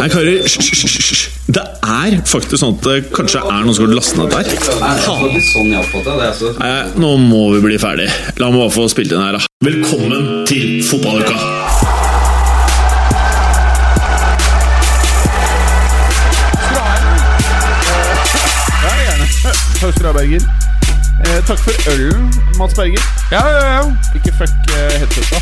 Nei, karer, hysj. Det er faktisk sånn at det kanskje er noen som har lastet ned der. Nei, nå må vi bli ferdig. La meg bare få spilt inn her, da. Velkommen til fotballuka! Ha, Berger. Eh, takk for ølen, Mats Berger. Ja, ja, ja. Ikke fuck eh, headseta.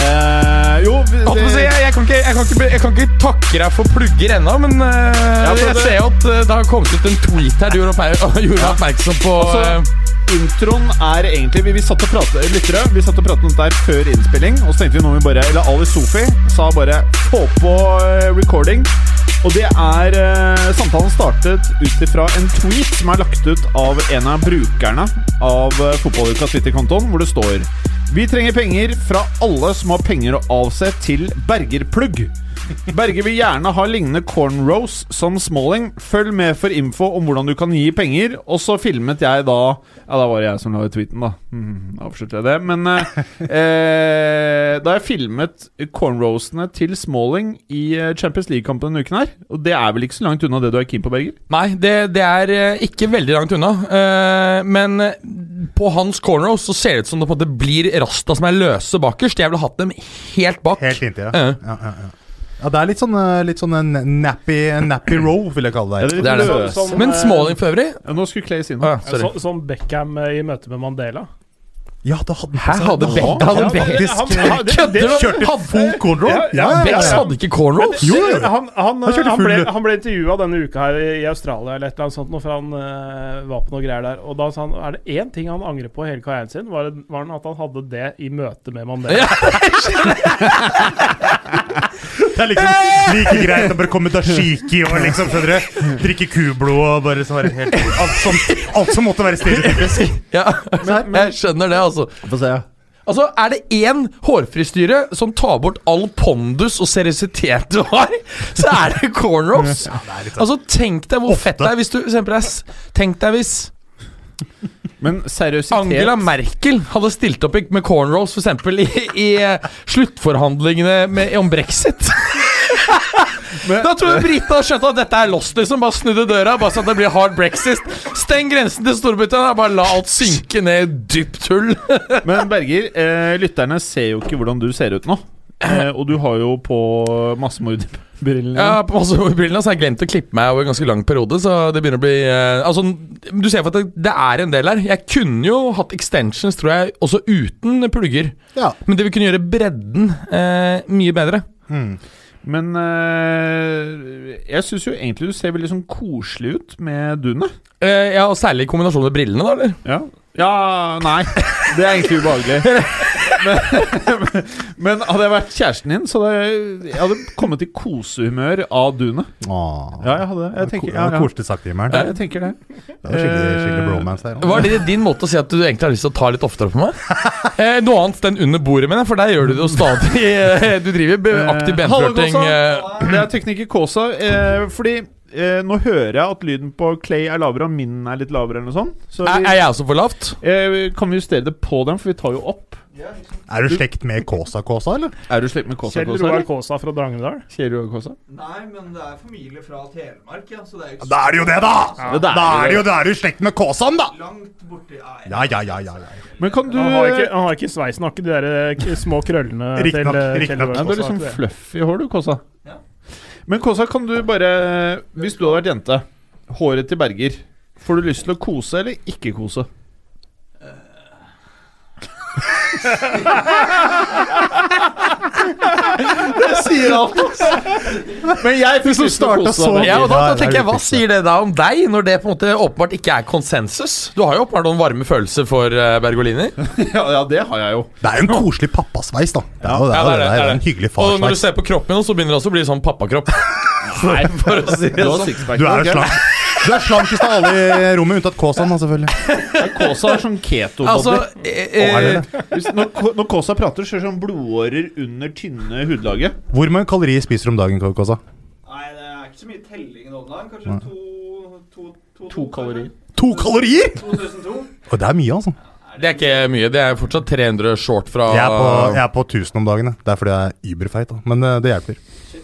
Eh, jo det, jeg, jeg, kan ikke, jeg, kan ikke, jeg kan ikke takke deg for plugger ennå, men uh, Ja, jeg det- ser jo at eh, det har kommet ut en tweet her du gjorde, oppmer gjorde oppmerksom på. Altså, eh, Introen er egentlig Vi, vi satt og pratet lyttere, Vi satt og pratet om dette før innspilling, og så tenkte vi nå vi bare Eller Ali Sofi sa bare få på recording. Og det er eh, Samtalen startet ut ifra en tweet som er lagt ut av en av brukerne av eh, Fotballuka Twitter-kontoen, hvor det står Vi trenger penger fra alle som har penger å avse til Bergerplugg. Berger vil gjerne ha lignende cornrows som Smalling. Følg med for info om hvordan du kan gi penger. Og så filmet jeg da Ja, da var det jeg som la ut tweeten, da. Mm, avslutter jeg det. Men eh, eh, da jeg filmet cornrowsene til Smalling i eh, Champions League-kampen denne uken her Og det er vel ikke så langt unna det du er keen på, Berger? Nei, det, det er eh, ikke veldig langt unna. Eh, men eh, på hans cornrows så ser det ut som det på en måte blir Rasta som er løse bakerst. Jeg ville hatt dem helt bak. Helt inntil, ja. Ja. Ja, ja, ja. Ja, det er litt sånn, eh, litt sånn en nappy, nappy row, vil jeg kalle det. Det er det. løs. Som, Men eh, Smalling for øvrig Ja, nå skulle Clay si noe. ja, så, Som Beckham eh, i møte med Mandela. Ja, da hadde han hadde Ja, Beck- hadde Beck-. Han- han- Kødder du? Hadde- full cornrow? Ja, ja, Becks hadde ikke cornrows? Jo. Han, han, Han han, ble, han ble intervjua denne uka her i Australia, eller et eller annet sånt, for han uh, var på noe greier der. Og da sa han er det én ting han angrer på i hele karrieren sin, var, det- var at han hadde det i møte med Mandela. Det er liksom like greit å bare komme dashiki og liksom, skjønner du? Drikke kublod og bare sånn helt Alt som, alt som måtte være stereotypisk. Ja, jeg skjønner det, altså. Få se. Altså, Er det én hårfristyre som tar bort all pondus og seriøsitet du har, så er det cornrows. Altså, Tenk deg hvor fett det er hvis du for eksempel er Tenk deg hvis Men seriøsitet Angela Merkel hadde stilt opp med cornrows eksempel, i, i eh, sluttforhandlingene med, om brexit. da tror jeg britene skjønte skjønt at dette er lost. liksom Bare snudde døra, bare sånn at det blir hard brexit. Steng grensen til Storbritannia, bare la alt synke ned i dypt hull. Men Berger, eh, lytterne ser jo ikke hvordan du ser ut nå. Eh, og du har jo på massemordbrillene. Ja, på massebrillene så har jeg glemt å klippe meg over en ganske lang periode, så det begynner å bli eh, Altså, du ser for at det, det er en del her. Jeg kunne jo hatt extensions, tror jeg, også uten plugger. Ja. Men det vil kunne gjøre bredden eh, mye bedre. Mm. Men eh, jeg syns jo egentlig du ser veldig sånn koselig ut med dunet. Eh, ja, og Særlig i kombinasjon med brillene, da, eller? Ja. ja Nei, det er egentlig ubehagelig. Men, men hadde jeg vært kjæresten din, så hadde jeg, jeg hadde kommet i kosehumør av dunet. Ja, jeg hadde jeg tenker, ja, ja. Koselig sagt, Jimmer'n. Ja, jeg tenker det. Det var skikkelig, skikkelig bromance her. Var det din måte å si at du egentlig har lyst til å ta litt oftere på meg? Eh, noe annet enn under bordet, mener jeg, for der gjør du det jo stadig. Eh, du driver aktiv Eh, Hallo, benflørting. Eh, Det er tekniker Kåsa. Eh, fordi eh, nå hører jeg at lyden på Clay er lavere, og min er litt lavere, eller noe sånt. Så vi, er jeg også for lavt? eh, kan vi justere det på dem, for vi tar jo opp. Er du slekt med Kåsa-Kåsa, eller? Er du slekt med Kåsa Kjell Roar? Kåsa fra Drangedal. Kjell Roar Kåsa? Nei, men det er familie fra Telemark, ja. Så det er jo ikke Da er det jo det, da! Ja, det er Da er det. det jo da er du i slekt med Kåsan, da! langt borti ja, Ja, ja, ja, ja, ja. Men kan du Han har ikke, han har ikke sveisen, har ikke de der eh, k- små krøllene til Riktignok, eh, riktignok. Kjell Roar Nei, Du er Kåsa, liksom fluffy hår, du, Kåsa. Ja. Men Kåsa, kan du bare Hvis du hadde vært jente, håret til Berger Får du lyst til å kose eller ikke kose? det sier alt, altså. Men jeg fikk lyst til å kose. Ja, og da, da er tenker jeg, Hva sier det da om deg, når det på en måte åpenbart ikke er konsensus? Du har jo åpenbart noen varme følelser for uh, Bergolini. Ja, ja, det har jeg jo. Det er jo en koselig pappasveis, da. Det er jo det, Ja, er, det, er, en hyggelig Og når du ser på kroppen min, så begynner det også å bli sånn pappakropp. Nei, for å si det sånn. Du er jo slank. Du er slankest av alle i rommet, unntatt Kåsan, selvfølgelig. Ja, Kåsa er sånn keto-body. Altså eh, Å, er det eh. Hvis, når, når Kåsa prater, så er det sånn blodårer under tynne hudlaget. Hvor mange kalorier spiser du om dagen, Kåsa? Nei, det er ikke så mye telling nå om dagen. Kanskje to, to, to, To kalorier. To kalorier?! 2002. Og det er mye, altså. Det er ikke mye. Det er fortsatt 300 short fra Jeg er på, jeg er på 1000 om dagen. Det er fordi jeg er überfeit. da. Men eh, det hjelper.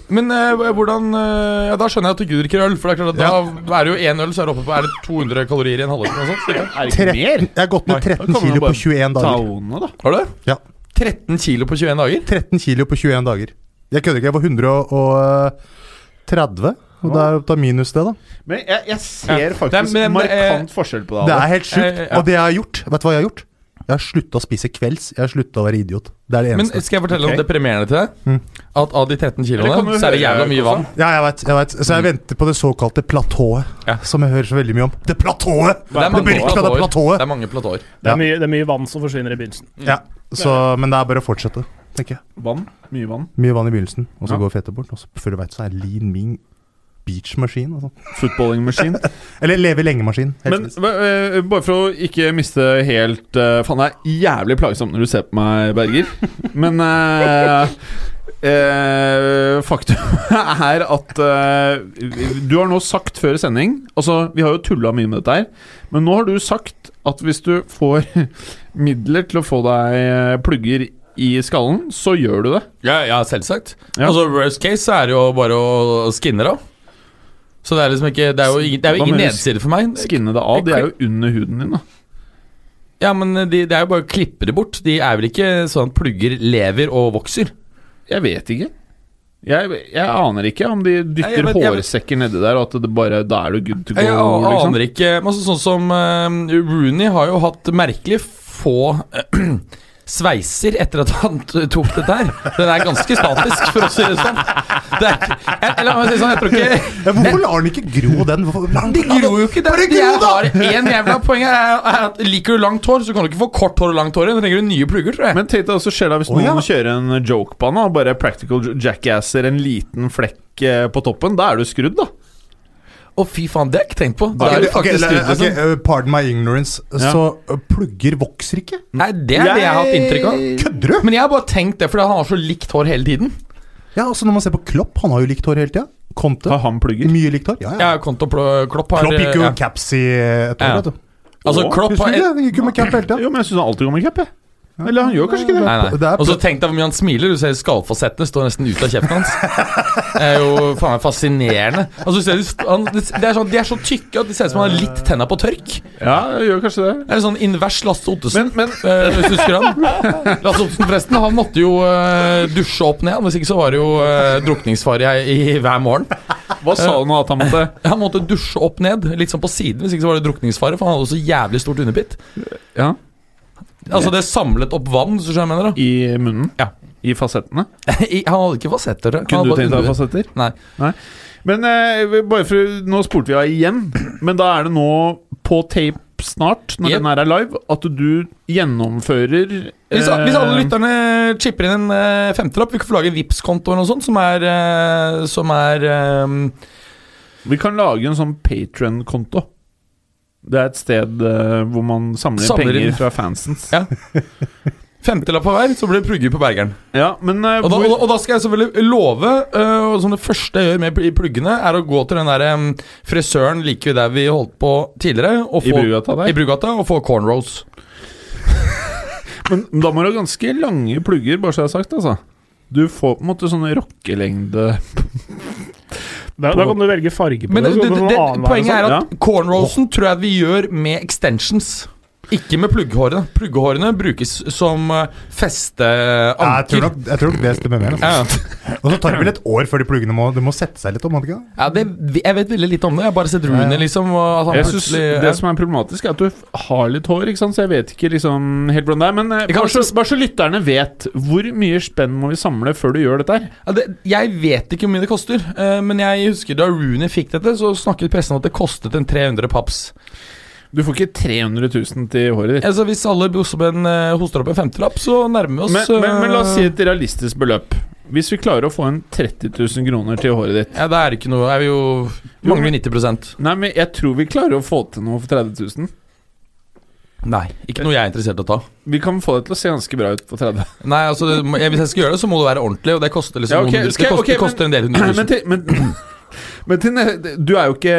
Men eh, hvordan eh, Ja, Da skjønner jeg at du ikke drikker øl. For det er klart at da er det jo én øl, så er det oppe på Er det 200 kalorier i en halvliter? sånt? Er det ikke Tre- mer? Jeg har gått ned 13 kan man kilo på bare 21 dager. Taone, da. Har du? Ja. 13 kilo på 21 dager? 13 kilo på 21 dager. Jeg kødder ikke. Jeg var 130, og det er da minus det, da. Men jeg, jeg ser Ja. faktisk Det men markant eh, forskjell på det. Det er helt sjukt. Eh, ja. Og det jeg har gjort Vet du hva jeg har gjort? Jeg har slutta å spise kvelds. Jeg har slutta å være idiot. Det er det eneste. Men skal jeg fortelle okay. om deprimerende til deg? Mm. At av de 13 kiloene, så er det jævla mye vann. Ja, jeg vet, jeg vet. Så jeg venter på det såkalte platået, Ja. som jeg hører så veldig mye om. Det platået! Det mange berykta platået. Det er mange platåer. Det, er mye, det er mye vann som forsvinner i begynnelsen. Ja, så, men det er bare å fortsette, tenker jeg. Vann? Mye vann. Mye vann i begynnelsen, og så Ja. går fettet bort. Og så før du veit, så er lean mean beach-maskin. Altså. Footballing machine. Eller leve lenge-maskin. Men uh, bare for å ikke miste helt uh, Faen, det er jævlig plagsomt når du ser på meg, Berger. Men uh, uh, faktum er at Du har nå sagt før sending Altså, Vi har jo tulla mye med dette her, men nå har du sagt at hvis du får midler til å få deg plugger i skallen, så gjør du det. Ja, ja selvsagt. Ja. Altså Worst case er jo bare å skinne av. Så det er liksom ikke Det er jo ingen, det er jo ingen nedside for meg. Skinne det av. De er jo under huden din, da. Ja, men de, det er jo bare å klippe det bort. De er vel ikke sånn at plugger lever og vokser. Jeg vet ikke. Jeg, jeg aner ikke om de dytter vet- jeg hårsekker nedi der, og at det bare Da er du good to go. Jeg a- liksom. aner ikke altså, Sånn som uh, Rooney har jo hatt merkelig få sveiser etter at han tok dette her. Den er ganske statisk, for å si det sånn. Det er, jeg, la meg si sånn, jeg tror ikke ja, hvorfor lar han ikke gro, den? De gro? gror jo ikke. Det er, de jeg har en jævla poeng her er, er at Liker du langt hår, så kan du ikke få kort hår og langt hår igjen. Da trenger du nye plugger, tror jeg. Men tenk deg også skjer det hvis noen ja. kjører en joke på han, og bare practical jackasser en liten flekk eh, på toppen. Da er du skrudd, da. Å, fy faen, det har jeg ikke tenkt på. Det er det ok, faktisk la- skrudd, ok, liksom. uh, Pardon my ignorance. Ja. Så uh, plugger vokser ikke? Nei, det er det jeg har hatt inntrykk av. Kødder du? Men jeg har bare tenkt det fordi han har så likt hår hele tiden. Ja, altså Når man ser på Klopp, han har jo likt hår hele tida. Conte. Har han plugger? Mye likt hår. Ja, ja. Ja, Konto og Klopp har Klopp gikk jo ja. caps i et år, Ja. vet du. Altså, Klopp Husker har du det? Han gikk jo med cap hele tida. Jo, men jeg syns han alltid går med cap, jeg. Eller han gjør kanskje ikke det. Nei, nei. Det Og så tenk deg hvor mye han smiler. Du ser skallfasettene står nesten ut av kjeften hans. Det er jo faen meg fascinerende. Altså, du ser, de- han, det er sånn, de er så tykke at de ser ut som han har litt tenna på tørk. Ja, jeg gjør kanskje det. Det er sånn invers Lasse Ottesen. Men, men Eh, hvis du husker han Lasse Ottesen forresten Han måtte jo eh, dusje opp ned Hvis ikke så var det jo uh, drukningsfare i, i hver morgen hva sa du nå at han måtte Han måtte dusje opp ned Litt sånn på siden Hvis ikke så var det drukningsfare For han hadde så jævlig stort underpitt Ja, Altså det samlet opp vann så jeg mener da i munnen? Ja. I fasettene? I- Han hadde ikke fasetter. Kunne du tenkt deg fasetter? Nei Nei. Men eh, bare for Nå spurte vi av igjen, men da er det nå på tape snart, når Yep. den her er live, at du gjennomfører hvis, hvis alle eh, lytterne chipper inn en eh, femtelapp Vi kan få lage en Vipps-konto eller noe sånt Som er eh, Som er eh, Vi kan lage en sånn Patron-konto. Det er et sted uh, hvor man samler, Samler penger inn. fra fansens. Ja. Femtelapp på hver Så blir det plugger på bergeren Ja, men uh, Og da, og, og da skal jeg selvfølgelig love uh, Som det første jeg gjør med i pluggene, er å gå til den der um, frisøren like der vi holdt på tidligere. Og I Brugata der? I Brugata, og få cornrows. Men da må du ha ganske lange plugger, bare så jeg har sagt, altså. Du får på en måte sånne rockelengde Da, da kan du velge farge på Men det. det, det, det, få annen vei poenget er at at cornrowsen tror jeg vi gjør med extensions. Ikke med plugghårene. Plugghårene brukes som tror, festeanker. jeg tror nok det stemmer mer. Altså. Ja, Og så tar det vel et år før de pluggene må, de må sette seg litt om. ikke ja, det, jeg vet veldig litt om det. Jeg har bare sett Rooney, liksom. Og at han Jeg synes Det ja. som er problematisk, er at du har litt hår, ikke sant? så jeg vet ikke liksom helt hvordan det er. Men eh, bare, så, bare så lytterne vet, hvor mye spenn må vi samle før du gjør dette her? Ja, det, jeg vet ikke hvor mye det koster, eh, men jeg husker da Rooney fikk dette, så snakket pressen om at det kostet en 300 paps. Du får ikke 300 000 til håret ditt. Altså Hvis alle bossemenn uh, hoster opp en femtelapp, så nærmer vi oss Men, men, men la oss si eh, et realistisk beløp. Hvis vi klarer å få en 30 000 kroner til håret ditt Ja, det er ikke noe Er vi jo Mangler 90% Nei, men jeg tror vi klarer å få til noe for 30 000. Nei, ikke noe jeg er interessert i å ta. Vi kan få det til å se ganske bra ut på 30. Nei, altså Hvis jeg skal gjøre det, så må det være ordentlig, og det koster liksom Ja, okay. noen det, koster, ok, det koster en del hundre Men, tusen. til, men, Men Tine, du er jo ikke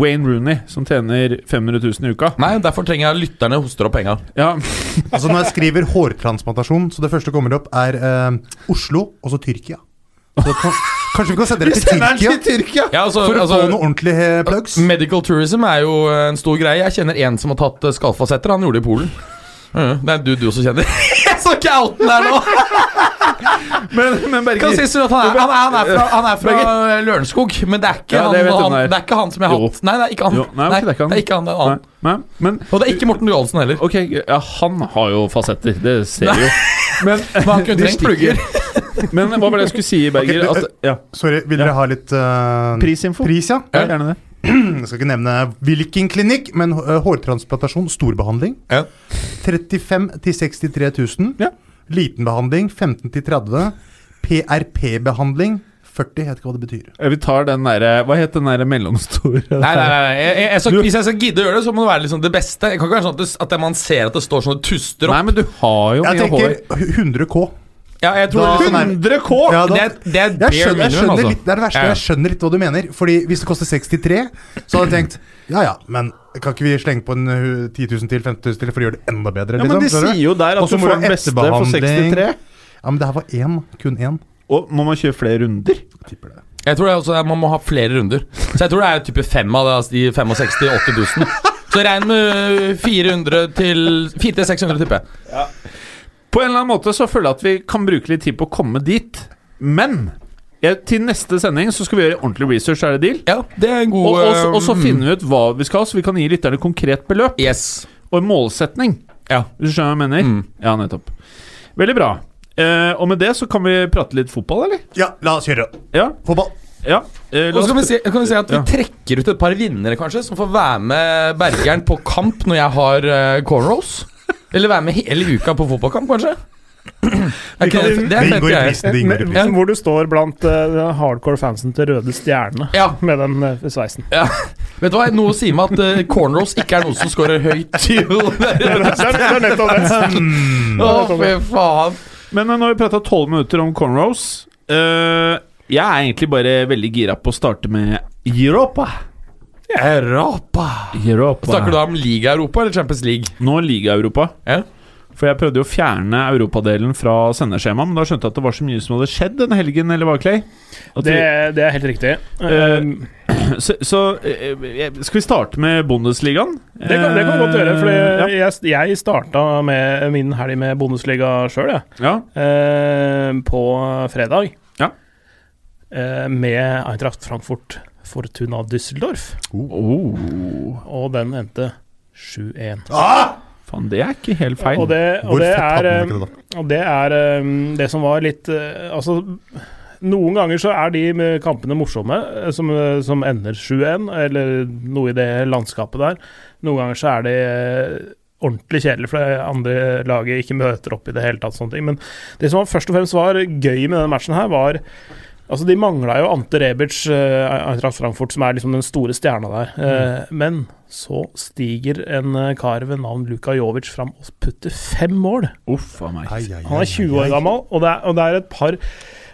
Wayne Rooney, som tjener 500 000 i uka. Nei, derfor trenger jeg lytterne hoster opp penga. Ja, Altså Når jeg skriver hårtransplantasjon, så det første kommer opp, er eh, Oslo og så Tyrkia. Så kan, kanskje vi kan sende dere til Tyrkia Tyrkia! Ja, altså, for å altså, få noen ordentlige eh, plugs? Medical tourism er jo en stor greie. Jeg kjenner en som har tatt eh, skallfasetter. Han gjorde det i Polen. Mhm, Det er du du også kjenner. Jeg så ikke outen der nå! Men, men Kan Berger sies at han er, han er, han er fra, han er fra Lørenskog, men det er ikke, Ja, han, det han, det er. det er ikke han som jeg har hatt. Nei, det er ikke han. Jo, nei, ok, det er ikke han. det er ikke han, det er en annen. Nei, men, Og det er ikke Morten Johansen heller. Ok, ja, han har jo fasetter, det ser vi jo. Men, Men han kunne trengt plugger. Men hva var det jeg skulle si, Berger? Ok, At, ja, Sorry, vil dere ha litt uh, Prisinfo? Pris, ja. ja, gjerne det. Jeg skal ikke nevne hvilken klinikk, men eh, hårtransplantasjon, storbehandling. Ja. 35 000-63 000. Ja. Liten behandling 15 30 PRP-behandling 40. Jeg vet ikke hva det betyr. Vi tar den derre Hva het den derre mellomstore Nei, nei, nei, nei. Jeg, jeg, jeg, skal- Hvis jeg skal gidde å gjøre det, så må det være liksom det beste. Det kan ikke være sånn at, det, at man ser at det står sånne tuster Nei, opp. men du har jo Jeg mye hår. tenker 100 K. Ja, jeg tror Da- det, er liksom, 100 K! Ja, da- det, det er bare skjønner, jeg minimum, altså. litt, det er det verste. Ja, ja. Jeg skjønner litt hva du mener. Fordi hvis det koster 63, så hadde jeg tenkt Ja ja, men kan ikke vi slenge på en uh, 10 000 til, 15 000 til for å gjøre det enda bedre? Ja, men de sier jo der at så du får den beste for etterbehandling. 63. Ja, men det her var én. Kun én. Og må man kjøre flere runder? Tipper det. Jeg tror det er også, man må ha flere runder. Så jeg tror det er type fem av det, altså de 65 80 000. Så regn med 400 til 400-600, tipper jeg. På en eller annen måte så føler jeg at vi kan bruke litt tid på å komme dit. Men jeg, til neste sending så skal vi gjøre ordentlig research, er det deal? Ja, det er en god Og, og, så- og så eh, finner vi ut hva vi skal, ha, så vi kan gi lytterne konkret beløp Yes. og en målsetning. Ja. Hvis du skjønner hva jeg mener? Mm. Ja, nettopp. Veldig bra. Eh, og med det så kan vi prate litt fotball, eller? Ja, la oss gjøre det. Ja. Fotball. ja. Eh, Og så kan vi, si, kan vi si at vi Ja. trekker ut et par vinnere, kanskje, som får være med Bergeren på kamp når jeg har uh, cornrows. Eller være med hele uka på fotballkamp, kanskje. Okay, ikke det, er fett i Men- prisen. Hvor du står blant uh, hardcore fansen til Røde Stjerne Ja. med den uh, sveisen. Ja. Vet du hva, Noe sier meg at uh, cornrows ikke er noe som scorer høyt. Det er- nettopp det. Å, fy faen. Men når nå har vi prata tolv minutter om cornrows. uh, jeg er egentlig bare veldig gira på å starte med Europa. Europa. Europa. Snakker du da om Liga-Europa eller Champions League? Nå Liga-Europa. Ja. For jeg prøvde jo å fjerne europadelen fra sendeskjemaet, men da skjønte jeg at det var så mye som hadde skjedd denne helgen, eller hva, Clay? At Det, vi- det er helt riktig. Um, så så uh, skal vi starte med Bundesligaen? det, kan, det kan vi godt gjøre, for ja. jeg, jeg starta med min helg med Bundesliga sjøl, jeg. ja. Uh, på fredag. Ja. Eh, med Eintracht Frankfurt Fortuna Düsseldorf. Oh. Og den endte 7-1. Faen, det er ikke helt feil. Og det, og det er eh. Og det er eh, det som var litt eh, Altså, noen ganger så er de kampene morsomme, som, som ender 7-1, eller noe i det landskapet der. Noen ganger så er de ordentlig kjedelig, for det andre laget ikke møter opp i det hele tatt. sånne ting. Men det som først og fremst var gøy med denne matchen her, var Altså, De mangla jo Ante Rebic, uh, Eintracht Frankfurt, som er liksom den store stjerna der. Mm. men så stiger en eh, kar ved navn Luka Jovic fram og putter fem mål. Uff meg. Ai, ai, Han er 20 år gammel, og det er, og det er et par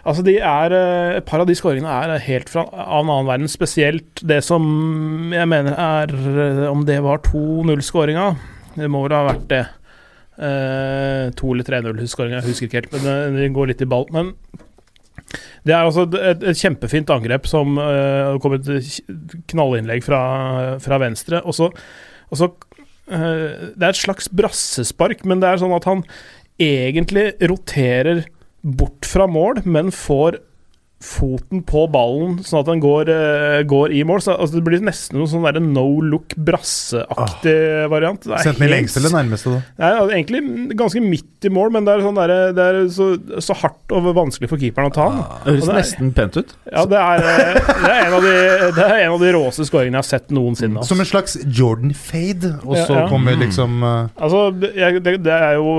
Altså de er, eh, Et par av de skåringene er helt fra av en annen verden. Spesielt det som jeg mener er eh, Om det var 2-0-skåringa. Det må vel ha vært det. Eh, 2- eller 3-0-skåringa, jeg husker ikke helt, men det, det går litt i ball. Men det er altså et, et kjempefint angrep som uh, kom et knallinnlegg fra, fra venstre. Og så, og så uh, Det er et slags brassespark, men det er sånn at han egentlig roterer bort fra mål, men får foten på ballen sånn at den går, uh, går i mål. Så, altså, det blir nesten noe sånn der no look brasseaktig variant. Det er Sendt den i lengste eller nærmeste, da? er altså egentlig ganske midt i mål, men det er, sånn der, det er så, så hardt og vanskelig for keeperen å ta den. Det høres det er- nesten pent ut. Ja, det er, eh, det er, en, av de, det er en av de råeste skåringene jeg har sett noensinne. Som Altså. en slags Jordan fade, og så ja. kommer liksom uh, Altså, jeg, det, det er jo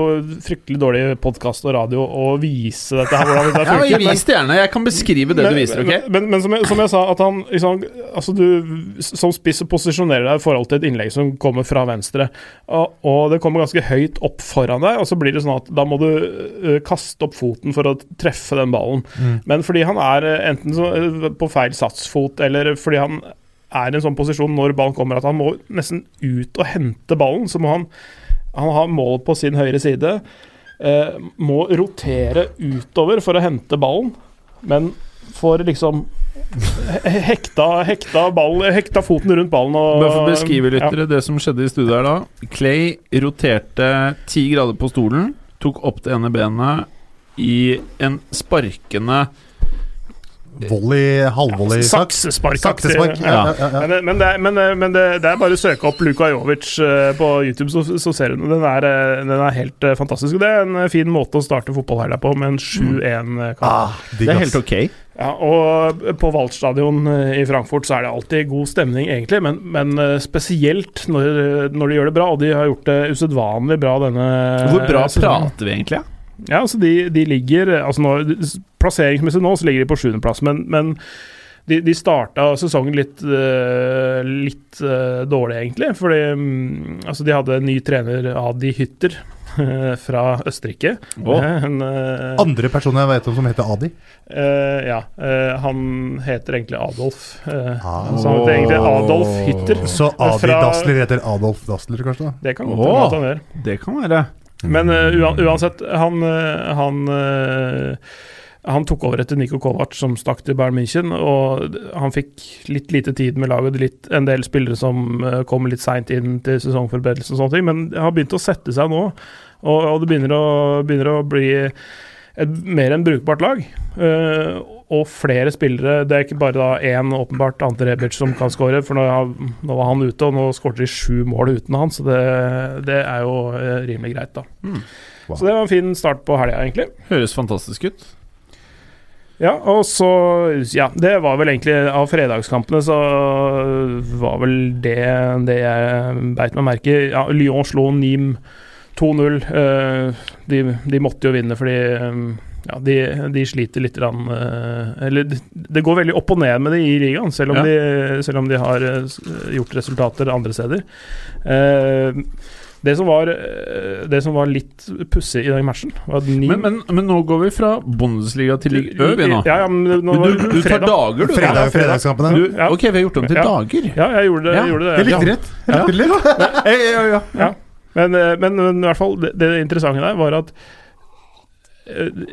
fryktelig dårlig podkast og radio å vise dette her, hvordan dette funker. Ja, Vis det gjerne. Jeg kan beskrive beskrive det du viser, ok? Men, men, men som, jeg, som jeg sa, at han liksom, altså du, Som spiss posisjonerer deg i forhold til et innlegg som kommer fra venstre, og, og det kommer ganske høyt opp foran deg, og så blir det sånn at da må du uh, kaste opp foten for å treffe den ballen. Men fordi han er ø, enten så, uh, på feil satsfot, eller fordi han er i en sånn posisjon når ballen kommer at han må nesten ut og hente ballen, så må han han har mål på sin høyre side. Eh, må rotere utover for å hente ballen, men får liksom hekta, hekta, ball, hekta foten rundt ballen og Bare for å beskrive ja. det som skjedde i studiet her da. Clay roterte ti grader på stolen, tok opp det ene benet i en sparkende Volley, halvvolley-sak. Saksespark. Saksespark. Ja, ja, ja, ja. Men, men, det, men, men det, det er bare å søke opp Luka Jovic eh, på YouTube, så, så ser du den. Den er, eh, den er helt eh, fantastisk. Det er en eh, fin måte å starte fotballhelga på, med en 7-1-kamp. Ah, Det er helt ok. Ja, og på Waldstadion eh, i Frankfurt så er det alltid god stemning, egentlig, men, men eh, spesielt når, når de gjør det bra, og de har gjort det usedvanlig bra denne Hvor bra prater vi egentlig? Ja, altså de, de ligger altså nå, Plasseringsmessig nå så ligger de på sjuendeplass, men, men de, de starta sesongen litt, eh, litt eh, dårlig, egentlig. Fordi mm, altså de hadde en ny trener, Adi Hytter, eh, fra Østerrike. Eh, en, Andre personer jeg vet om som heter Adi. Uh, ja. Uh, han heter egentlig Adolf. Uh, Ah. Så han heter egentlig Adolf Hytter. Så Adi Fra- Dassler heter Adolf Dassler, kanskje? da? Det kan godt hende at han gjør. Det kan være. Men eh, uansett, han, eh, han eh, han tok over etter Niko Kovac, som stakk til Bayern München. Og han fikk litt lite tid med laget. Litt, en del spillere som kom litt seint inn til sesongforberedelse og sånne ting. Men det har begynt å sette seg nå, og, og det begynner å, begynner å bli et mer enn brukbart lag. Eh, og flere spillere. Det er ikke bare da én åpenbart Ante Rebic som kan skåre, for nå, nå var han ute, og nå skåret de sju mål uten han, så det, det er jo eh, rimelig greit, da. Mm. Wow. Så det var en fin start på helga, egentlig. Høres fantastisk ut. Ja, og så Ja, det var vel egentlig Av fredagskampene så var vel det det jeg beit meg merke i. Ja, Lyon slo Nim 2-0. Eh, de, de måtte jo vinne fordi eh, ja, de, de sliter litt grann, eh, Eller det, går veldig opp og ned med det i ligaen, selv om, Ja. de, selv om de har eh, gjort resultater andre steder. Eh, det som var, det som var litt pussig i den matchen, var at Nim Men, men, men nå går vi fra Bundesliga til Ligue Ø, nå. Ja, ja, men nå var du, du tar dager, du. Fredag, fredag. fredagskampene. du Ja. ok, vi har gjort om til Ja. dager. Ja, jeg gjorde det. Jeg gjorde det. Jeg likte rett. Jeg likte litt. Ja, ja, ja. Ja. Men, men, men i hvert fall, det, det interessante der var at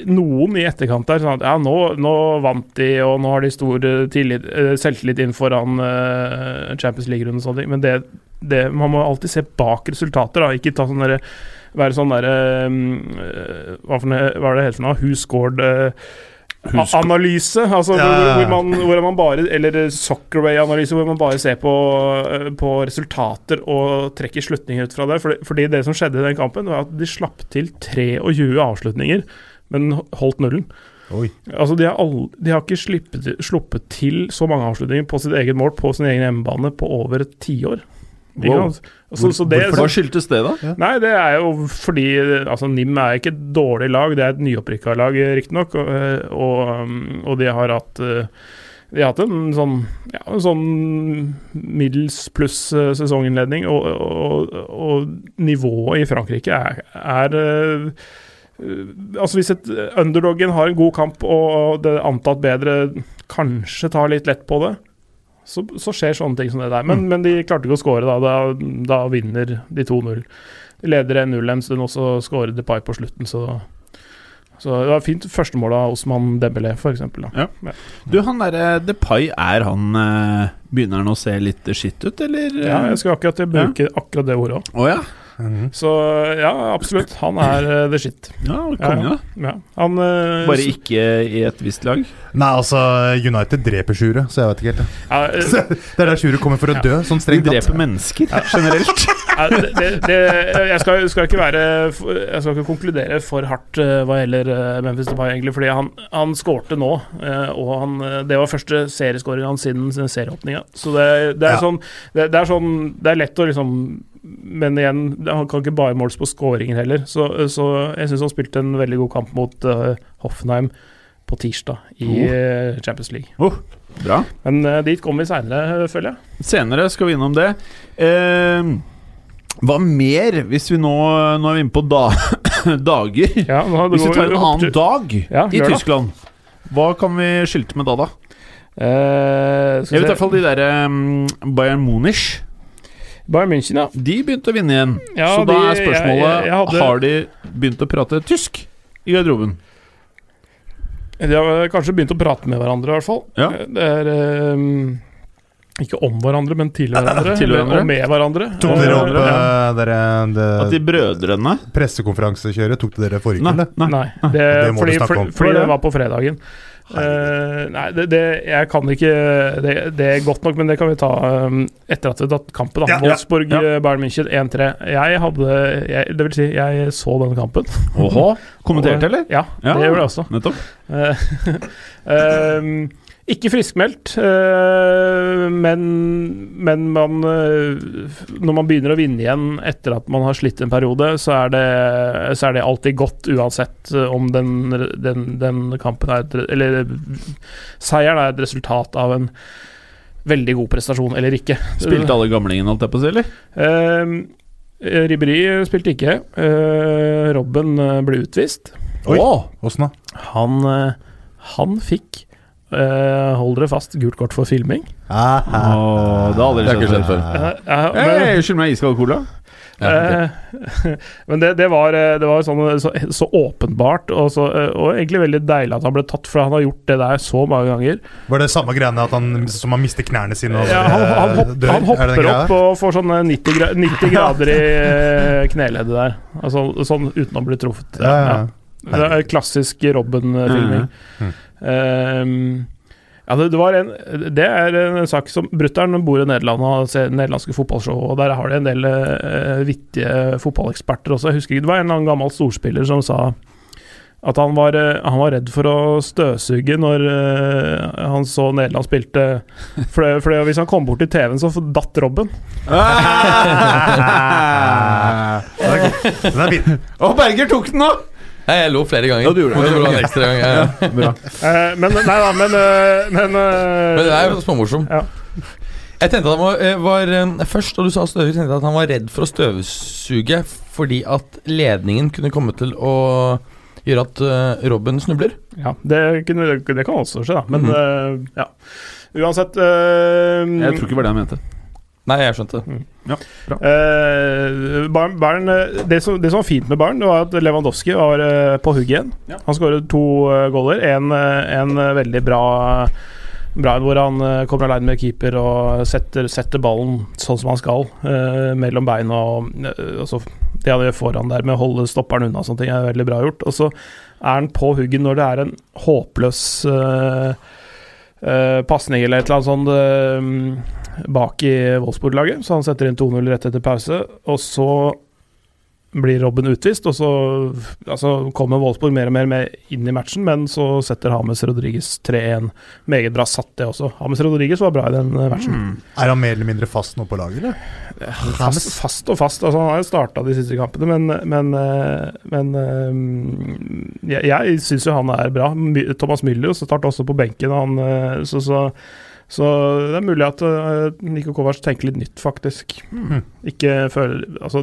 noen i etterkant der sånn at ja, nå, nå vant de, og nå har de stor eh, tillit, eh, selvtillit inn foran eh, Champions League-runden og sånne ting. Men det, det, man må alltid se bak resultater, da. Ikke ta sånn derre være sånn derre eh, hva, er det helt for noe? Who scored eh, Analyse, altså Ja, ja, ja. hvor, man, hvor man bare Eller Soccerway-analyse, hvor man bare ser på, eh, på resultater og trekker slutninger ut fra det. Fordi, fordi det som skjedde i den kampen, var at de slapp til 23 avslutninger, men holdt nullen. Oi. Altså, de har, all, de har ikke slippet, sluppet til så mange avslutninger på sitt eget mål på sin egen hjemmebane på over et tiår. Wow. Altså, så det, Hva skyldtes det, da? Nei, det er jo fordi altså, NIM er ikke et dårlig lag, det er et nyopprykka lag, riktignok. Og, og, um, og de har hatt eh, De har hatt en sånn, ja, en sånn middels pluss eh, sesonginnledning, og, og, og nivået i Frankrike er, er eh, eh, Altså Hvis et underdoggen har en god kamp, og det antatt bedre kanskje tar litt lett på det, så, så skjer sånne ting som det der. Men, men de klarte ikke å score, da. Da, da vinner de 2-0. De leder 1-0 en stund, og så scorer Depay på slutten, så så det var fint førstemål av Osman Dembélé, f.eks. Du, han derre Depay, er han eh, Begynner han å se litt skitt ut, eller? Ja, jeg skal akkurat bruke akkurat det ordet òg. Oh, ja. Mhm. Så ja, absolutt. Han er uh, the shit. Ja, konge. Ja. Han eh, Bare ikke i et visst lag. Nei, altså, United dreper Sjure, så jeg vet ikke helt. det, ja, eh, Det er der Sjure kommer for å dø, sånn strengt tatt. dreper mennesker generelt. Ja, det, det, det, jeg skal, skal ikke være Jeg skal ikke konkludere for hardt eh, hva gjelder eh, Memphis Depay, egentlig, fordi han, han skårte nå. eh, og han, eh, det var første serieskåring hans siden sin serieåpninga. Så det, det, er Ja. sånn, det, det er sånn Det er lett å liksom Men igjen, han kan ikke bare måles på skåringer heller. Så, så jeg syns han spilte en veldig god kamp mot uh, Hoffenheim. på tirsdag i oh. Champions League. Bra. Men uh, dit kommer vi seinere, føler jeg. Senere skal vi innom det. Eh, hva mer, hvis vi nå Nå er vi inne på da, dager. Ja, nå Hvis vi tar en annen dag Ja, i. Tyskland, hva kan vi skilte med da, da? Eh, skal Jeg vet i hvert fall de der um, Bayern Munich. Bayern München, ja. De begynte å vinne igjen. Ja, Så da er spørsmålet jeg- jeg hadde- Har de begynt å prate tysk i garderoben? De har kanskje begynt å prate med hverandre, i hvert fall. Ja. Det er eh, ikke om hverandre, men til hverandre. Til hverandre. Og med hverandre. Tok dere opp Eh, ja. dere, det, At de brødrene pressekonferansekjøret? Tok dere forrige Nei, uke, eller? nei. Nei, det, Det må du snakke om. fordi det var på fredagen. Uh, nei, det, det, jeg kan ikke det, det er godt nok, men det kan vi ta um, etter at vi har tatt kampen. da Ja, Wolfsburg, ja. eh, Bayern München 1-3. Jeg hadde jeg, Det vil si, jeg så denne kampen. Åhå. Kommenterte, eller? Ja, Ja. det gjorde jeg også. Nettopp. Uh, ehm, ikke friskmeldt, eh, men, men man eh, Når man begynner å vinne igjen etter at man har slitt en periode, så er det, så er det alltid godt, uansett eh, om den, den, den kampen er et, Eller seieren er et resultat av en veldig god prestasjon eller ikke. Spilte alle gamlingene, holdt jeg på å si, eller? Eh, Ribberi spilte ikke. Eh, Robben ble utvist. Oi. Åh! Åssen da? Han, han fikk eh, Hold dere fast, gult kort for filming. Ah, ah. Åh, det har aldri skjedd skjedd før. før. Eh, men Hey, Skyld meg iskald cola. Ja, eh, men det, det var, det var sånn, så, så åpenbart, og, så, og egentlig veldig deilig at han ble tatt, for han har gjort det der så mange ganger. Var det samme greiene at han, som han mister knærne sine? og Ja, han, han, hopp, dør? han Er hopper opp og får sånn eh, 90, gra 90 grader i kneleddet der. Altså, sånn uten å bli truffet. Ja, ja. Det er klassisk Robben-filming. Mhm. Ehm, ja, det, det, en, det er en sak som Brutter'n bor i Nederland og ser nederlandske fotballshow, og der har de en del eh, vittige fotballeksperter også. Jeg husker ikke, Det var en eller annen gammel storspiller som sa at han var, eh, han var redd for å støvsuge når eh, han så Nederland spilte. For, det, for hvis han kom bort til TV-en, så datt Robben. Den er fin. Og Berger tok den nå! Nei, jeg lo flere ganger. Ja, du gjorde det. En ekstra gang. Ja, ja. Bra. Eh, men nei da, men eh, Men, eh, Men det er jo småmorsom. Ja. Jeg tenkte at han var, eh, var eh, Først da du sa støvsug, tenkte jeg at han var redd for å støvsuge fordi at ledningen kunne komme til å gjøre at eh, Robin snubler. Ja, det, kunne, det kan også skje, da. Men Mhm. eh, ja. Uansett eh, Jeg tror ikke det var det han mente. Nei, jeg skjønte. eh, Bayern, Bayern, eh, det, som, det som var fint med Bayern, det var at Lewandowski var eh, på hugget igjen. Han skåret to uh, goller. En, eh, en eh, veldig bra Bra hvor han eh, kommer alene med keeper og setter, setter ballen sånn som han skal, eh, mellom beina. Og, eh, og så det han gjør foran der med å holde stopperen unna, sånne ting er veldig bra gjort. Og så er han på hugget når det er en håpløs uh, pasning eller et eller annet sånt eh, bak i Wolfsburg-laget. Så han setter inn 2-0 rett etter pause, og så blir Robben utvist, og så altså, kommer Wolfsburg mer og mer med inn i matchen, men så setter Hames Rodriguez 3-1. Meget bra satt, det også. Hames Rodriguez var bra i den matchen. matchen. Er han mer eller mindre fast nå på laget, eller? Fast, fast og fast. Altså, han har jo starta de siste kampene, men, men, eh, men eh, jeg, jeg syns jo han er bra. Thomas Müller starta også på benken, han, eh, så, så, så det er mulig at uh, Niko Kovac tenker litt nytt, faktisk. Ikke føler altså,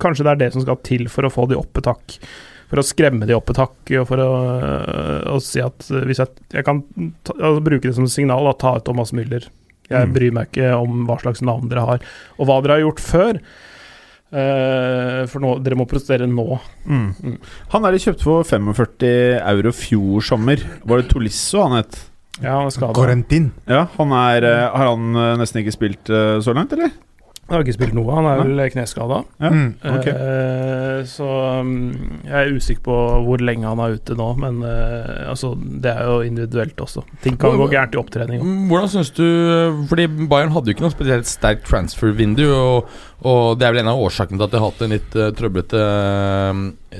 Kanskje det er det som skal til for å få de opp et hakk. For å skremme de opp et hakk, og for å, øh, å si at øh, hvis jeg, jeg kan ta, altså, bruke det som signal, da, ta ut Thomas Müller. Jeg Mm. bryr meg ikke om hva slags navn dere har, og hva dere har gjort før. Uh, for nå, dere må prestere nå. Mm. Han er de kjøpt for 45 euro fjor sommer. Var det Tolisso han het? Ja, han er skada. Corentin. Ja, han er, eh, Har han eh, nesten ikke spilt eh, så langt, eller? Han har ikke spilt noe, han er vel kneskada. Ja, okay. Eh, så mm, jeg er usikker på hvor lenge han er ute nå, men altså, det er jo individuelt også. Ting kan gå gærent i opptrening. Mm, Hvordan syns du Fordi Bayern hadde jo ikke noe spesielt sterkt transfer-vindu, og, og det er vel en av årsakene til at de har hatt en litt uh, trøblete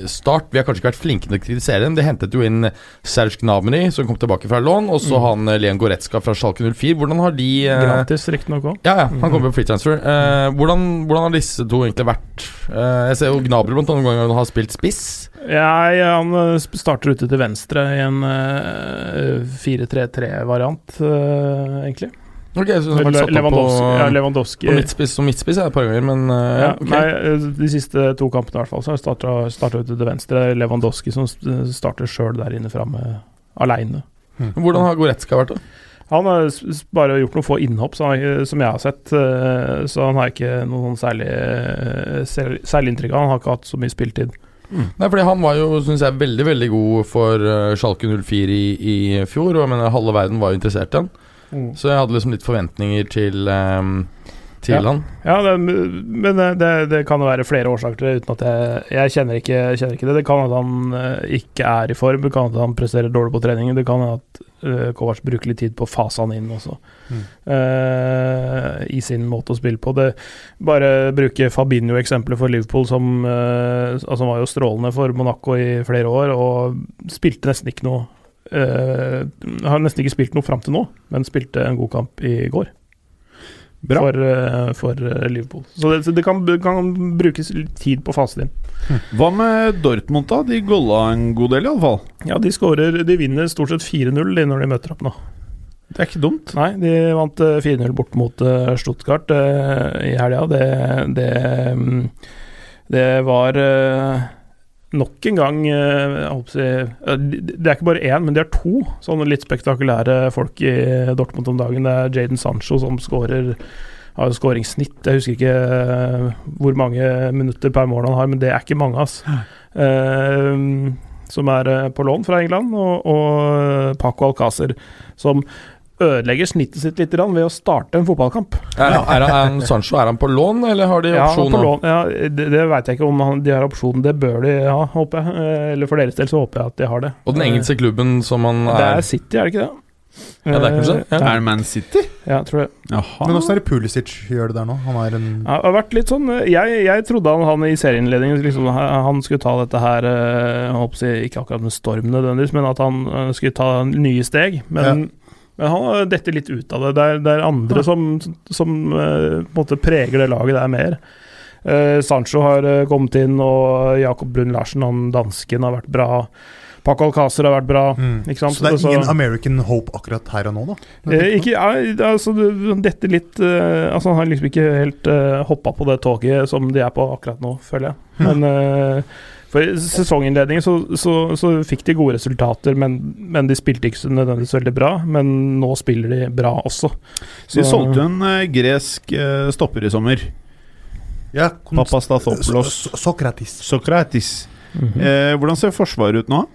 Start Vi har kanskje ikke vært flinke til å kritisere dem. De hentet jo inn Serge Gnabry, som kom tilbake fra lån, og så han eh, Leon Goretzka fra Schalke 04. Hvordan har de uh, Gratis, riktignok òg. Ja, ja, han kommer på free transfer. Uh, hvordan, hvordan har disse to egentlig vært? Jeg ser jo Gnabry blant annet ganger har spilt spiss. Ja, ja, han starter ute til venstre i en eh, 4-3-3-variant, eh, egentlig. Ok, så han har satt opp Lewandowski, på, ja, Lewandowski. på midtspiss som midtspiss et par ganger, men eh, Ja, okay. Nei, de siste to kampene i hvert fall, så har jeg starta ute til venstre. Lewandowski som starter sjøl der inne framme, aleine. Hvordan har Goretzka vært, da? Han har bare gjort noen få innhopp, så han, som jeg har sett. eh, Så han har ikke noen særlig, eh, særlig, særlig inntrykk av. Han har ikke hatt så mye spiltid. Nei, fordi Han var jo synes jeg, veldig veldig god for Schalke 04 i, i fjor, og jeg mener halve verden var jo interessert i han. Så jeg hadde liksom litt forventninger til, um, til Ja. han. Ja, det, men det, det, kan jo være flere årsaker til det, uten at jeg Jeg kjenner ikke, kjenner ikke det. Det kan at han eh, ikke er i form, det kan at han presterer dårlig på trening. Det kan at uh, Kovac bruker litt tid på å fase han inn også, Mm. uh, i sin måte å spille på. Det, bare bruke Fabinho-eksempelet for Liverpool, som uh, altså var jo strålende for Monaco i flere år, og spilte nesten ikke noe eh, Har nesten ikke spilt noe fram til nå, men spilte en god kamp i går Bra. for, uh, for eh, Liverpool. Så det, det kan, kan brukes litt tid på fasen din. det. Hva med Dortmund, da? De golla en god del, iallfall. Ja, de skårer De vinner stort sett 4-0 når de møter opp nå. Det er ikke dumt. Nei, de vant eh, 4-0 bort mot Stuttgart i helga. Det, det, mm, det var nok en gang eh, si, Det er ikke bare én, men de er to sånne litt spektakulære folk i Dortmund om dagen. Det er Jaden Sancho som skårer har skåringssnitt. Jeg husker ikke eh, hvor mange minutter per mål han har, men det er ikke mange, ass. Uh, som er på lån fra England, og, og Paco Alcácer, som ødelegger snittet sitt litt ved å starte en fotballkamp. Er, er, han- er Sancho er han på lån, eller har de Ja, opsjon Ja, ja, det det veit jeg ikke om han, de har opsjon. Det bør de ha, håper jeg. Eh, Eller for deres del så håper jeg at de har det. Og den engelske klubben som han er Det er City, er det ikke det? Ja, det er kanskje det. Eh, Er det Man City? Ja, tror jeg. Jaha. Men åssen er det Pulisic gjør det der nå? Han er en Ja, det har vært litt sånn eh, Jeg, jeg trodde han, han i serieinnledningen liksom, han skulle ta dette her Jeg håper Ikke akkurat med storm nødvendigvis, men at han skulle ta nye steg. Men, men han har dettet litt ut av det. Det er, det er andre som, som eh, måte preger det laget der mer. Eh, Sancho har eh, kommet inn, og Jakob Brun Larsen, han dansken, har vært bra. Paco Alcácer har vært bra. Mm. Så det er Altså- ingen American hope akkurat her og nå, da? Eh, ikke, ja, altså, dette litt uh, Altså Han har liksom ikke helt uh, hoppa på det toget som de er på akkurat nå, føler jeg. Men eh, For i sesonginnledningen så, så, så fikk de gode resultater, men, men de spilte ikke så nødvendigvis veldig bra. Men nå spiller de bra også. Så de solgte en eh, gresk eh, stopper i sommer. Ja, Papastathopoulos. So- so- Sokratis. Sokratis. -hmm. Eh, hvordan ser Forsvaret ut nå?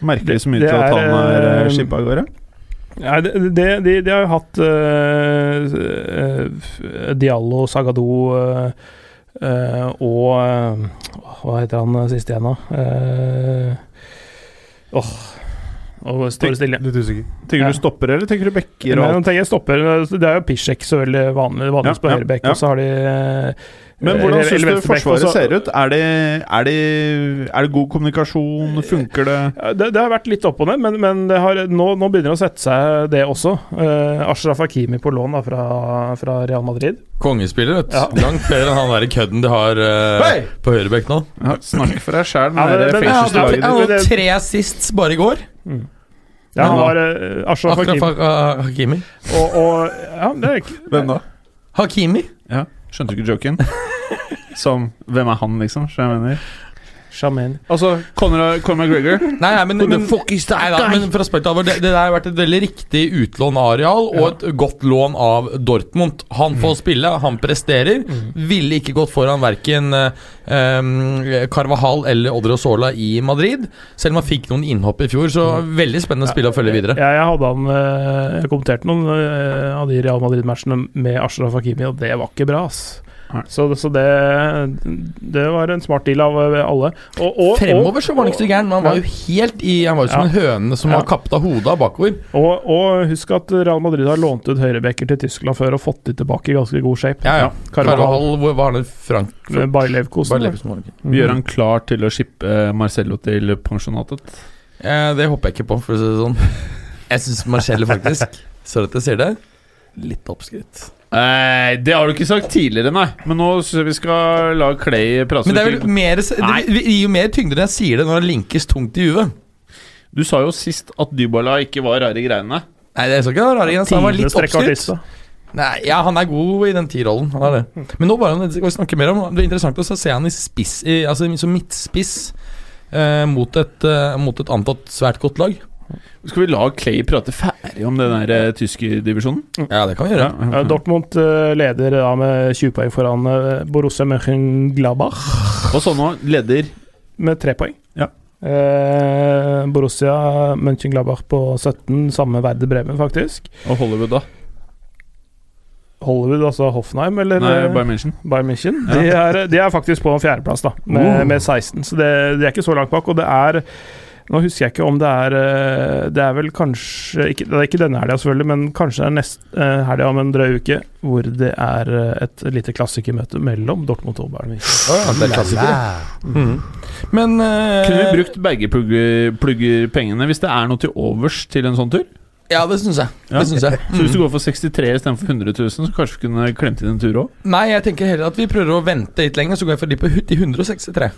Merker de så mye Det- til at han er, eh, uh, shippa av gårde? Nei, de, det, de, de har jo hatt uh, uh, Diallo, Sagado eh, eh, og eh, Hva heter han eh, siste igjen, da? Åh Åh oh, står det stille. Litt usikker. Tenker Ja. du stopper, eller tenker du bekker? Men og alt? tenker jeg stopper Det er jo Pisjek så veldig vanlig, vanligvis Ja, på høyrebekk, ja. og så har de Men hvordan syns du Forsvaret ser ut? Er det, er, det, er det god kommunikasjon? Funker det? Det, det har vært litt opp og ned, men, men det har, nå, nå begynner det å sette seg, det også. Uh, Ashraf Hakimi på lån da, fra, fra Real Madrid. Kongespiller, vet du. Ja. Langt bedre enn han der kødden de har uh, hey! på høyrebekk nå. Ja, Snakk for deg sjæl, Jeg hadde, fengselslaget jeg hadde tre assists bare i går. Ja, han var uh, Ashraf Hakimi. Hakimi. Og, og ja, det er ikke Hvem da? Hakimi? Ja, Skjønte du ikke joken? Som Hvem er han, liksom? Så jeg mener Shaman. Altså, Conor, Conor McGregor Nei, nei, men, men, nei, da, men for å spørre alvor, det, det der har vært et veldig riktig utlån av Areal og et godt lån av Dortmund. Han får spille, han presterer. Ville ikke gått foran verken Carvahal eller Odriozola i Madrid. Selv om han fikk noen innhopp i fjor, så veldig spennende spill å følge videre. Ja, jeg hadde han eh, Jeg kommenterte noen eh, av de Real Madrid-matchene med Ashraf Hakimi, og det var ikke bra, ass. Så, så det, det var en smart deal av eh, alle. Og, og, Fremover så var han ikke så gæren, men han var jo helt i Han var jo som en høne som Ja. var kappet av hodet av bakover. Og, og husk at Real Madrid har lånt ut høyrebacker til Tyskland før og fått de tilbake i ganske god shape. Ja, ja. Carvajal, hvor var det? Frank Bailevkosen. Ikke. Gjør han klar til å shippe Marcello til pensjonatet? Eh, det håper jeg ikke på, for å si det sånn. Jeg syns Marcello faktisk Sorry at jeg sier det. Litt oppskrytt. Nei, det har du ikke sagt tidligere, nei. Men nå synes jeg vi skal la Clay prate Men det er vel mer Det Nei. det gir jo mer tyngde når jeg sier det, når det linkes tungt i huet. Du sa jo sist at Dybala ikke var rar i greiene. Nei, det er så ikke det greiene Han var litt oppskrytt. Nei, ja, han er god i den T-rollen. Han er det. Men nå bare det skal vi snakke mer om Det er interessant å se han i spiss i, Altså som midtspiss eh, mot, et, eh, mot et antatt svært godt lag. Skal vi la Clay prate ferdig om den der uh, tyskerdivisjonen? Ja, det kan vi gjøre. Ja, Dortmund eh, leder da med 20 poeng foran eh, Borussia Mönchengladbach Og så nå leder med tre poeng. Ja. Eh, Borussia Mönchengladbach på 17, samme Verde Bremen, faktisk. og Hollywood, da. Hollywood, altså Hoffenheim, eller Nei, eh, Bayern München. Bayern München. De, er, de er faktisk på fjerdeplass, da, med, uh. med 16. Så det, de er ikke så langt bak. Og det er Nå husker jeg ikke om det er eh, Det er vel kanskje ikke, Det er ikke denne helga, selvfølgelig, men kanskje det er neste uh, helga om en drøy uke, hvor det er eh, et lite klassikermøte mellom Dortmund og Bayern München. Oh, ja, det er klassikere. Mhm. Men uh, Kunne vi brukt begge plugger- pluggerpengene hvis det er noe til overs til en sånn tur? Ja, det syns jeg. Ja. Det synes jeg. Så hvis du Mhm. går for 63 istedenfor 100 000, så kanskje vi kunne klemt inn en tur òg? Nei, jeg tenker heller at vi prøver å vente litt lenger, så går jeg for de på de 163.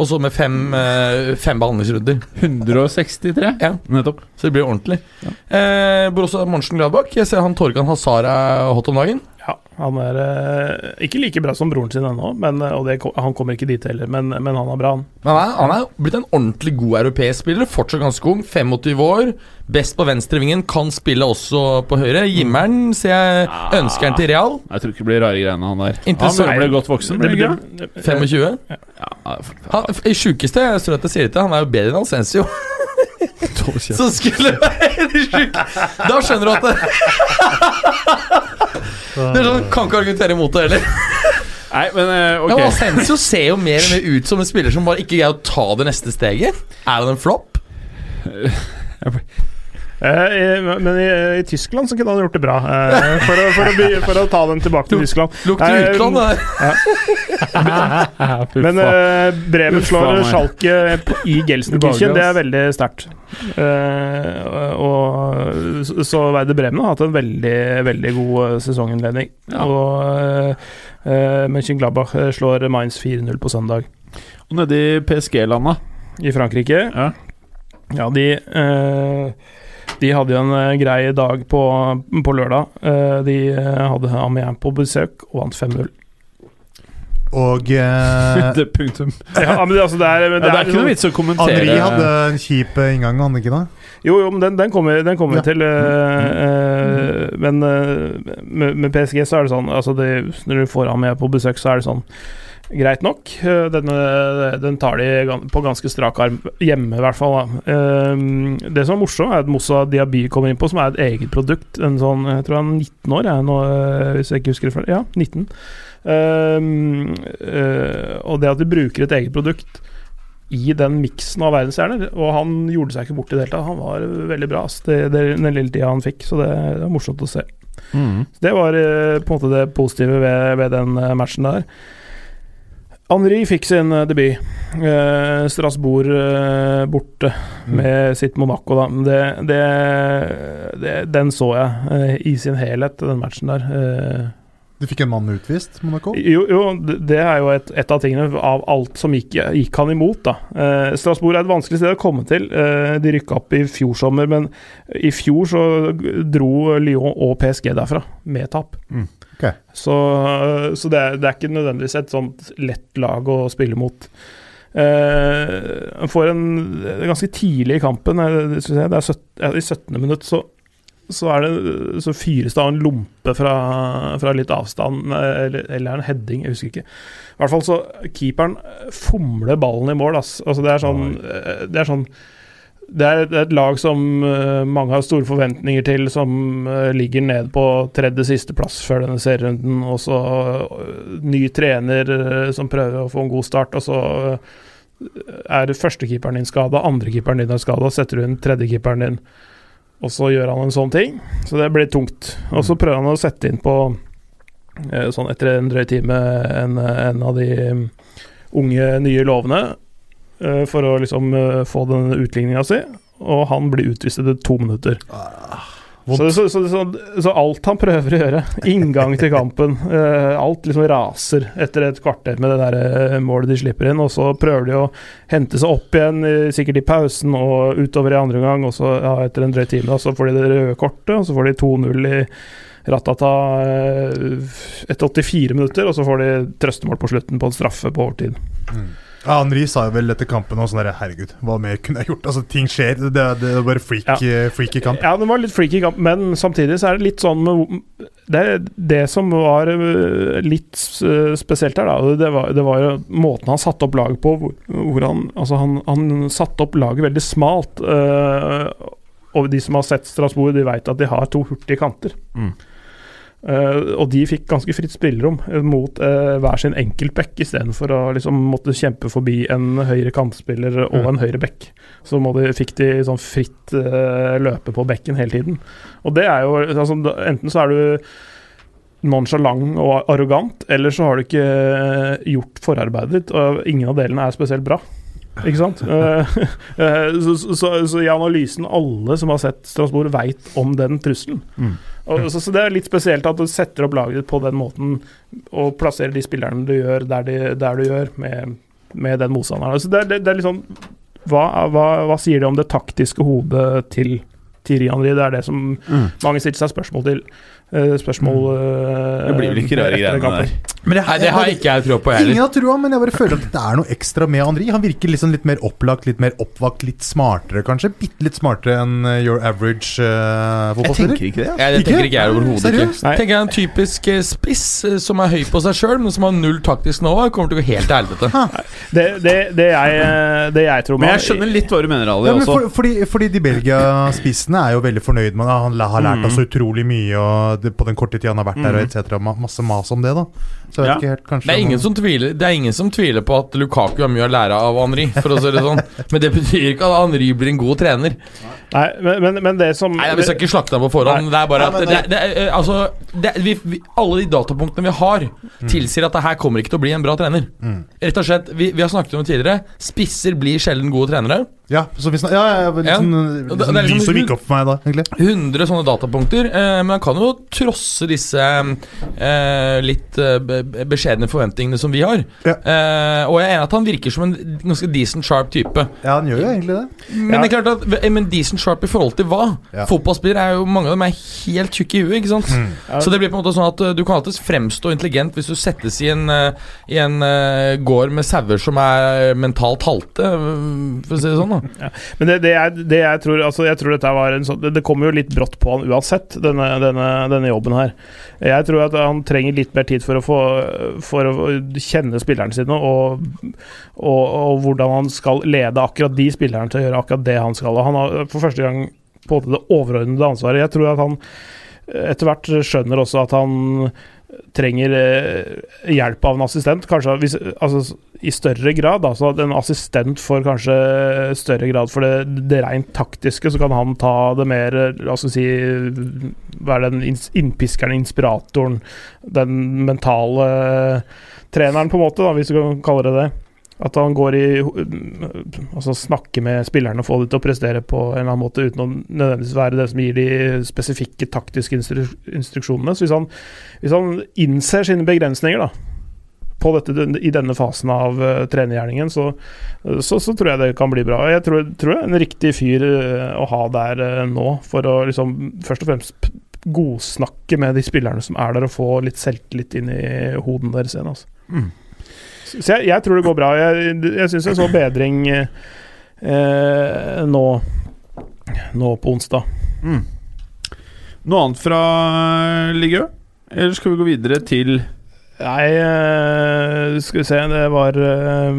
Og så med fem, eh, fem behandlingsrunder. 163? Ja. Nettopp. Så det blir ordentlig. Eh, Borussia Gladbach Jeg ser han Torgan Hazar er hot om dagen. Ja, han er eh, ikke like bra som broren sin ennå, men, eh, og det, han kommer ikke dit heller, men, men han er bra, han. Men han er, han er blitt en ordentlig god europeisk spiller. Fortsatt ganske ung. 25 år. Best på venstrevingen. Kan spille også på høyre. Gimmeren ser jeg ønsker han til Real. Jeg tror ikke det blir rare greiene, han der. Interessant. Han ble godt voksen. Det, ble det, ikke det? det, 25. Ja, Han, I sjukeste jeg tror at jeg sier det til, han er jo bedre enn Alcensio. Så skulle være det sjuke Da skjønner du at det Det er sånn, Kan ikke argumentere imot det heller. Nei, men ok Ja. Asensio ser jo mer og mer ut som en spiller som bare ikke greier å ta det neste steget. Er han en flopp? Eh, men i, i Tyskland så kunne han gjort det bra. eh, for, å, for, å by, for å ta den tilbake til Tyskland. Lukter Nei, utland, det der. Men eh, Bremen slår. Schalke i Gelsenkirchen. Det er veldig sterkt. Eh, og så- Werder Bremen har hatt en veldig, veldig god eh, sesonginnledning. Ja. Og uh, Mönchengladbach eh, slår Mainz 4-0 på søndag Og nede i PSG-landa i Frankrike. Ja. Ja, de eh, De hadde jo en eh, grei dag på, på lørdag. Eh, de eh, hadde Amiens på besøk og vant 5-0. Og eh, Det punktum. Ja, men det, altså, det er, Ja, det er ikke noe vits å kommentere Henri hadde en kjip inngang, hadde han ikke det? Jo, jo, men den, den kommer, den kommer vi Ja. til. eh, men med, med PSG så er det sånn altså det, Når du får ham med på besøk, så er det sånn Greit nok. Eh, Denne, den tar de på ganske strak arm hjemme, i hvert fall. Da. Eh, det som er morsomt, er at Moussa Diaby kommer inn på, som er et eget produkt. En sånn, jeg tror han er 19 år, jeg, nå, eh, hvis jeg ikke husker det feil. Ja, 19. Eh, eh, og det at de bruker et eget produkt i den miksen av verdensstjerner. Og han gjorde seg ikke bort i det hele tatt. Han var veldig bra det, det, den lille tida han fikk, så det, det var morsomt å se. Mm. Det var på en måte det positive ved, ved den matchen der. Henri fikk sin eh, debut. Eh, Strasbourg eh, borte med sitt Monaco, da. Det, det, det, den så jeg eh, i sin helhet, den matchen der. Eh, Du fikk en mann utvist, Monaco? jo, jo, det er jo et, et av tingene av alt som gikk, gikk han imot. da. Eh, Strasbourg er et vanskelig sted å komme til. Eh, de rykka opp i fjor sommer, men i fjor så dro Lyon og PSG derfra med tap. Mm, ok. Så, så det, er, det er ikke nødvendigvis et sånt lett lag å spille mot. Han får en ganske tidlig i kampen, jeg, det er søt, ja, i 17. minutt, så så, er det, så fyres det av en lompe fra, fra litt avstand, eller, eller en heading, jeg husker ikke. I hvert fall så Keeperen fomler ballen i mål. Ass. Altså det er sånn, eh, det er sånn det er, det er et lag som eh, mange har store forventninger til, som eh, ligger ned på tredje siste plass før denne serierunden. Og så eh, ny trener som prøver å få en god start, og så er førstekeeperen din skada, andrekeeperen din er skada, setter du inn tredjekeeperen din, og så gjør han en sånn ting. Så det blir tungt. Og så prøver han å sette inn på sånn etter en drøy time en, en av de mm, unge, nye lovene for å liksom eh, få den utligninga si, og han blir utvist etter to minutter. så, så, så, så, så alt han prøver å gjøre, inngang til kampen, eh, alt liksom raser etter et kvarter med det der eh, målet de slipper inn, og så prøver de å hente seg opp igjen, eh, sikkert i pausen og utover i andre omgang, og så ja, etter en drøy time da, så får de det røde kortet, og så får de 2-0 i Ratata eh, etter 84 minutter, og så får de trøstemål på slutten på en straffe på overtid. Ja, Henri sa jo vel etter kampen også sånn der, Herregud, hva mer kunne jeg gjort? Altså, ting skjer. Det, det, det er bare freak, Ja. eh, freaky kamp. Ja, det var litt freaky kamp, men samtidig så er det litt sånn det, det som var øh, litt øh, spesielt her, da, det var, det var jo måten han satte opp laget på. Hvor, hvor han, altså han, han satte opp laget veldig smalt. øh, og de som har sett Strasbourg, de vet at de har to hurtige kanter. Mm. Eh, og de fikk ganske fritt spillerom eh, mot uh, hver sin enkeltback, istedenfor å liksom måtte kjempe forbi en høyre kantspiller og en høyre bekk. Så de, fikk de sånn fritt uh, løpe på bekken hele tiden. Og det er jo altså, Enten så er du nonchalant og arrogant, eller så har du ikke gjort forarbeidet ditt, og ingen av delene er spesielt bra. Ikke sant? Så, så, så i analysen, alle som har sett Strasbourg, veit om den trusselen. Mm. Og, så, så det er litt spesielt at du setter opp laget ditt på den måten, og plasserer de spillerne du gjør der, de, der du gjør, med, med den motstanderen. Altså det, det, det er litt sånn hva, hva, hva sier det om det taktiske hodet til Thierry Henry? Det er det som Mm. mange stiller seg spørsmål til. Eh, spørsmål eh, Det blir vel ikke rare greiene der. Men det, Nei, det har ikke jeg tro på heller. Ingen har trua, men jeg bare føler at det er noe ekstra med Henri. Han virker liksom litt mer opplagt, litt mer oppvakt, litt smartere kanskje. Bitte litt smartere enn eh, your average uh, Jeg tenker ikke det. Ja, det tenker ikke jeg overhodet ikke. Tenker jeg En typisk spiss som er høy på seg sjøl, men som har null taktisk nå, kommer til å gå helt til helvete. Det, det, det, jeg, det jeg tror Men jeg skjønner litt hva du mener, Ali, Ja, men også. for, fordi, fordi de Belgia-spissene er jo veldig fornøyd med han har lært oss så utrolig mye og på den korte tida han har vært der, og etc. Ma masse mas om det, da. Så jeg vet Ja. ikke helt, kanskje Det er, ingen som tviler, det er ingen som tviler på at Lukaku har mye å lære av Henri, for å si det sånn. Men det betyr ikke at Henri blir en god trener. Nei, men, men, men det som Nei, Vi skal ikke slakte ham på forhånd. Det er bare at det, det, er, eh, altså, det, vi, vi, Alle de datapunktene vi har, tilsier at det her kommer ikke til å bli en bra trener. Rett og slett, vi, vi har snakket om det tidligere. Spisser blir sjelden gode trenere. Ja, så vi snak, ja, ja, litt Ja. sånn, litt det- sånn det er liksom- lys som gikk opp for meg da, egentlig. 100 sånne datapunkter, eh, men han kan jo trosse disse eh, litt eh, beskjedne forventningene som vi har. Ja. Uh, og jeg er enig at han virker som en ganske decent sharp type. Ja, han gjør jo egentlig det. Men Ja. det er klart at eh, Men decent sharp i forhold til hva? Ja. Fotballspillere er jo Mange av dem er helt tjukke i huet, ikke sant? Ja. Så det blir på en måte sånn at eh, du kan alltids fremstå intelligent hvis du settes i en, eh, i en uh, gård med sauer som er mentalt halte, eh, for å si det sånn. da Men det, det, jeg, det jeg tror Altså jeg tror dette var en sånn Det, det kommer jo litt brått på han uansett, denne, denne, denne jobben her. Jeg tror at han trenger litt mer tid for å få For å kjenne spillerne sine, og, og, og hvordan han skal lede akkurat de spillerne til å gjøre akkurat det han skal. Og han har for første gang på det overordnede ansvaret. Jeg tror at han etter hvert skjønner også at han trenger eh, hjelp av en assistent. Kanskje hvis, altså, i større grad. Altså en assistent får kanskje større grad for det, det rent taktiske. Så kan han ta det mer La oss si Være den innpiskeren, inspiratoren, den mentale treneren, på en måte, da, hvis du kan kalle det det. At han går i Altså snakker med spillerne og får de til å prestere på en eller annen måte uten å nødvendigvis være det som gir de spesifikke taktiske instru instruksjonene. Så hvis han, hvis han innser sine begrensninger da på dette, i denne fasen av uh, trenergjerningen, så, så, så tror jeg det kan bli bra. Jeg tror, tror jeg er en riktig fyr uh, å ha der uh, nå, for å liksom først og fremst godsnakke med de spillerne som er der, og få litt selvtillit inn i hodene deres igjen. Altså. Mm. Så jeg, jeg tror det går bra. Jeg, jeg syns jeg så bedring eh, nå, nå på onsdag. Mm. Noe annet fra Ligø? Eller skal vi gå videre til Nei, eh, skal vi se Det var eh,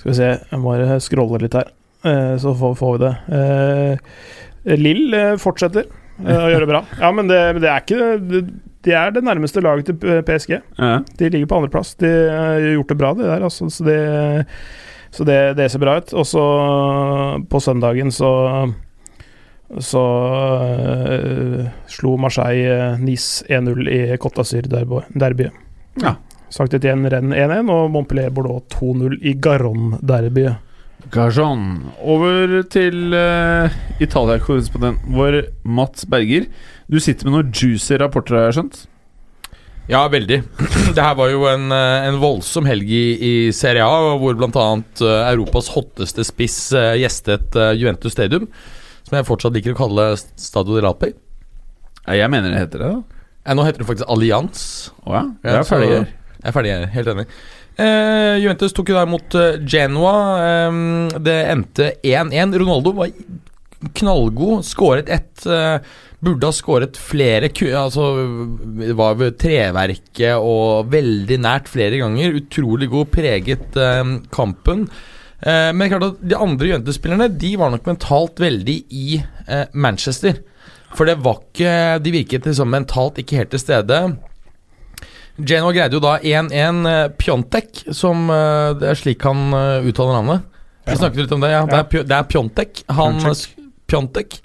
Skal vi se, jeg må scrolle litt her. Eh, så får, får vi det. Eh, Lill eh, fortsetter eh, å gjøre bra. Ja, men det, det er ikke det, De er det nærmeste laget til PSG. Ja. De ligger på andreplass. De har gjort det bra, de der. Altså, så det, så det, det ser bra ut. Og så på søndagen så så øh, slo Marseille-Nis Nice 1-0 i Côte d'Azur-derbyet. Ja. Sagt igjen renn 1-1, og Montpellier Bordeaux 2-0 i Garonne-derbyet. Gajon. Over til uh, Italia-korrespondenten vår, Mats Berger. Du sitter med noen juicy rapporter, har jeg skjønt? Ja, veldig. Det her var jo en, eh, en voldsom helg i, i Serie A, hvor bl.a. Europas hotteste spiss uh, gjestet uh, Juventus Stadium. Som jeg fortsatt liker å kalle Stadio de Lapi. Ja, jeg mener det heter det. da Ja, Nå heter det faktisk Allianz. Å ja? Ja, Jeg er ferdig her. Jeg er ferdig, jeg er helt enig. Eh, Juventus tok jo der mot eh, Genoa. Eh, det endte 1-1. Ronaldo var knallgod. Skåret ett. eh, burde ha skåret flere. Altså, det var ved treverket og veldig nært flere ganger. Utrolig god. Preget eh, kampen. Eh, men klart at de andre Juventus-spillerne De var nok mentalt veldig i eh, Manchester. For det var ikke De virket liksom mentalt ikke helt til stede. Genoa greide jo da 1-1 eh, Pjontek, som eh, Det er slik han eh, uttaler navnet. Vi snakket litt om det, ja. Det er, det er Pjontek. Han Pjontek.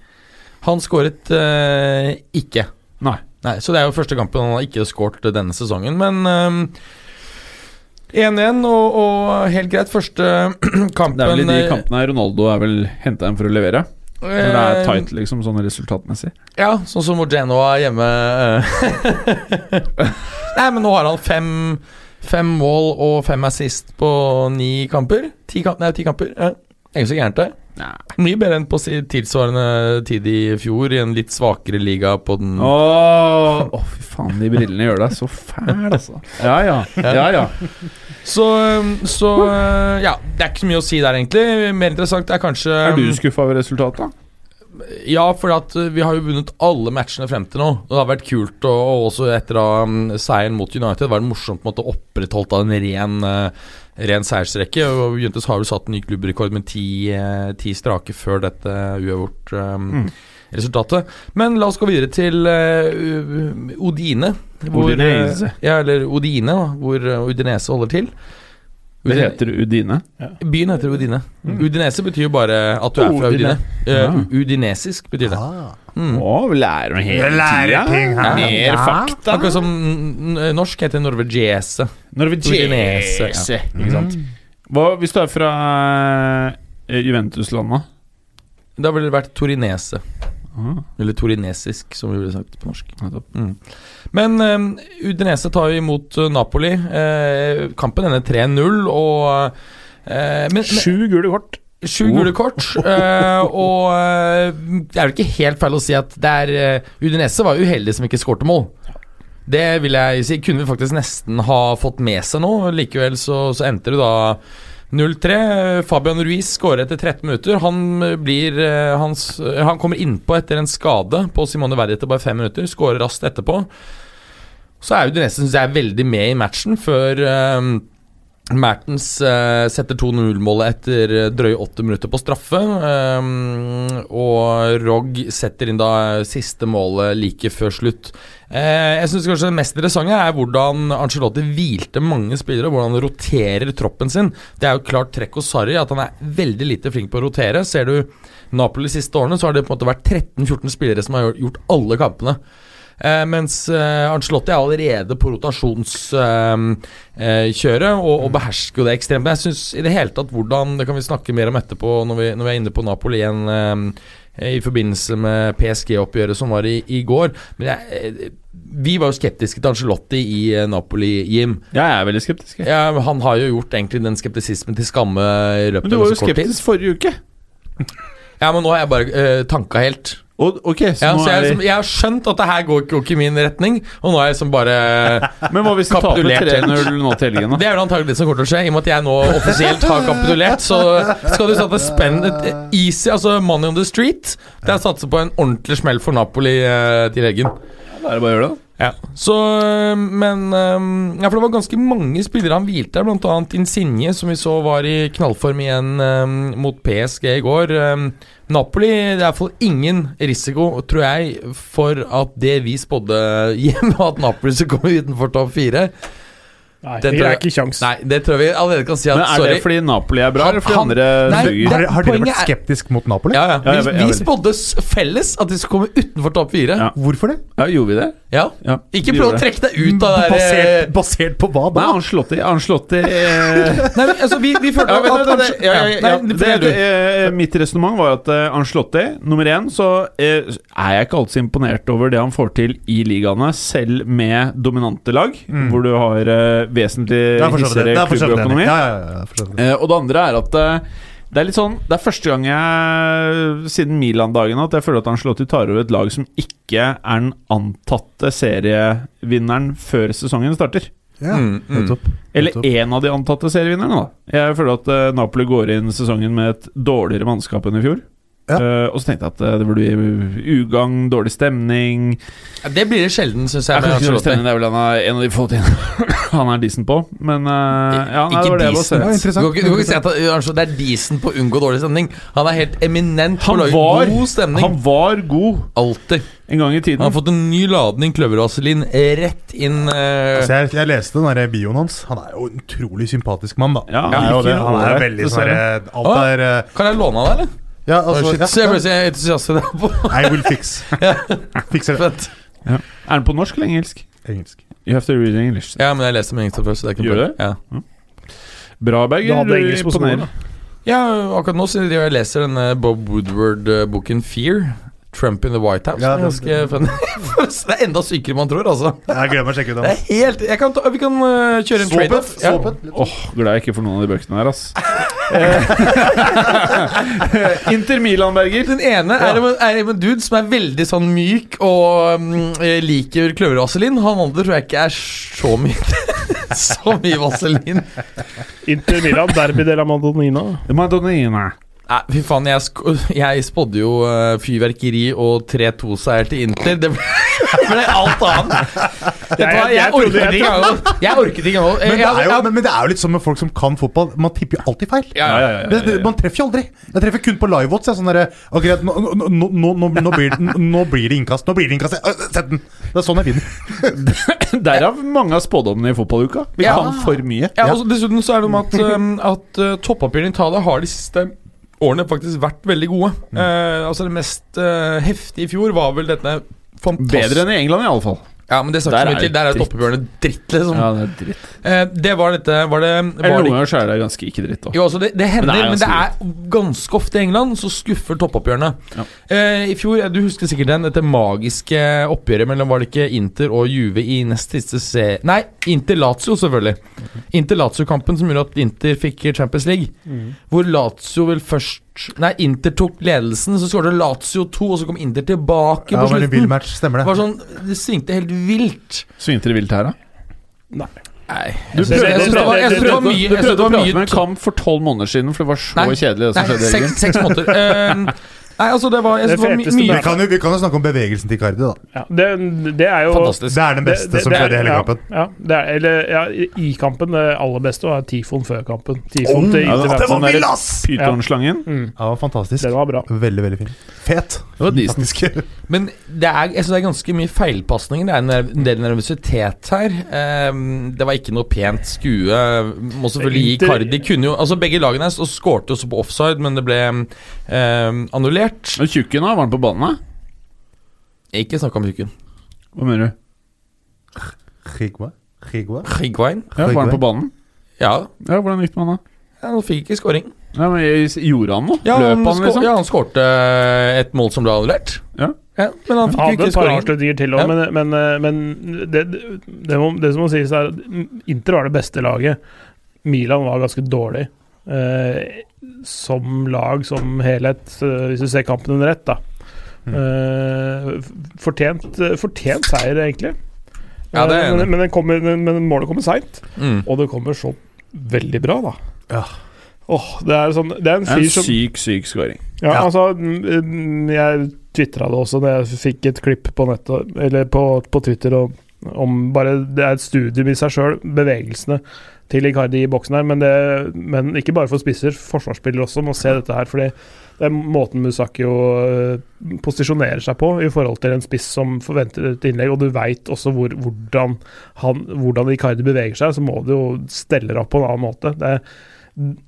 Han skåret uh, ikke. Nei. Nei, Så det er jo første kampen han har ikke skåret denne sesongen, men um, 1-1 og, og helt greit. Første kampen Det er vel i de kampene Ronaldo er vel henta inn for å levere. Når det er eh, tight, liksom, sånn resultatmessig. Ja, sånn som Genoa hjemme. eh. Nei, men nå har han fem, fem mål og fem assist på ni kamper. Ti, kamp, nei, ti kamper. Ja. Er ikke så gærent, det. Mye bedre enn på tilsvarende tid i fjor, i en litt svakere liga på den Åh, Åh, fy faen, de brillene gjør deg så fæl, altså. Ja ja. ja, ja. Så, så eh, ja, det er ikke så mye å si der, egentlig. Mer interessant er kanskje Er du skuffa over resultatet? da? Ja, for at uh, vi har jo vunnet alle matchene frem til nå. Det har vært kult, og, og også etter da, um, seieren mot United var det morsomt på en måte opprettholdt av en ren, uh, ren seiersrekke. Og Juventus har jo satt en ny klubbrekord med ti, uh, ti strake før dette uavgjort um, resultatet. Men la oss gå videre til uh, Odine. Hvor, Udinese. ja, eller Odine, da, hvor Udinese holder til. Det heter Udine. Byen heter Udine. Udinese betyr jo bare at du er fra Udine. Udine. Uh, Ah. Udinesisk betyr det. Mm. Å, vi lærer noe hele tida. Mer fakta. Akkurat som norsk heter norvegiese. Udinese, ja. Ikke sant? Hva hvis du er fra eh, Juventus-landet? Da ville det vært torinese. Ah, Eller torinesisk, som vi ville sagt på norsk. Mm. Men um, Udinese tar jo imot uh, Napoli. Eh, kampen ender 3-0, og eh, men, Sju gule kort. Sju gule kort. Uh, og uh, det er jo ikke helt feil å si at det er uh, Udinese var uheldig som ikke skårte mål. Det vil jeg si kunne vi faktisk nesten ha fått med seg nå. Likevel så, så endte det da 0-3. Fabian Ruiz skårer etter 13 minutter. Han blir hans, Han kommer innpå etter en skade på Simone Verdi etter bare 5 minutter. Skårer raskt etterpå. Så er Udinese synes jeg veldig med i matchen før Mertens eh, setter 2-0-målet etter eh, drøye åtte minutter på straffe. Eh, og Rogg setter inn da siste målet like før slutt. Eh, jeg synes kanskje det mest interessante er hvordan Ancelotti hvilte mange spillere. Hvordan han roterer troppen sin. Det er jo klart trekk hos Sarri at han er veldig lite flink på å rotere. Ser du Napoli de siste årene, så har det på en måte vært 13-14 spillere som har gjort alle kampene. Eh, mens eh, Ancelotti er allerede på rotasjonskjøret eh, kjøret, og, og behersker jo det ekstremt. Men jeg synes i det hele tatt hvordan Det kan vi snakke mer om etterpå når vi, når vi er inne på Napoli igjen. eh, I forbindelse med PSG-oppgjøret som var i, i går. Men jeg, eh, vi var jo skeptiske til Ancelotti i eh, Napoli, Jim. Jeg er veldig skeptisk. Ja, han har jo gjort egentlig den skeptisismen til skamme i løpet Men du var jo skeptisk forrige uke. Ja, men nå har jeg bare eh, tanka helt. Og, ok, så Ja, nå så jeg, er liksom, jeg har skjønt at det her går ikke, går ikke i min retning, og nå har jeg liksom bare Men hva hvis du taper kapitulert 3-0 nå til helgen, da? Det er vel antagelig det som kommer til å skje, i og med at jeg nå offisielt har kapitulert. Så skal du sette spenn easy, altså money on the street. Det er å satse på en ordentlig smell for Napoli eh, til helgen. Da er det bare å gjøre det. Ja. Så, øh, men øh, Ja, for det var ganske mange spillere han hvilte blant annet Insigne, som vi så var i knallform igjen øh, mot PSG i går. Napoli Det er iallfall ingen risiko, tror jeg, for at det vi spådde hjemme, at Napoli skulle komme utenfor topp fire. Nei, Det det er jeg- ikke kjangs. Nei, det tror jeg vi allerede kan si at Men er sorry. det fordi Napoli er bra, Han- eller fordi han- andre Nei, suger? Har, har dere vært er- skeptisk mot Napoli? Ja, ja. Ja, jeg- Vi, vi spådde felles at de skulle komme utenfor topp fire. Ja. Hvorfor det? Ja, gjorde vi det? Ja. Ja, Ikke prøv å trekke deg ut av det der basert, eh, basert på hva da? Nei, i Han slått i Nei, men altså, vi, vi følte Ja, at, ja, ja, ja, eh, Mitt resonnement var at eh, Ancelotti Nummer én så eh, er jeg ikke alltid så imponert over det han får til i ligaene, selv med dominante lag, Mm. hvor du har eh, vesentlig er hissigere er klubbøkonomi. Ja, ja, ja. Eh, og det andre er at eh, det er litt sånn Det er første gang jeg siden Milan-dagene at jeg føler at Angelotti tar over et lag som ikke er den antatte serievinneren før sesongen starter. Ja, Mm, mm. nettopp. Eller én av de antatte serievinnerne, da. Jeg føler at eh, Napoli går inn sesongen med et dårligere mannskap enn i fjor. Ja. Uh, og så tenkte jeg at eh, det burde bli ugagn, dårlig stemning Ja, Det blir det sjelden, syns jeg. jeg. dårlig stemning, Det er vel en av, en av de få tingene han er decent på. Men uh, ja, nei, Ikke det var det jeg var decent. Ja, se. Du kan ikke, du kan ikke si at det er decent på å unngå dårlig stemning. Han er helt eminent på å Han lage var, god stemning. han var god Alltid. en gang i Han har fått en ny ladning kløvervaselin rett inn uh... Altså, jeg, jeg leste den der bioen hans. Han er jo en utrolig sympatisk mann, da. Ja, han er jo det. Han er veldig sånn Alt er Kan jeg låne han, eller? Ja, altså Shit, ja, så jeg er entusiast i det. på I will fix. Fikser det. Fett. Er den på norsk eller engelsk? Engelsk. You have to read English. Ja, men jeg leste med engelsk først. Så det er ikke noe Gjør. Ja. Bra, Du Berger. hadde engelsk på skolen, Imponerer. ja, akkurat nå så jeg leser denne Bob Woodward-boken Fear. Trump in the White House. Ja, det er ganske funny. det er enda sykere man tror, altså. Jeg gleder meg å sjekke ut Det den. er helt jeg kan ta, Vi kan uh, kjøre en trade-off. Ja. Oh, glad jeg ikke får noen av de bøkene her, ass. Inter Milan, Berger. Den ene er, en, er en dude som er veldig sånn myk og um, eh, liker kløvervaselin. Han andre tror jeg ikke er så myk. så mye vaselin. Inter Milan, Derby de la Madonnina. Madonnina. Fy faen, jeg, sk jeg spådde jo eh, fyrverkeri og 3-2-seier til Inter. Det ble, ble alt annet. Vet jeg jeg orket ikke engang. Jeg orket ikke engang. Men det, jo, men, men det er jo litt sånn med folk som kan fotball. Man tipper jo alltid feil. Ja, ja, ja, Det, det, man treffer jo aldri. Jeg treffer kun på jeg, Sånn derre, ok, nå, nå, nå, nå, nå, nå, blir, det- innkast. Nå blir det innkast. Øh, Sett den! Det er sånn jeg vinner. Derav mange av spådommene i fotballuka. Vi Ja. kan for mye. Ja, og så Dessuten så er det om at, um, at uh, toppapirene i Italia har de siste årene faktisk vært veldig gode. Eh, altså Det mest uh, heftige i fjor var vel dette fantastiske Bedre enn i England, i alle fall. Ja, men det ikke så er mye til. Der er dritt. dritt, liksom. Ja, det er dritt. Eh, det var dette Var det, Eller noen det ganger så er det ganske ikke dritt òg. jo, altså det, det hender, Men men det det er er, ganske ofte i England så skuffer toppoppgjørene. Ja. Eh, I fjor, du husker sikkert den, dette magiske oppgjøret mellom var det ikke Inter og Juve i nest siste se... Nei, Inter-Lazio, selvfølgelig. Inter-Lazio-kampen som gjorde at Inter fikk Champions League. Hvor Lazio vel først Nei, Inter tok ledelsen, så skåret Lazio 2, og så kom Inter tilbake Ja, på det var en vill match, stemmer Det var det. sånn, det svingte helt vilt. Svingte det vilt her, da? Nei. Du Jeg jeg synes det var- jeg synes det var mye- du prøvde å prate med en kamp for tolv måneder siden, for det var så Nei. kjedelig, det som Nei, skjedde seks, seks måneder. Nei, altså, det var, Det var my mye Vi kan, jo, vi kan jo snakke om bevegelsen til Icardi, da. Ja, det, det er jo Fantastisk. Det er den beste Det- det- som det skjedde i hele ja, kampen. Ja, det er, eller, ja, i- kampen det aller beste var Tifon før kampen. Tifon til Ja, det var vill, ass! Pytonslangen. Mm, Ja, fantastisk. den var bra. Veldig, veldig fin. Fet. Det var decent. Men det er, jeg synes det er ganske mye feilpasninger. Det er en nerv- en del nervøsitet her. Um, det var ikke noe pent skue. Må selvfølgelig gi Inter- Cardi kunne jo Altså Begge lagene skårte også på offside, men det ble um, annullert. Og Tjukken, da? Var han på banen? da? Ikke snakk om Tjukken. Hva mener du? Rigua? Rigua? Higuain? Ja, var han på banen? Ja. Ja, Hvordan gikk det med han, da? ja, Han fikk ikke scoring. Ja, men Gjorde han noe? Ja, Løp han, han, liksom? ja, han skårte et mål som ble annullert. Ja. men han fikk jo Hadde et par til òg, Ja. men, men, eh, men det, det, det, må, det som må sies, er at Inter var det beste laget. Milan var ganske dårlig. Eh, som lag, som helhet, eh, hvis du ser kampen under ett, da. Mm. Eh, fortjent, fortjent seier, egentlig. Ja, er Eh, men, men, den kommer, men, målet kommer seint, Mm. og det kommer så veldig bra, da. Ja. Oh, det er sånn Det er en En som syk, syk scoring. Ja, Ja. altså mm, Jeg tvitra det også da jeg fikk et klipp på nettet Eller på, på Twitter og om bare Det er et studium i seg sjøl, bevegelsene til Icardi i boksen her. Men, det, men ikke bare for spisser, forsvarsspillere også må se dette her. fordi det er måten Musaki jo øh, posisjonerer seg på i forhold til en spiss som forventer et innlegg, og du veit også hvor, hvordan, han, hvordan Icardi beveger seg, så må du jo stelle deg opp på en annen måte. Det er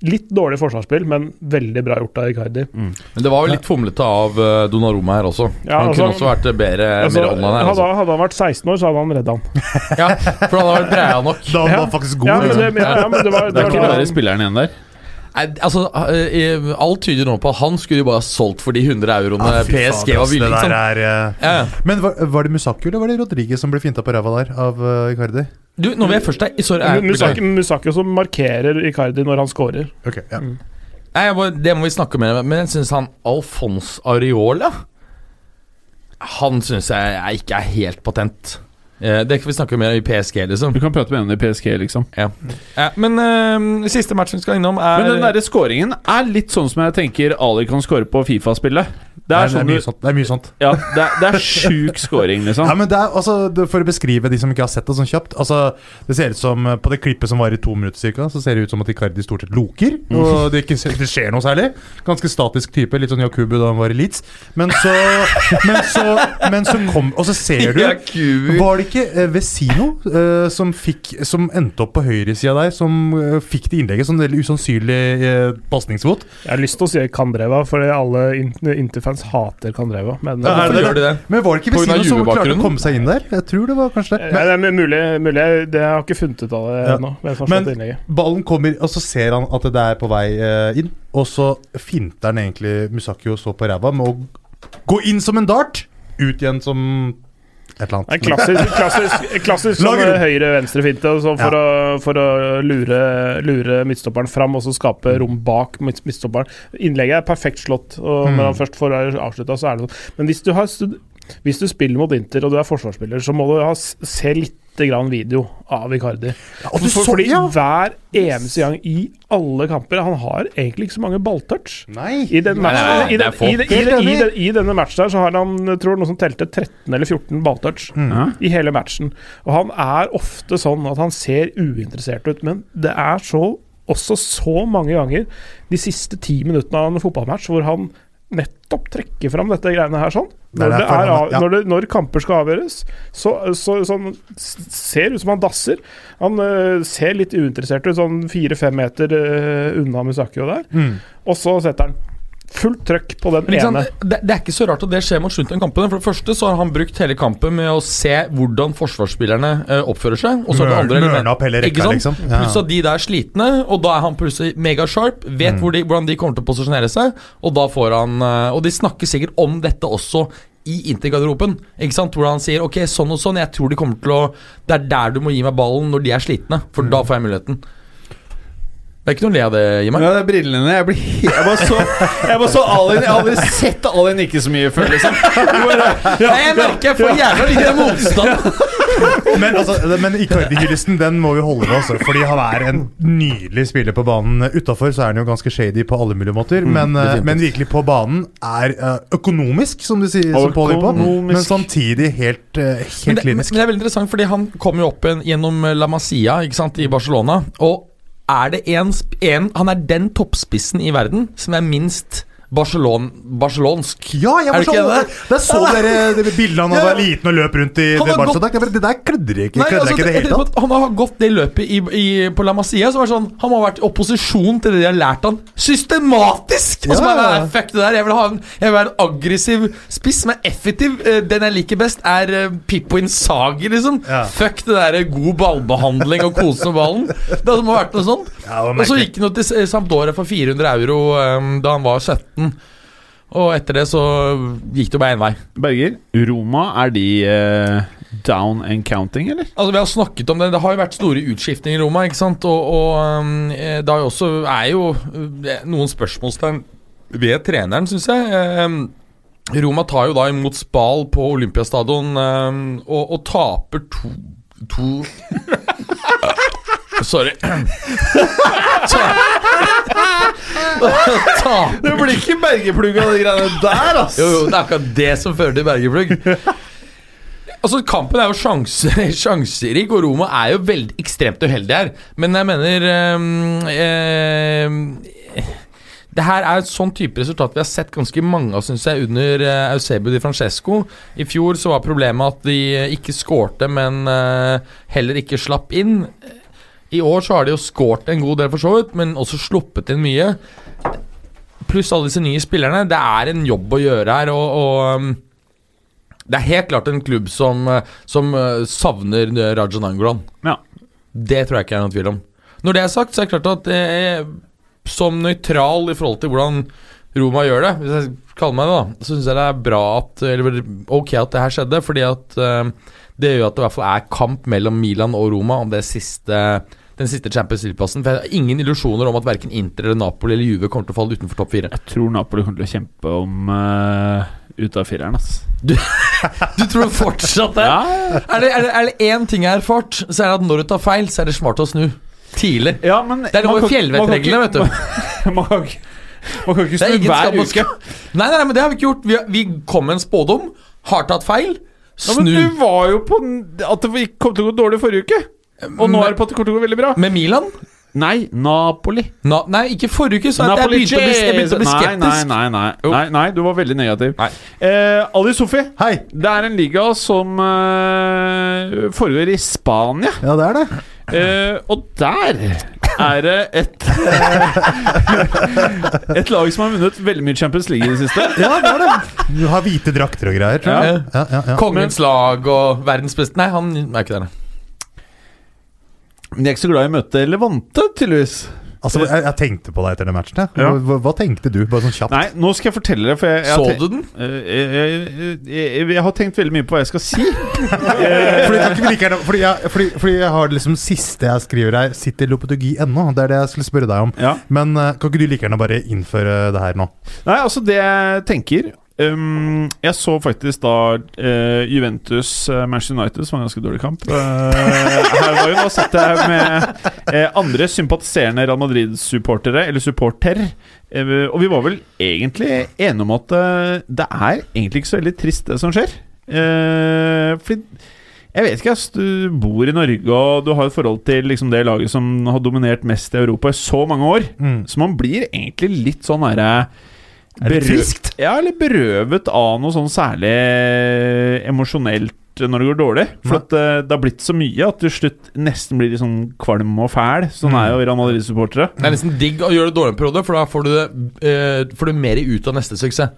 litt dårlig forsvarsspill, men veldig bra gjort av Icardi. Men det var jo litt fomlete av uh, Donnaroma her også. Ja, han altså, kunne også vært bedre Altså, mer her. hadde, Altså. hadde han vært 16 år, så hadde han redda han. Ja, for han hadde vært breia nok. Da var Ja. han faktisk god. Ja, men liksom. det, ja, men det var, Det det er ikke bare spilleren igjen der. Nei, altså, uh, Alt tyder nå på at han skulle jo bare ha solgt for de 100 euroene Ja, PSG fader, var villig eh, Ja. Men var, var det Musaku eller var det Rodriguez som ble finta på ræva der av uh, Icardi? Du, når vi er først der Sorry. Musaki som markerer Icardi når han scorer. Okay, ja. Nei, må, det må vi snakke mer om. Men jeg syns han Alfons Areola Han syns jeg ikke er helt patent. Eh, det kan vi snakke mer om i PSG, liksom. Du kan prate med henne i PSG, liksom. Ja. Ja, men eh, siste matchen vi skal innom, er Men den derre scoringen er litt sånn som jeg tenker Ali kan score på Fifa-spillet. Det Det sånn sånt. Det er mye sånt. Ja, det er, det er sjuk scoring, liksom. Ja, men det er, altså, For å beskrive de som ikke har sett det sånn kjapt altså, Det ser ut som eh, På det klippet som var i to minutter cirka, Så ser det ut som at Icardi stort sett loker. Og det, ikke, det skjer noe særlig. Ganske statisk type. Litt sånn Yakubu da han var i Leeds. Men så Men så, men så kom Og så ser du Var det ikke eh, Vesino eh, som, fikk, som endte opp på høyresida der, som eh, fikk det innlegget? Sånn veldig usannsynlig uh, pasningsfot. Jeg har lyst til å si Kandreva, fordi alle Interfans hater Kandreva. Men Ja, det, det det? Men var det ikke Vesino som klarte å komme seg inn der? Jeg tror det var kanskje det. Ja, det er mulig, mulig det har jeg ikke funnet ut av det Ja. ennå. som Men- innlegget. Ballen kommer, og så ser han at det er på vei inn. Og så finter han egentlig Musaki og så på ræva med å gå inn som en dart, ut igjen som et eller annet. En klassisk, klassisk, klassisk sånn høyre-venstre-finte altså for, å, for å lure, lure midtstopperen fram og så skape rom bak midtstopperen. Innlegget er perfekt slått, og Mm. når han først får avslutta, så er det sånn. Men hvis du, har, hvis du spiller mot Inter og du er forsvarsspiller, så må du ha, se litt grann video av Icardi. og du For, så- fordi ja. hver eneste gang i alle kamper Han har egentlig ikke så mange balltouch. Nei! I, den Nei, nei, nei, i, den, i, den- i, Helt den- i, enig. den- I denne matchen der så har han tror noe som telte 13 eller 14 balltouch Mm. i hele matchen. Og han er ofte sånn at han ser uinteressert ut, men det er så også så mange ganger de siste ti minuttene av en fotballmatch hvor han nettopp trekker fram dette greiene her sånn. Når, det er, av- når, det, når kamper skal avgjøres, så, så sånn, ser ut som han dasser. Han uh, ser litt uinteressert ut, sånn fire-fem meter uh, unna Musakio der. Mm. Og så setter han fullt trøkk på den ene. sant, det, det er ikke så rart at det skjer mot slutten av kampen. For det første så har han brukt hele kampen med å se hvordan forsvarsspillerne eh, oppfører seg. Og så er det andre opp hele rekka, liksom. Ja. Pluss at de der er slitne, og da er han plutselig megasharp. Vet hvor de, hvordan de kommer til å posisjonere seg, og da får han eh, Og de snakker sikkert om dette også i intergarderoben. Ikke sant? Hvor han sier ok, sånn og sånn, jeg tror de kommer til å Det er der du må gi meg ballen når de er slitne, for da får jeg muligheten. Det er ikke noe å le av det, Jimmy. Ja, det er brillene. Jeg, blir, jeg bare så, jeg bare så Alin Jeg har aldri sett Alin ikke så mye før, liksom. Nei, jeg merker jeg får jævla lite motstand. Men, altså, men Icardi-hyllesten den må vi holde med, altså, fordi han er en nydelig spiller på banen. Utafor så er han jo ganske shady på alle mulige måter, men, eh, men virkelig på banen er eh, økonomisk, som du sier, som Paul er på, men samtidig helt, helt Men det, det, men det er veldig interessant, fordi han kom jo opp en, gjennom La Masia ikke sant, i Barcelona. Og er det en, en Han er den toppspissen i verden som er minst Barcelon, barcelonsk. Ja, jeg var det sånn, det? er så dere det bildet han Ja. var liten og løp rundt i Han det har gått- Det der klødde ikke, Nei, altså, ikke det hele tatt. Han har gått det løpet i, i, på La Masia. Så var det sånn, han må ha vært i opposisjon til det de har lært han systematisk! Og så bare, ja, ja. nei, fuck det der. Jeg vil, ha en, jeg vil være en aggressiv spiss som er effektiv. Eh, Den jeg liker best, er uh, Pippo Insagi, liksom. Ja. Fuck det der eh, god ballbehandling og kose med ballen. Det må ha vært noe sånt. Ja, Og så gikk han til Sampdoria for 400 euro um, da han var 17. Og etter det så gikk det jo bare én vei. Berger, Roma, er de eh, down and counting, eller? Altså Vi har snakket om det. Det har jo vært store utskiftninger i Roma. ikke sant? Og, og eh, det er jo også, er jo eh, noen spørsmålstegn ved treneren, syns jeg. Um, Roma tar jo da imot Spal på Olympiastadion og, og taper to, to Sorry. Ta- Det blir ikke Bergeplugg av de greiene der, ass! jo, jo, det er akkurat det som fører til Bergeplugg. Altså, Kampen er jo sjanse- sjanserik, og Roma er jo veldig ekstremt uheldig her. Men jeg mener ehm, ehm, Det her er et sånn type resultat vi har sett ganske mange av, under uh, Eusebio di Francesco. I fjor så var problemet at de ikke skårte, men uh, heller ikke slapp inn. I år så har de jo skåret en god del, for så vidt, men også sluppet inn mye. Pluss alle disse nye spillerne. Det er en jobb å gjøre her, og, og um, det er helt klart en klubb som, eh, som eh, savner Raja Nangolan. Ja. Det tror jeg ikke er noen tvil om. Når det er sagt, så er det klart at jeg, som nøytral i forhold til hvordan Roma gjør det, hvis jeg kaller meg det, da, så syns jeg det er bra at Eller ok at det her skjedde, fordi at eh, det gjør at det i hvert fall er kamp mellom Milan og Roma om det siste den siste Champions League-plassen. For jeg har ingen illusjoner om at verken Inter eller Napoli eller Juve kommer til å falle utenfor topp fire. Jeg tror Napoli kommer til å kjempe om uh, ut av fireren, ass. Du tror fortsatt det? Ja, Er det, er, det, er det én ting jeg har erfart, så er det at når du tar feil, så er det smart å snu. Tidlig. ja men Det er noe med fjellvettreglene, vet du. Man kan ikke man kan ikke snu hver uke. Nei, nei, men det har vi ikke gjort. Vi, vi kom med en spådom, har tatt feil, Ja, men snu. du var jo på at det kom til å gå dårlig forrige uke. Og nå Men- er det på at det kommer til å gå veldig bra. Med Milan? Nei, Napoli. Na, nei, ikke forrige uke. Så jeg, begynte å bli, jeg begynte å bli skeptisk. nei, nei, nei, nei, nei, du var veldig negativ. Nei. Eh, Ali Sofi, Hei! det er en liga som eh, foregår i Spania. Ja, det er det. Eh, og der er det et eh, Et lag som har vunnet veldig mye Champions League i det siste. Ja, det er det. Du har hvite drakter og greier, tror jeg. Ja, ja, ja. Kongens lag og verdens beste Nei, han er ikke der. Men de er ikke så glad i å møte Levante, tydeligvis. Altså, jeg, jeg tenkte på deg etter den matchen. Ja. Hva, hva tenkte du? Bare sånn kjapt. Nei, nå skal jeg fortelle deg. For jeg, jeg, Så du den? Eh, jeg, jeg, jeg, jeg har tenkt veldig mye på hva jeg skal si. Fordi, gjerne- fordi, jeg, fordi, fordi jeg har liksom siste jeg skriver her, sitter lopetogi ennå. Det er det jeg skulle spørre deg om. Ja. Men eh, kan ikke du like gjerne bare innføre det her nå? Nei, altså det jeg tenker um, Jeg så faktisk da uh, Juventus uh, Manchester United, som var en ganske dårlig kamp. Uh, her var jo Nå satt jeg med andre sympatiserende Real Madrid-supportere, eller supporter. Og vi var vel egentlig enige om at det er egentlig ikke så veldig trist, det som skjer. Fordi jeg vet ikke, ass. Du bor i Norge og du har et forhold til liksom, det laget som har dominert mest i Europa i så mange år. Mm. Så man blir egentlig litt sånn herre Er friskt? Ja, eller berøvet av noe sånn særlig emosjonelt når det går dårlig. For at uh, det har blitt så mye at til slutt nesten blir litt sånn kvalm og fæl. Sånn er jo Real Madrid-supportere. Det er nesten digg å gjøre det dårlig en periode, for da får du, det, eh, får du mer ut av neste suksess.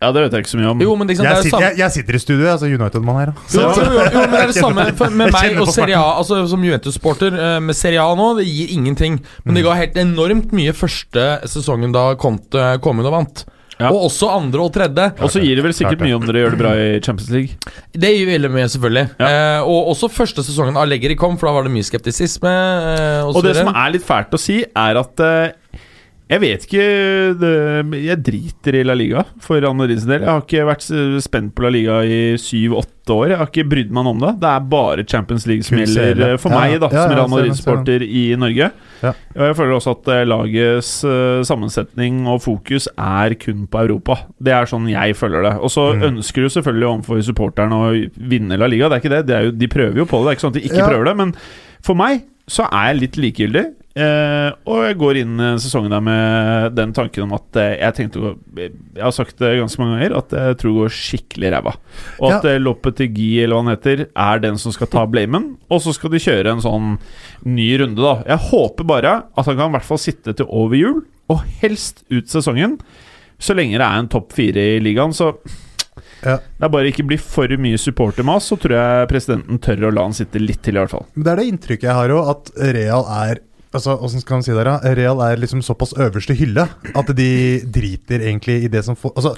Ja, det vet jeg ikke så mye om. Jo, men liksom, det er sitter, samme jeg, jeg sitter i studio, altså United-mann her. jo, jo, jo, jo, men det er det samme for- med meg og Serie A. Altså Som Juventus-sporter eh, med Serie A nå, det gir ingenting. Men det ga helt enormt mye første sesongen da Conte kom inn og vant. Ja. Og også andre og tredje. Og så gir det vel sikkert mye om dere gjør det bra i Champions League. Det gir veldig mye, selvfølgelig. Ja. Eh, og også første sesongen av Allegri kom, for da var det mye skeptisisme. Eh, og Og det som er litt fælt å si, er at eh, jeg vet ikke det, Jeg driter i La Liga for Anne Rins del. Jeg har ikke vært spent på La Liga i syv-åtte år. Jeg har ikke brydd meg om det. Det er bare Champions League som gjelder eh, for meg, da, som ja, Anne Rins-sporter i Norge. Ja. Og jeg føler også at eh, lagets eh, sammensetning og fokus er kun på Europa. Det er sånn jeg føler det. Og så Mm. ønsker du selvfølgelig overfor supporteren å vinne La Liga. Det er ikke det. det er jo, de prøver jo på det. Det er ikke sånn at de ikke prøver det. Men for meg så er jeg litt likegyldig. Eh, og jeg går inn i sesongen der med den tanken om at eh, jeg tenkte å Jeg har sagt det ganske mange ganger, at jeg tror det går skikkelig ræva. Og at Ja. ja. Lopetegui, eller hva han heter, er den som skal ta blamen. Og så skal de kjøre en sånn ny runde, da. Jeg håper bare at han kan i hvert fall sitte til over jul, og helst ut sesongen. Så lenge det er en topp fire i ligaen, så Ja. det er bare ikke bli for mye supportermas, så tror jeg presidenten tør å la han sitte litt til, i hvert fall. Det er det inntrykket jeg har òg, at Real er Altså, Hvordan skal man si det? da? Real er liksom såpass øverste hylle at de driter egentlig i det som får Altså,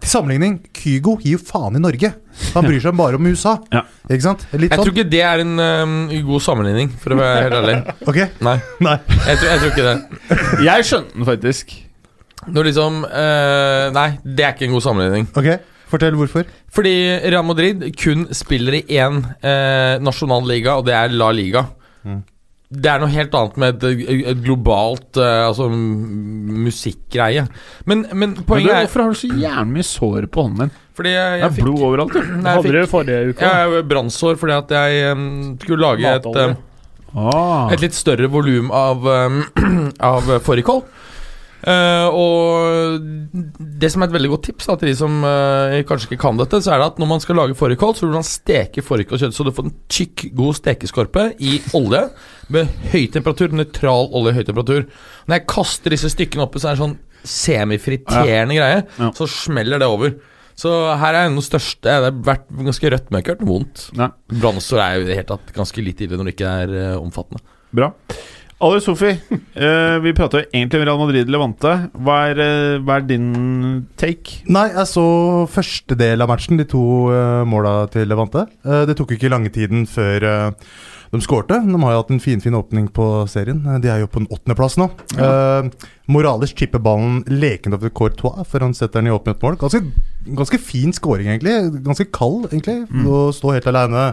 til sammenligning, Kygo gir jo faen i Norge. Han bryr seg bare om USA. Ja. Ikke sant? Litt Jeg tror sånn. ikke det er en um, god sammenligning, for å være helt ærlig. Ok, Nei, nei. jeg tror, jeg tror ikke det. Jeg skjønner den faktisk. Når liksom uh, Nei, det er ikke en god sammenligning. ok, Fortell hvorfor. Fordi Real Madrid kun spiller i én uh, nasjonal liga, og det er La Liga. Mm. Det er noe helt annet med et, et globalt uh, altså musikkgreie. Men, men Men du, poenget er hvorfor har du så jævlig mye sår på hånden din? Fordi jeg, Det jeg er fikk blod overalt, jo. Nei, jeg Hadde det forrige uke? jeg har brannsår fordi at jeg um, skulle lage et, Matolje. Ah. et litt større volum av, um, av fårikål. Eh, og det som er et veldig godt tips da, til de som uh, kanskje ikke kan dette, så er det at når man skal lage fårikål, så vil man steke fårikålkjøttet så du får en tykk, god stekeskorpe i olje med høy temperatur, nøytral olje, høy temperatur. Når jeg kaster disse stykkene oppi, så er det en sånn semifriterende greie, Ja. så smeller det over. Så her er den største Det har vært ganske rødt, men ikke vært vondt. Brannsår er jo i det hele tatt ganske lite ille når det ikke er uh, omfattende. Bra. Ali Sofi, eh, vi prater egentlig om Real Madrid Levante. Hva er, eh, hva er din take? Nei, jeg så første del av matchen, de to uh, måla til Levante. Det tok ikke lange tiden før de skårte. De har jo hatt en finfin fin åpning på serien. De er jo på en åttendeplass nå. Uh, Morales chipper ballen lekent over Courtois før han setter den i åpnet mål. Ganske, ganske fin scoring, egentlig. Ganske kald, egentlig. Å stå helt aleine.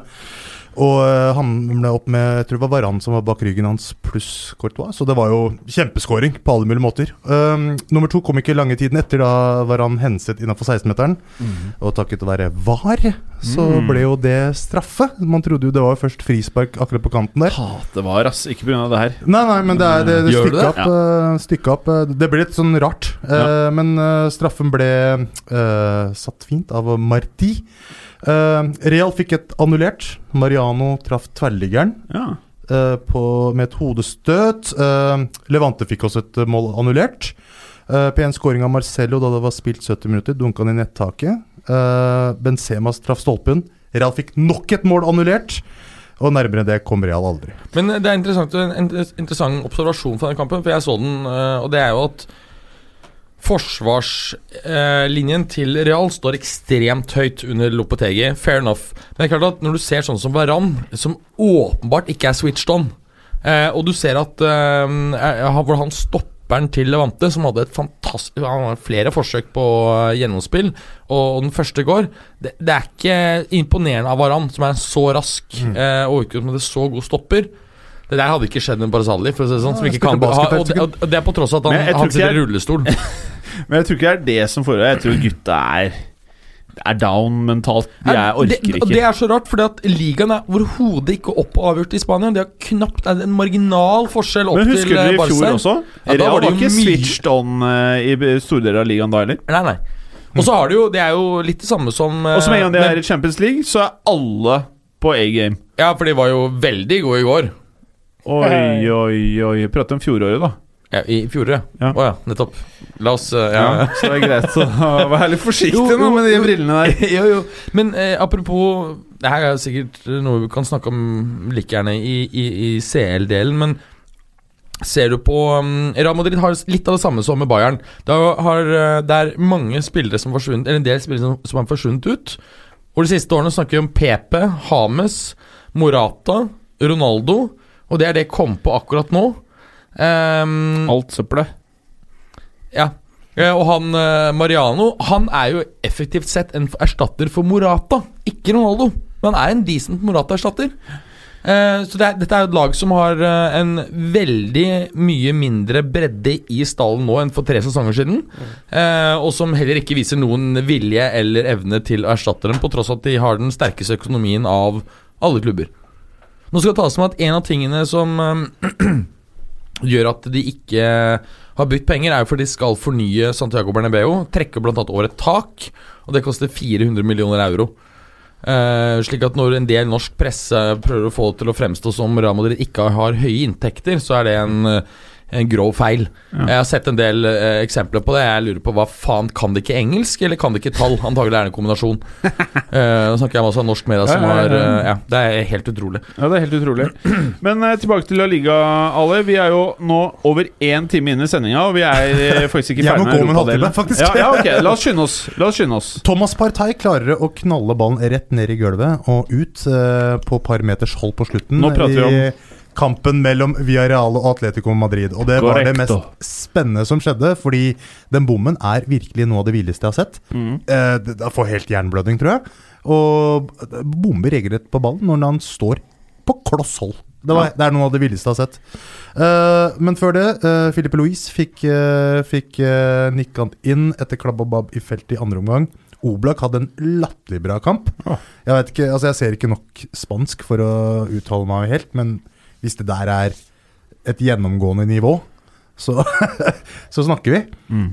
Og eh, han ble opp med jeg tror det var Varan som var bak ryggen hans, pluss Courtois. Så det var jo kjempeskåring på alle mulige måter. Um, nummer to kom ikke lange tiden etter da Varan henset innafor 16-meteren. Og takket være VAR så ble jo det straffe. Man trodde jo det var først frispark akkurat på kanten der. Hate var, ass. Ikke pga. det her. Nei, nei, men det, det, det stykka opp. ja. stykka opp eh, det ble litt sånn rart. eh, Men eh, straffen ble uh, satt fint av Marti. Eh, Real fikk et annullert. Mariano traff tverrliggeren Ja. uh, med et hodestøt. Uh, Levante fikk også et mål annullert. Uh, Pen scoring av Marcello da det var spilt 70 minutter. Dunka han i nettaket. Uh, Benzemas traff stolpen. Real fikk nok et mål annullert. Og nærmere det kom Real aldri. Men det er interessant, en interessant observasjon fra den kampen, for jeg så den, og det er jo at forsvarslinjen til Real står ekstremt høyt under Lopetegi. Fair enough. Men det er klart at når du ser sånn som Varan, som åpenbart ikke er switched on, eh, og du ser at eh, eh, hvor han stopper stopperen til Levante, som hadde et fantastisk Han hadde flere forsøk på gjennomspill, og, den første går. Det, det er ikke imponerende av Varan, som er så rask eh, og utgangspunktet så god stopper. Det der hadde ikke skjedd med Barzali, for å si det sånn. Som ikke kan, ha, og, det, og det er på tross av at han, jeg han sitter i rullestol. Men jeg tror ikke det er det som foregår. Jeg tror gutta er er down mentalt. De er, orker det, ikke. det er så rart, fordi at ligaen er overhodet ikke opp og avgjort i Spania. Det er knapt det er en marginal forskjell opp Men husker dere eh, i fjor også? Ja, Real var var, ikke switched on eh, i store deler av ligaen da heller. Nei, nei. Og så har det jo Det er jo litt det samme som eh, Og som en gang de er i Champions League, så er alle på A-game. Ja, for de var jo veldig gode i går. Oi, oi, oi. Prate om fjoråret, da. Ja, I fjoråret. Ja. Å ja, nettopp. La oss uh, ja. Ja, så det er greit å være litt forsiktig nå med de brillene der. jo, jo. Men eh, apropos Det her er sikkert noe vi kan snakke om like gjerne i, i, i CL-delen, men ser du på um, Real Madrid har litt av det samme som med Bayern. Det, har, eh, det er mange spillere som forsvunnet Eller en del spillere som, som har forsvunnet ut. Og de siste årene snakker vi om Pepe, Hames, Morata, Ronaldo. Og det er det jeg kom på akkurat nå. Um, Alt søppelet. ja. Eh, Og han eh, Mariano Han er jo effektivt sett en erstatter for Morata, ikke Ronaldo. Men han er en decent Morata-erstatter. Eh, så det er, dette er jo et lag som har en veldig mye mindre bredde i stallen nå enn for tre sesonger siden. Eh, og som heller ikke viser noen vilje eller evne til å erstatte dem, på tross av at de har den sterkeste økonomien av alle klubber. Nå skal det tas med at en av tingene som eh, gjør at de ikke har bytt penger, er jo fordi de skal fornye Santiago Bernabeu. Trekker bl.a. over et tak, og det koster 400 millioner euro. Uh, slik at når en del norsk presse prøver å få det til å fremstå som Real ikke har høye inntekter, så er det en, eh, en grov feil. Jeg har sett en del eh, eksempler på det. Jeg lurer på hva faen Kan de ikke engelsk, eller kan de ikke tall? Antagelig er det en kombinasjon. Eh, Nå snakker jeg også om norsk media som Ja, ja, har eh, Ja, det er helt utrolig. Ja, det er helt utrolig. Men eh, tilbake til La Liga, Ale. Vi er jo nå over én time inne i sendinga, og vi er eh, faktisk ikke Jeg må ferdig med gå om en halvtime, europadelen. faktisk. Ja, ja, ok, La oss skynde oss. La oss skynde oss. Thomas Partey klarer å knalle ballen rett ned i gulvet og ut eh, på par meters hold på slutten. Nå prater vi om- kampen mellom Villarreal og Atletico Madrid. Og det var det mest spennende som skjedde, fordi den bommen er virkelig noe av det villeste jeg har sett. Mm. Eh, får helt jernblødning, tror jeg. Og bomber regelrett på ballen når han står på kloss hold. Det, var, det er noe av det villeste jeg har sett. Uh, men før det, uh, Filipe Louise fikk, uh, fikk uh, nikkant inn etter klabb og babb i feltet i andre omgang. Oblak hadde en latterlig bra kamp. Jeg vet ikke, altså jeg ser ikke nok spansk for å uttale meg helt, men hvis det der er et gjennomgående nivå, så, så snakker vi.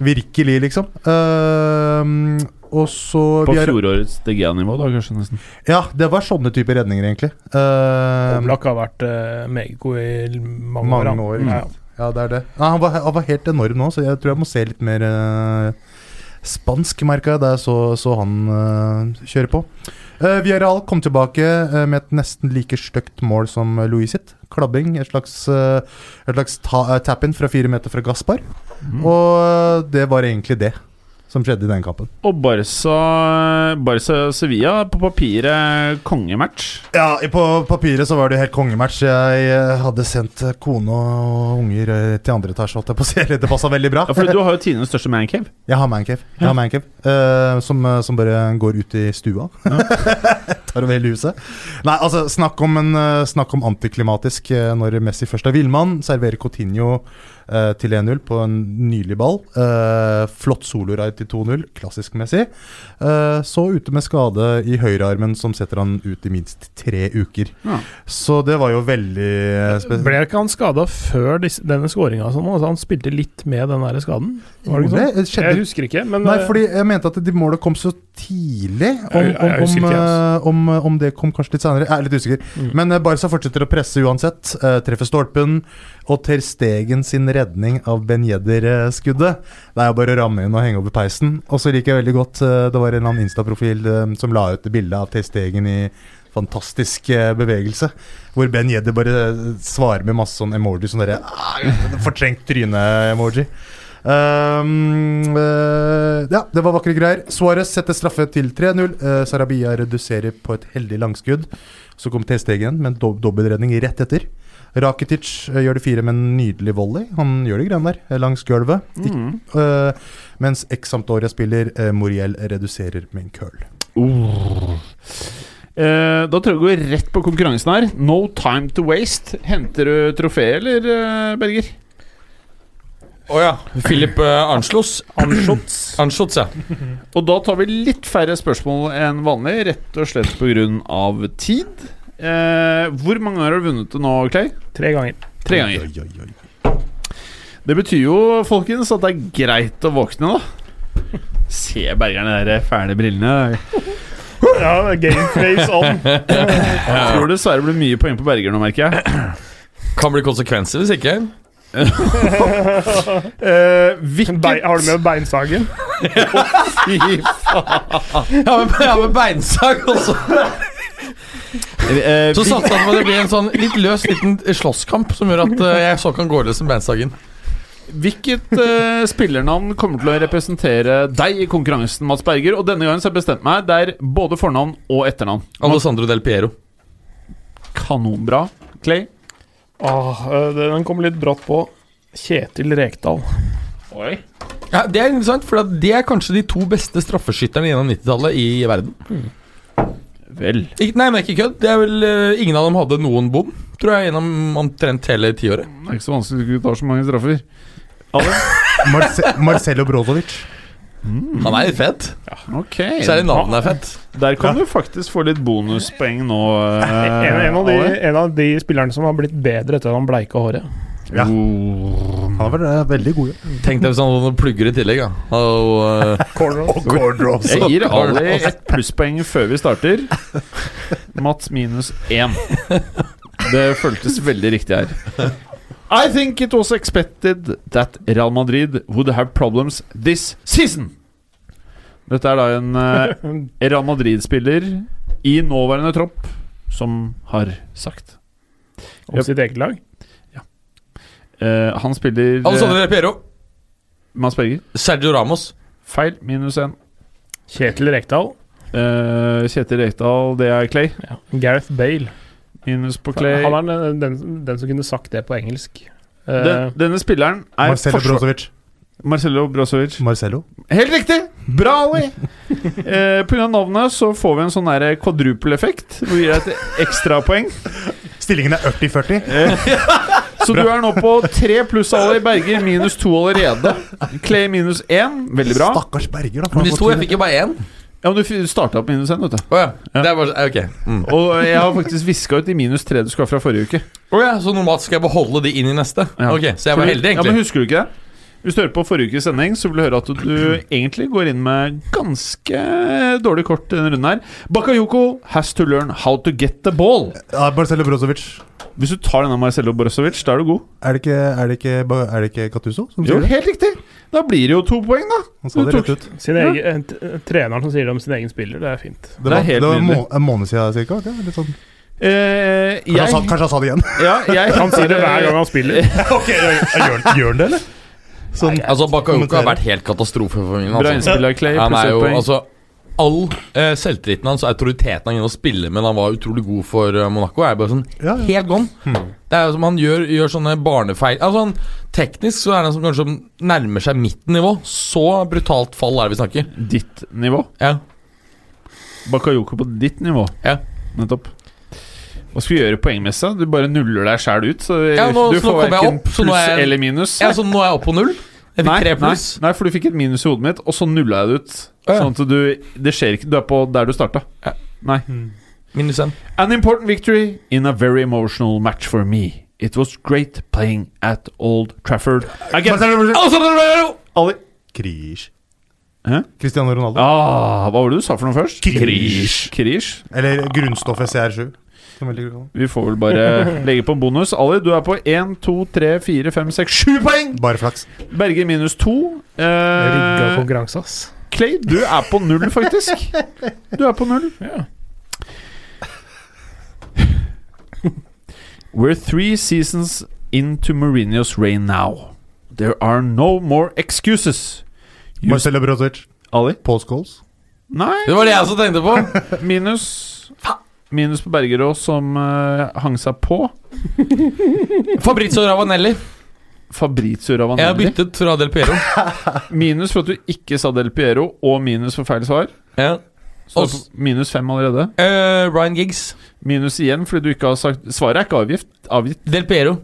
Virkelig, liksom. Uh, og så På vi har- fjorårets DGA-nivå, da, kanskje nesten. Ja, det var sånne typer redninger, egentlig. Ehm, Oblak har vært uh, meget god i mange, Mange år. år, Ja, Ja, det er det. Ja, han, var, han var helt enorm nå, så jeg tror jeg må se litt mer uh, spansk, merka jeg, da jeg så, så han uh, kjøre på. Uh, Villarreal kom tilbake eh, med et nesten like stygt mål som Louis sitt. Klabbing. Et slags, uh, slags ta, uh tap-in fra fire meter fra Gaspar. Og eh, det var egentlig det som skjedde i den kampen. Og Barca, Barca Sevilla, på papiret kongematch. Ja, på papiret så var det helt kongematch. Jeg eh, hadde sendt kone og unger eh, til andre etasje, holdt jeg på å si. Det passa veldig bra. Ja, for du har jo tidenes største mancave. Jeg har mancave. Jeg har mancave eh, som, som bare går ut i stua. Tar over hele huset. Nei, altså, snakk om, en, snakk om antiklimatisk når Messi først er villmann. Serverer Coutinho eh, til 1-0 på en nylig ball. Eh, flott soloride til 2-0. Klassisk Messi. Eh, så ute med skade i høyrearmen som setter han ut i minst tre uker. Ja. Så det var jo veldig eh, spesielt. Ble ikke han skada før disse, denne skåringa? Sånn, altså han spilte litt med den der skaden? Var det ikke sånn? Jeg husker ikke, men Nei, eh, fordi jeg mente at de målet kom så tidlig. Om, om, altså. eh, om, om det kom kanskje litt senere. Jeg er litt usikker. Mm. Men eh, Barca fortsetter å presse uansett. eh, treffer stolpen. Og Ter Stegen sin redning av Ben Yedder-skuddet. Det er jo bare å ramme inn og henge over peisen. Og så liker jeg veldig godt eh, Det var en eller annen Insta-profil eh, som la ut bilde av Ter Stegen i fantastisk eh, bevegelse. Hvor Ben Yedder bare eh, svarer med masse sånn emoji. Sånn derre ah, Fortrengt tryne-emoji. Um, uh, ja, det var vakre greier. Suárez setter straffe til 3-0. Uh, Sarabia reduserer på et heldig langskudd. Så kom T-stegen med en dob dobbeltredning rett etter. Rakitic uh, gjør det fire med en nydelig volley. Han gjør det greiene der, eh, langs gulvet. Mm. eh, mens X Sampdoria-spiller uh, Moriel reduserer med en køl. Uh, da tror jeg vi går rett på konkurransen her. No time to waste. Henter du trofeet, eller, eh, Berger? Å ja. Philip uh, Anschloss. Anschutz. Anschutz, ja. Og da tar vi litt færre spørsmål enn vanlig, rett og slett pga. tid. Eh, hvor mange ganger har du vunnet det nå, Clay? Tre ganger. Tre ganger. Oi, oi, oi. Det betyr jo, folkens, at det er greit å våkne, da. Se bergerne de der fæle brillene. Ja, game face on. Jeg tror dessverre det blir mye poeng på Berger nå, merker jeg. Kan bli konsekvenser hvis ikke. Eh, hvilket Be har du med beinsagen? Fy Ja, men, ja, med beinsag også. Eh, Så satser han på at det blir en sånn litt løs liten slåsskamp som gjør at eh, jeg så kan gå løs med beinsagen. Hvilket uh, spillernavn kommer til å representere deg i konkurransen, Mats Berger? Og denne gangen så har jeg bestemt meg. Det er både fornavn og etternavn. Alessandro Del Piero. Kanonbra. Clay? Åh, eh, den kom litt brått på. Kjetil Rekdal. Oi. Ja, Det er interessant, for det er kanskje de to beste straffeskytterne gjennom 90-tallet i verden. Vel. Ik nei, men ikke kødd. Det er vel uh, Ingen av dem hadde noen bom, tror jeg, gjennom omtrent hele tiåret. Det er ikke så vanskelig å ta så mange straffer. Marce Marcelo Brozovic. Han er litt fett. Okay. Særlig navnet er fett. Der kan du faktisk få litt bonuspoeng nå. eh, En, en, av de, en av de spillerne som har blitt bedre etter at han bleika håret. Ja. Oh. Han har vært eh, veldig god. Ja. Tenk deg hvis han hadde plugger i tillegg. Ja. Og, eh, Cornrows. Jeg gir Ali ett plusspoeng før vi starter. Mats minus én. Det føltes veldig riktig her. I think it was expected that Real Madrid would have problems this season. Dette er da en eh, Real Madrid-spiller i nåværende tropp som har sagt. Om sitt eget lag. Eh, han spiller Alessandro Del Piero. Berger. Sergio Ramos. Feil. Minus én. Kjetil Rekdal. Eh, Kjetil Rekdal, det er Clay. Ja. Gareth Bale. Minus på Clay. Han er den, den, den som kunne sagt det på engelsk. Eh, Den, denne spilleren er Marcelo Brozovic. Marcelo Brozovic. Marcelo. Helt riktig! Bra, Ali! eh, av navnet så får vi en sånn kvadrupeleffekt. quadruple-effekt. Hvor vi gir deg et ekstrapoeng. Stillingen er 80-40. Så du er nå på tre pluss Ali Berger, minus to allerede. Clay minus én. Veldig bra. Stakkars Berger, da. Men de to, jeg fikk jo bare én. Ja, men du starta opp minus én, vet du. Oh, ja. Ja. Det er bare, ok. Mm. Og jeg har faktisk viska ut de minus tre du skal ha fra forrige uke. Oh, ja, Så normalt skal jeg beholde de inn i neste? Ja. Ok, Så jeg var heldig, egentlig. Ja, men. Husker du ikke det? Hvis du hører på forrige ukes sending, så vil du høre at du egentlig går inn med ganske dårlig kort denne runden her. Bakayoko has to learn how to get the ball. Ja, Marcelo Brozovic. Hvis du tar denne Marcelo Brozovic, da er du god. Er det ikke, er det ikke, er det ikke Gattuso som Jo, sier det? helt riktig. Da blir det jo to poeng, da. Han sa det rett ut. Sin egen, treneren som sier det om sin egen spiller, det er fint. Det Det var, helt det var en, må, en måned siden det? Litt sånn. Eh, Kanskje, han sa, kanskje han sa det igjen? ja, jeg Han sier det hver gang han spiller. ok, gjør, gjør han det, eller? Sånn, Altså, Bakayoko har vært helt katastrofe for min. Bra Altså. innspill av Clay. Han er jo altså All eh, selvtilliten hans og autoriteten han gir å spille med, han var utrolig god for eh, Monaco, er bare sånn ja, ja. helt gone. Det er jo som han gjør, gjør sånne barnefeil Altså han, Teknisk så er han som kanskje nærmer seg mitt nivå. Så brutalt fall er det vi snakker. Ditt nivå. Ja. Bakayoko på ditt nivå. Ja. Nettopp. Hva skal vi gjøre poengmessig? Du bare nuller deg sjæl ut. Så Ja, nå- du så nå får kommer jeg verken opp, så nå pluss er jeg- eller minus. ja, så nå er jeg oppe på null. Jeg fikk Nei, tre pluss. nei, for du fikk et minus i hodet mitt, og så nulla jeg det ut. Ja. Sånn at du Det skjer ikke. Du er på der du starta. Ja. Nei. Minus én. An important victory in a very emotional match for me. It was great playing at Old Trafford. Again. Ali. Krish. Hæ? Cristiano Ronaldo. Ah, hva var det du sa for noe først? Krish. Krish. Eller grunnstoffet CR7. Vi får vel bare legge på en bonus. Ali, du er på 1, 2, 3, 4, 5, 6, 7 poeng! Bare flaks. Berger minus 2. Rigga Eh, konkurranse, ass. Clay, du er på null, faktisk. Du er på null. We're three seasons into Mourinho's reign now. There are no more excuses. You- Marcelo Brozic. Ali? Paul Scholes. Nei. Det var det jeg også tenkte på. Minus. Minus på Bergerås, som uh, hang seg på. Fabrizio Ravanelli. Fabrizio Ravanelli. Jeg har byttet fra Del Piero. Minus for at du ikke sa Del Piero, og minus for feil svar. Ja. Så minus fem allerede. Uh, Ryan Giggs. Minus igjen fordi du ikke har sagt Svaret er ikke avgift. avgitt. Del Piero.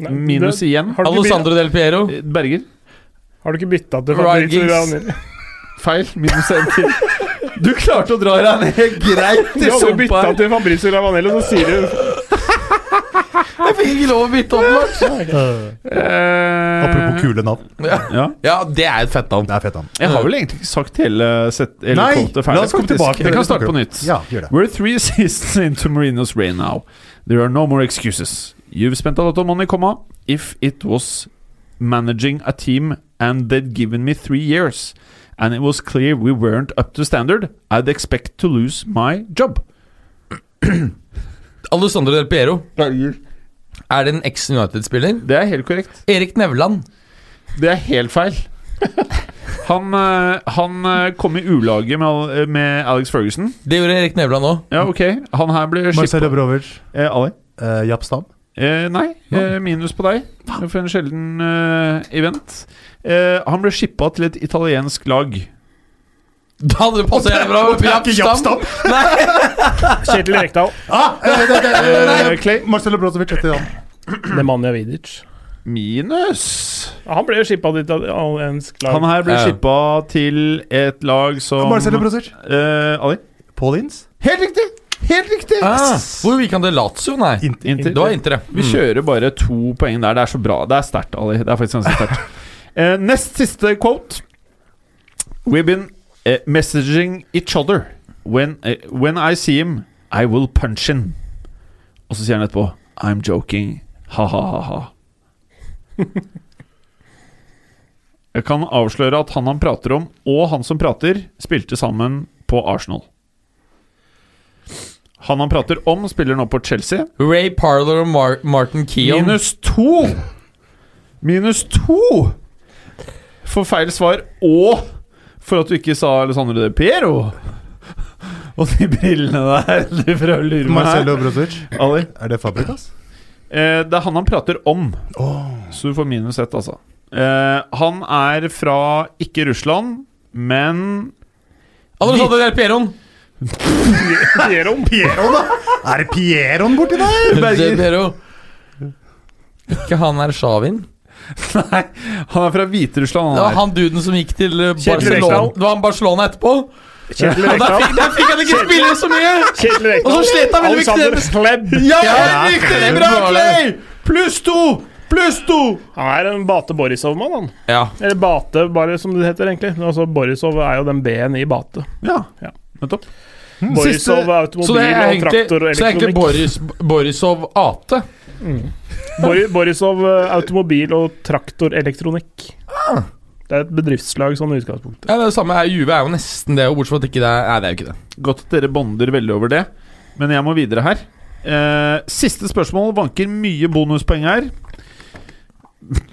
Nei, Minus det- igjen. Alessandro Del Piero. Eh, Berger. har du ikke bytta til Ryan Fabrizio Giggs. Ravanelli? Feil. Minus en til. Du klarte å dra deg ned greit Du i bytta sumpa her. til Fabrizio Lavanello, og så sier du Jeg fikk ikke lov å bytte om, Lars. Eh, Apropos kule navn. Ja. Ja, det er et fett navn. Det er fett, navn. Jeg har vel egentlig ikke sagt hele, set, hele Nei, ferdig, la oss komme tilbake Vi kan starte på nytt. Ja, gjør det. We're three seasons into Marino's rain now. There are no more excuses. You've spent a lot of money, comma. If it was managing a team and they'd given me three years, and it was clear we weren't up to standard, I'd expect to lose my job. Alessandro Del Piero. Er det en ex-United-spiller? Det er helt korrekt. Erik Nevland. Det er helt feil. Han, eh, han eh, kom i ulaget med, med Alex Ferguson. Det gjorde Erik Nevland òg. Ja, ok. Han her ble Marcelo skippa Brozovic. eh, Ali? Eh, Japp Stam. Eh, nei, eh, minus på deg for en sjelden eh, event. Eh, han ble shippa til et italiensk lag. Da hadde det passa jævlig bra. med Japp Stam! Kjetil Rekdal. Ah, eh, det- det- Eh, Clay? Marcelo Brozovic etter han. Nemanja Vidic. Minus. Ja, Han ble jo shippa til italiensk lag. Han her ble Ja. shippa til et lag som Marcelo Brozovic. eh, Ali? Paul Ince. Helt riktig! Helt riktig! Ah, hvor gikk han til Lazio? Nei. Inter. Inter. Det var Inter, ja. Vi kjører bare to poeng der. Det er så bra. Det er sterkt, Ali. Det er faktisk ganske sterkt. Eh, nest siste quote. We've been eh, messaging each other. When, eh, when I see him, I will punch him. Og så sier han etterpå I'm joking. Ha-ha-ha-ha. Jeg kan avsløre at han han prater om, og han som prater, spilte sammen på Arsenal. Han han prater om, spiller nå på Chelsea. Ray Parler og Mar Martin Keon. Minus to! Minus to! For feil svar, og for at du ikke sa Alessandro De Piero. Og de brillene der du prøver å lure meg Marcelo. Brozovic. Ali. Er det Fabrikas? Eh, det er han han prater om, så du får minus ett, altså. Eh, han er fra ikke Russland, men Alessandro de Pieron. Pieron. Pieron, da! Er det Pieron borti der? Del Piero. Ikke han er Shavin. Nei, han er fra Hviterussland. Det var Han han duden som gikk til eh, Barcelona. Det var han Barcelona etterpå. Kjetil der Rekdal. fikk, der fikk han ikke spille så mye! Kjetil Rekdal. Og så slet han veldig med kneet. Ja, Ja, riktig! det Bra, bra, Clay! Pluss to! Pluss to! Han er en Bate Borisov-mann, han. Ja. Eller Bate, bare som det heter, egentlig. Altså, Borisov er jo den B-en i Bate. Ja, Ja. Nettopp. Borisov automobil og traktor og elektronikk. så det er egentlig. Boris, Borisov AT Bori, Borisov eh, automobil og traktorelektronikk. Det er et bedriftslag sånn i utgangspunktet. Ja, det er det samme her. Juve er jo nesten det, bortsett fra at ikke det er Nei, det er jo ikke det. Godt at dere bonder veldig over det, men jeg må videre her. Eh, siste spørsmål vanker mye bonuspoeng her.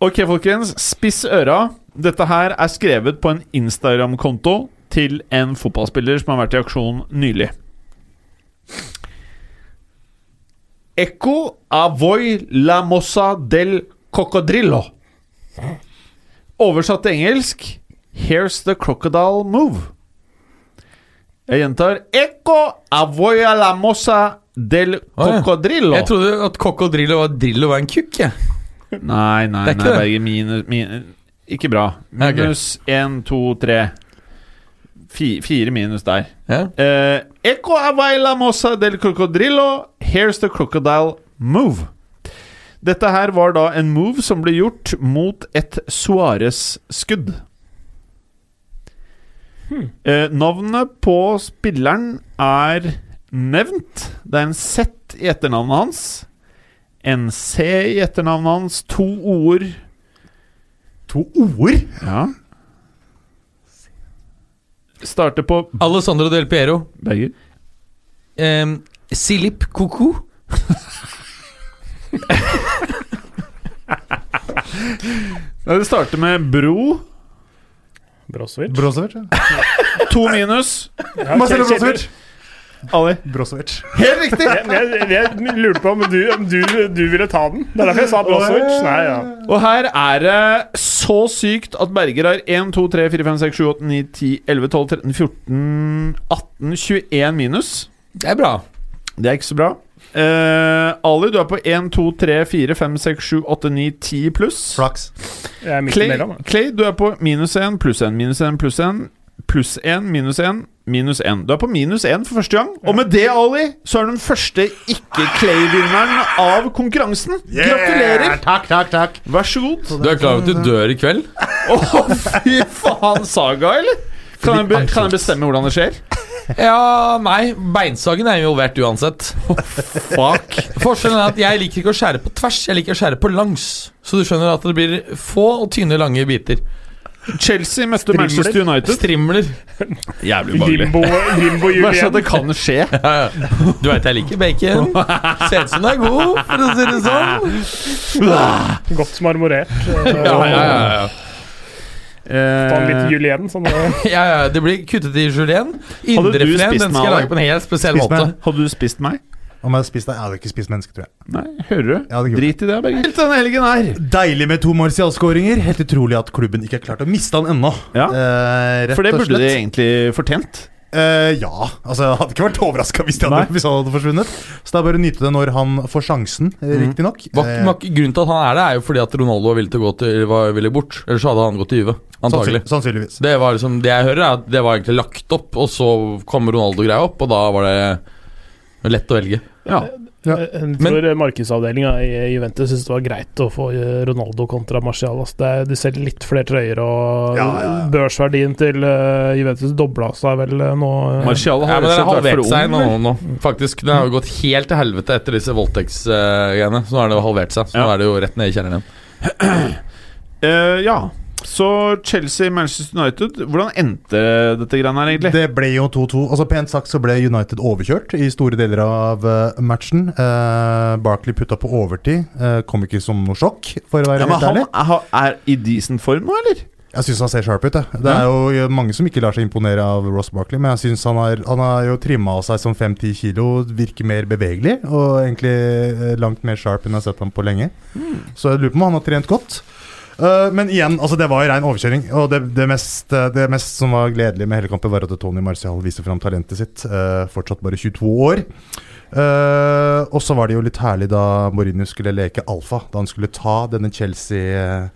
Ok, folkens. Spiss øra. Dette her er skrevet på en Instagram-konto til en fotballspiller som har vært i aksjon nylig. Eco avoy la mossa del cocodrillo. Oversatt til engelsk Here's the crocodile move. Jeg gjentar Eco avoy la mossa del cocodrillo. Jeg trodde at Cocodrillo var Drillo var en kukk, jeg. Nei, nei, nei. Berger. Minus, min- Ikke bra. Minus én, to, tre. Fi, fire minus der. Ja. Eh, Eco availa la mossa del cocodrillo. Here's the crocodile move. Dette her var da en move som ble gjort mot et Suárez-skudd. Eh, navnet på spilleren er nevnt. Det er en Z i etternavnet hans. En C i etternavnet hans. To ord. To ord? Ja. Starter på Alessandro Del Piero. Berger. Um, Silip Koko. Det starter med bro. Brosevic. Brosevic ja. To minus. Ja, Marcelo Brozovic. Ali. Brozovic. Helt riktig! Jeg, jeg, jeg lurte på om du, om du, du ville ta den. Det er derfor jeg sa Brozovic. Nei, ja. Og her er det så sykt at Berger har 1, 2, 3, 4, 5, 6, 7, 8, 9, 10, 11, 12, 13, 14, 18, 21 minus. Det er bra. Det er ikke så bra. Uh, Ali, du er på 1, 2, 3, 4, 5, 6, 7, 8, 9, 10 pluss. Flaks. Clay, Clay, du er på minus 1, pluss 1, minus 1, pluss 1, pluss 1, minus 1, minus 1. Du er på minus 1 for første gang. Og med det, Ali, så er du den første ikke-Clay-vinneren av konkurransen. Gratulerer! Takk, takk, takk. Vær så god. Du er klar over at du dør i kveld? Å, fy faen, Saga, eller? Kan jeg, be, kan jeg bestemme hvordan det skjer? Ja, nei. Beinsagen er involvert uansett. Fuck. Forskjellen er at jeg liker ikke å skjære på tvers, jeg liker å skjære på langs. Så du skjønner at det blir få og tynne, lange biter. Chelsea møtte Strimler. Manchester United. Strimler. Jævlig ubehagelig. Limbo, limbo Verst at det kan skje. Ja, ja. Du veit jeg liker bacon. Ser ut som det er god, for å si det sånn. Godt marmorert. Ja, ja, ja, ja. Ta en litt Eh, Julien. Sånn, eh, ja, ja, det blir kuttet i julien. du Indrefileten den skal jeg lage på en helt spesiell måte. hadde du spist meg? Om jeg hadde spist deg? Jeg hadde ikke spist menneske, tror jeg. Nei, hører du? Ja, Drit i det, Berger. Helt denne helgen her. Deilig med to Martial-skåringer. Helt utrolig at klubben ikke har klart å miste han ennå. Ja. Eh, For det burde de egentlig fortjent. Eh, ja. Altså, jeg hadde ikke vært overraska hvis, hadde- hvis han hadde forsvunnet. Så det er bare å nyte det når han får sjansen, eh, Mm. riktignok. Eh, Grunnen til at han er det, er jo fordi at Ronaldo villig til å gå til, var villig bort. Ellers hadde han gått til Juve. Antagelig. Sannsynligvis. Det, var liksom, det jeg hører, er at det var egentlig lagt opp, og så kom Ronaldo-greia opp, og da var det lett å velge. Ja. Ja. Jeg tror markedsavdelinga i Juventus syntes det var greit å få eh, Ronaldo kontra Marcial. Er, de selger litt flere trøyer, og Ja, ja, ja. børsverdien til eh, Juventus dobla seg vel eh, nå. Marcial Martial Ja, har vært halvert seg nå, nå. Faktisk, det har jo gått helt til helvete etter disse voldtektsgreiene. Så nå er det jo halvert seg. Så nå er det jo rett ned i kjelleren igjen. Uh, ja. Så Chelsea-Manchester United, hvordan endte dette greiene her, egentlig? Det ble jo 2-2. Altså Pent sagt så ble United overkjørt i store deler av uh, matchen. Uh, Barkley putta på overtid. Uh, kom ikke som noe sjokk, for å være Ja, men helt han ærlig. er, er i decent form nå, eller? Jeg syns han ser sharp ut. jeg. Det er jo mange som ikke lar seg imponere av Ross Barkley, men jeg synes han har, han har jo trimma av seg som 5-10 kilo, virker mer bevegelig og egentlig langt mer sharp enn jeg har sett ham på lenge. Så jeg lurer på om han har trent godt. Eh, men igjen, altså det var jo rein overkjøring. Og det, det, mest, eh, det mest som var gledelig med hele kampen, var at Tony Marcial viste fram talentet sitt. Uh, fortsatt bare 22 år. Uh, og så var det jo litt herlig da Mourinho skulle leke alfa. Da han skulle ta denne Chelsea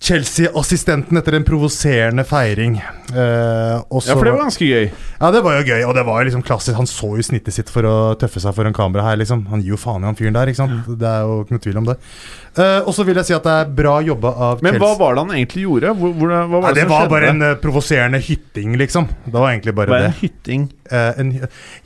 Chelsea-assistenten etter en provoserende feiring. Uh, Ja, for det var ganske gøy. ja, det var jo gøy, og det var jo liksom klassisk. Han så jo snittet sitt for å tøffe seg foran kamera her, liksom. Han gir jo faen i han fyren der, ikke sant. Det er jo ikke noe tvil om det. Eh, og så vil jeg si at det er bra jobba av Men hva var det han egentlig gjorde? Hvor, hvor, hva var Nei, det, det var skjedde? bare en uh, provoserende hytting, liksom. Det var egentlig bare Hva er det. hytting. Uh, en,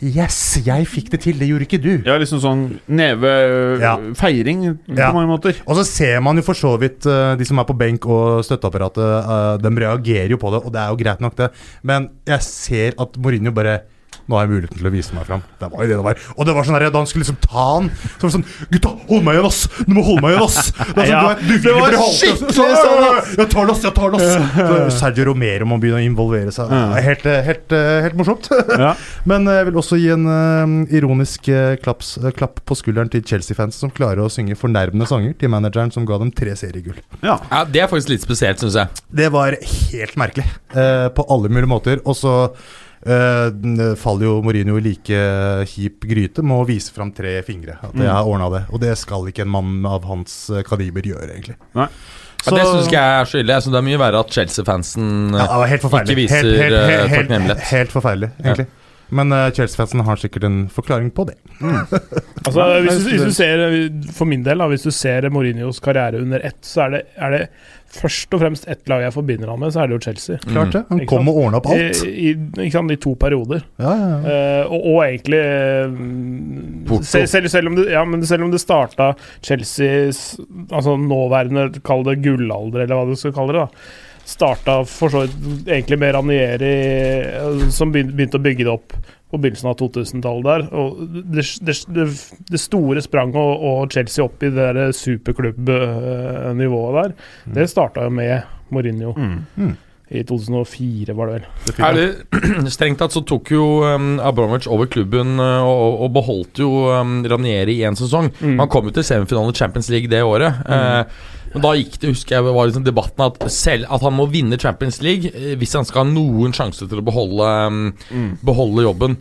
yes, jeg fikk det til, det gjorde ikke du. Ja, liksom sånn neve Ja. Feiring på Ja. mange måter. Og så ser man jo for så vidt de som er på benk og støtteapparatet, de reagerer jo på det, og det er jo greit nok, det. Men jeg ser at Mourinho bare nå har jeg muligheten til å vise meg fram. Det var jo det det var. Og det var sånn her, da han skulle liksom ta han Så var det sånn Gutta, hold meg igjen, ass! Du må holde meg igjen, ass! Det, sånn, Ja, du, du, det var skikkelig sånn, ass. Jeg tar det, ass! Jeg tar det, ass! Så Sergio Romero må begynne å involvere seg. Det er Helt, eh, helt, eh, helt morsomt. Ja. Men eh, jeg vil også gi en ironisk klapps, eh, klapp på skulderen til Chelsea-fans som klarer å synge fornærmende sanger til manageren som ga dem tre seriegull. Ja. Ja, Det er faktisk litt spesielt, syns jeg. Det var helt merkelig på alle mulige måter. Og så faller jo Mourinho i like kjip gryte med å vise fram tre fingre. At jeg har ordna det. Og det skal ikke en mann av hans eh, kaliber gjøre, egentlig. Nei. Ja, det syns ikke jeg er skyldig. Jeg synes det er mye verre at Chelsea-fansen Ja, forferdelig. ikke viser helt, helt, eh, helt, helt, takknemlighet. helt forferdelig, egentlig. Men uh, Chelsea-fansen har sikkert en forklaring på det. Altså, hvis, du, hvis du ser, For min del, da, hvis du ser Mourinhos karriere under ett, så er det, er det først og fremst ett lag jeg forbinder han med, så er det jo Chelsea. Klart det. Han Ikke kom sant? og ordna opp alt. i, ikke sant, I to perioder. Ja, ja, ja. Uh, og, og egentlig eh, Porto. selv, selv, selv, om det, ja, men selv om det starta Chelseas altså nåværende, kall det gullalder, eller hva du skal kalle det, da starta for så vidt egentlig med Ranieri, eh, som begynte å bygge det opp på begynnelsen av 2000-tallet der. Og det, det, det, store spranget og, og Chelsea opp i det der superklubbnivået der, det starta jo med Mourinho. Mm. I 2004, var det vel. Er det, strengt tatt så tok jo um, Abramovic over klubben uh, og, og beholdt jo um, Ranieri i en sesong. Mm. Han kom jo til semifinalen i Champions League det året. Eh, men da gikk det, husker jeg, var liksom debatten at selv at han må vinne Champions League uh, hvis han skal ha noen sjanse til å beholde, um, beholde jobben.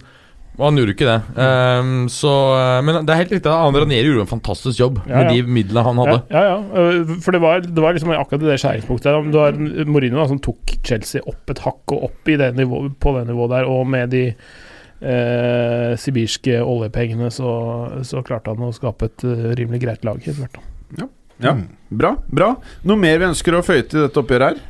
Og han gjorde ikke det. Um, så, uh, men det er helt riktig. at Ranieri gjorde en fantastisk jobb Ja, med de midlene han hadde. Ja, ja, ja. Øh, For det var, det var liksom akkurat det skjæringspunktet. der. Du har Mourinho da, som tok Chelsea opp et hakk og opp i det nivået, på det nivået der, og med de eh, sibirske oljepengene så, så klarte han å skape et eh, rimelig greit lag. etter hvert da. Ja. Bra. bra Noe mer vi ønsker å føye til dette oppgjøret her?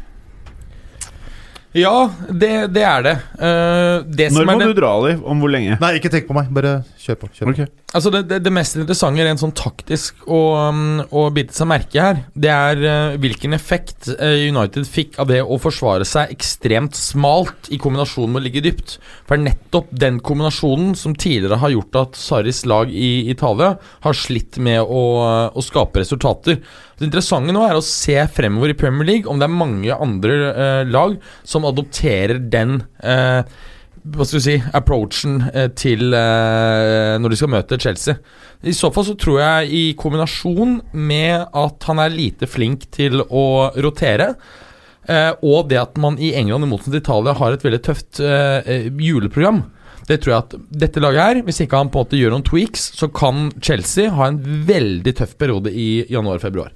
Ja, det, det er det. Uh, det Når som må er det, du dra, Liv? Om hvor lenge? Nei, ikke tenk på meg. Bare kjør på. Kjør på. Altså det, det, det mest interessante rent sånn taktisk å, um, å bite seg merke her, det er uh, hvilken effekt uh, United fikk av det å forsvare seg ekstremt smalt i kombinasjon med å ligge dypt. For nettopp den kombinasjonen som tidligere har gjort at Sarris lag i Italia har slitt med å, å skape resultater. Det interessante nå er å se fremover i Premier League om det er mange andre eh, lag som adopterer den uh, hva skal du si, approachen eh, til eh, når de skal møte Chelsea. I så fall så tror jeg i kombinasjon med at han er lite flink til å rotere, eh, og det at man i England i motsetning til Italia har et veldig tøft juleprogram. Det tror jeg at dette laget her, hvis ikke han på en måte gjør noen tweaks, så kan Chelsea ha en veldig tøff periode i januar-februar.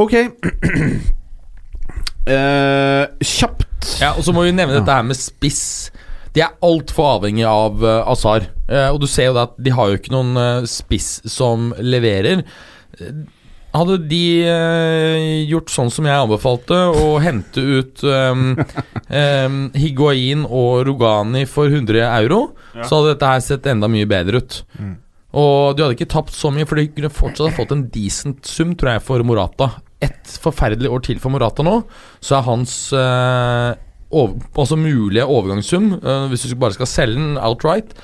Ok. Eh, kjapt. Ja, Og så må vi nevne dette her med spiss. De er altfor avhengig av uh, Azar. Uh, og du ser jo det at de har jo ikke noen uh, spiss som leverer. Eh, Hadde de eh, gjort sånn som jeg anbefalte, og hente ut um, um, Higuain og Rogani for 100 euro, så hadde dette her sett enda mye bedre ut. Og de hadde ikke tapt så mye, for de kunne fortsatt fått en decent sum, tror jeg, for Morata. Et forferdelig år til for Morata nå, så er hans eh, over, altså mulige overgangssum, eh, hvis du bare skal selge den outright,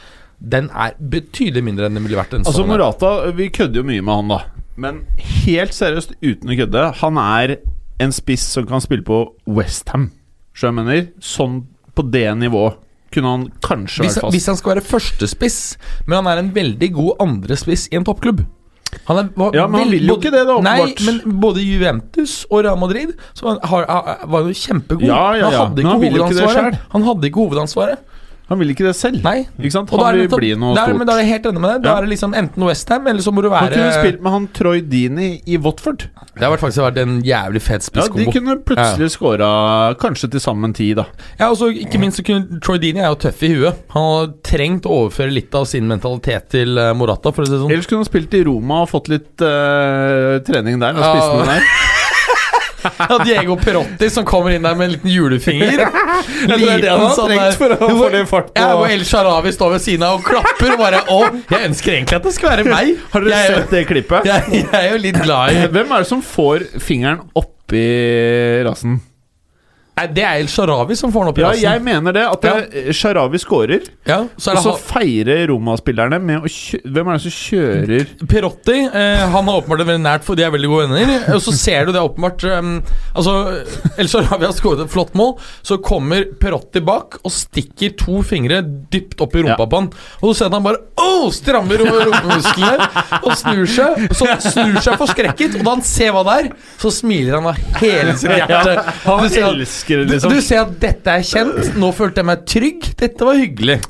den er betydelig mindre enn den ville vært. Altså. Morata, vi kødder jo mye med han, da. Men helt seriøst, uten å kødde, han er en spiss som kan spille på Westham. Skjønner? Sånn på det nivået kunne han kanskje vært fast. hvis han skal være førstespiss, men han er en veldig god andrespiss i en toppklubb han er, var, Ja, men han vil jo ikke det da, Nei, men både Juventus og Real Madrid så han har, har, var jo kjempegod. Ja, ja, ja, han hadde men ikke han. Han hadde ikke hovedansvaret. Han vil ikke det selv. Nei. Ikke sant? Han vil bli noe der, stort. Men da er jeg helt enig med deg. Da Ja. er det liksom enten Westham, eller så må du Han være kunne spilt med han Troy Dini i Watford. Det har faktisk vært en jævlig fet Ja, De kunne plutselig scora kanskje til sammen ti, da. Ja, og ikke minst så kunne Troy Dini er jo tøff i huet. Han har trengt å overføre litt av sin mentalitet til eh, Morata, for å si det sånn. Ellers kunne han spilt i Roma og fått litt uh, trening der. Og Ja. spist noe der. Ja, Diego Perotti som kommer inn der med en liten julefinger. har sånn der- for å få den fart på- Ja, og El Sharawi står ved siden av og klapper og bare Å, jeg ønsker egentlig at det skal være meg. Har dere jeg, er sett det klippet? jeg, jeg er jo litt glad i Hvem er det som får fingeren oppi rassen? Det er El Sharawi som får den opp i rassen. Ja, jeg mener det. At det- Sharawi scorer, Ja, så og så feirer Roma-spillerne med å. Hvem er det som kjører Perotti eh, Han har åpenbart veldig nært, for de er veldig gode venner. Og så ser du det åpenbart um, Altså, El Sharawi har skåret et flott mål. Så kommer Perotti bak og stikker to fingre dypt opp i rumpa Ja. på han. Og så ser han bare Åh, strammer rum- rumpemusklene og snur seg. Så snur seg forskrekket, og da han ser hva det er, så smiler han av hele sitt hjerte. Han at- elsker det, du, liksom. du ser at dette er kjent. Nå følte jeg meg trygg. Dette var hyggelig.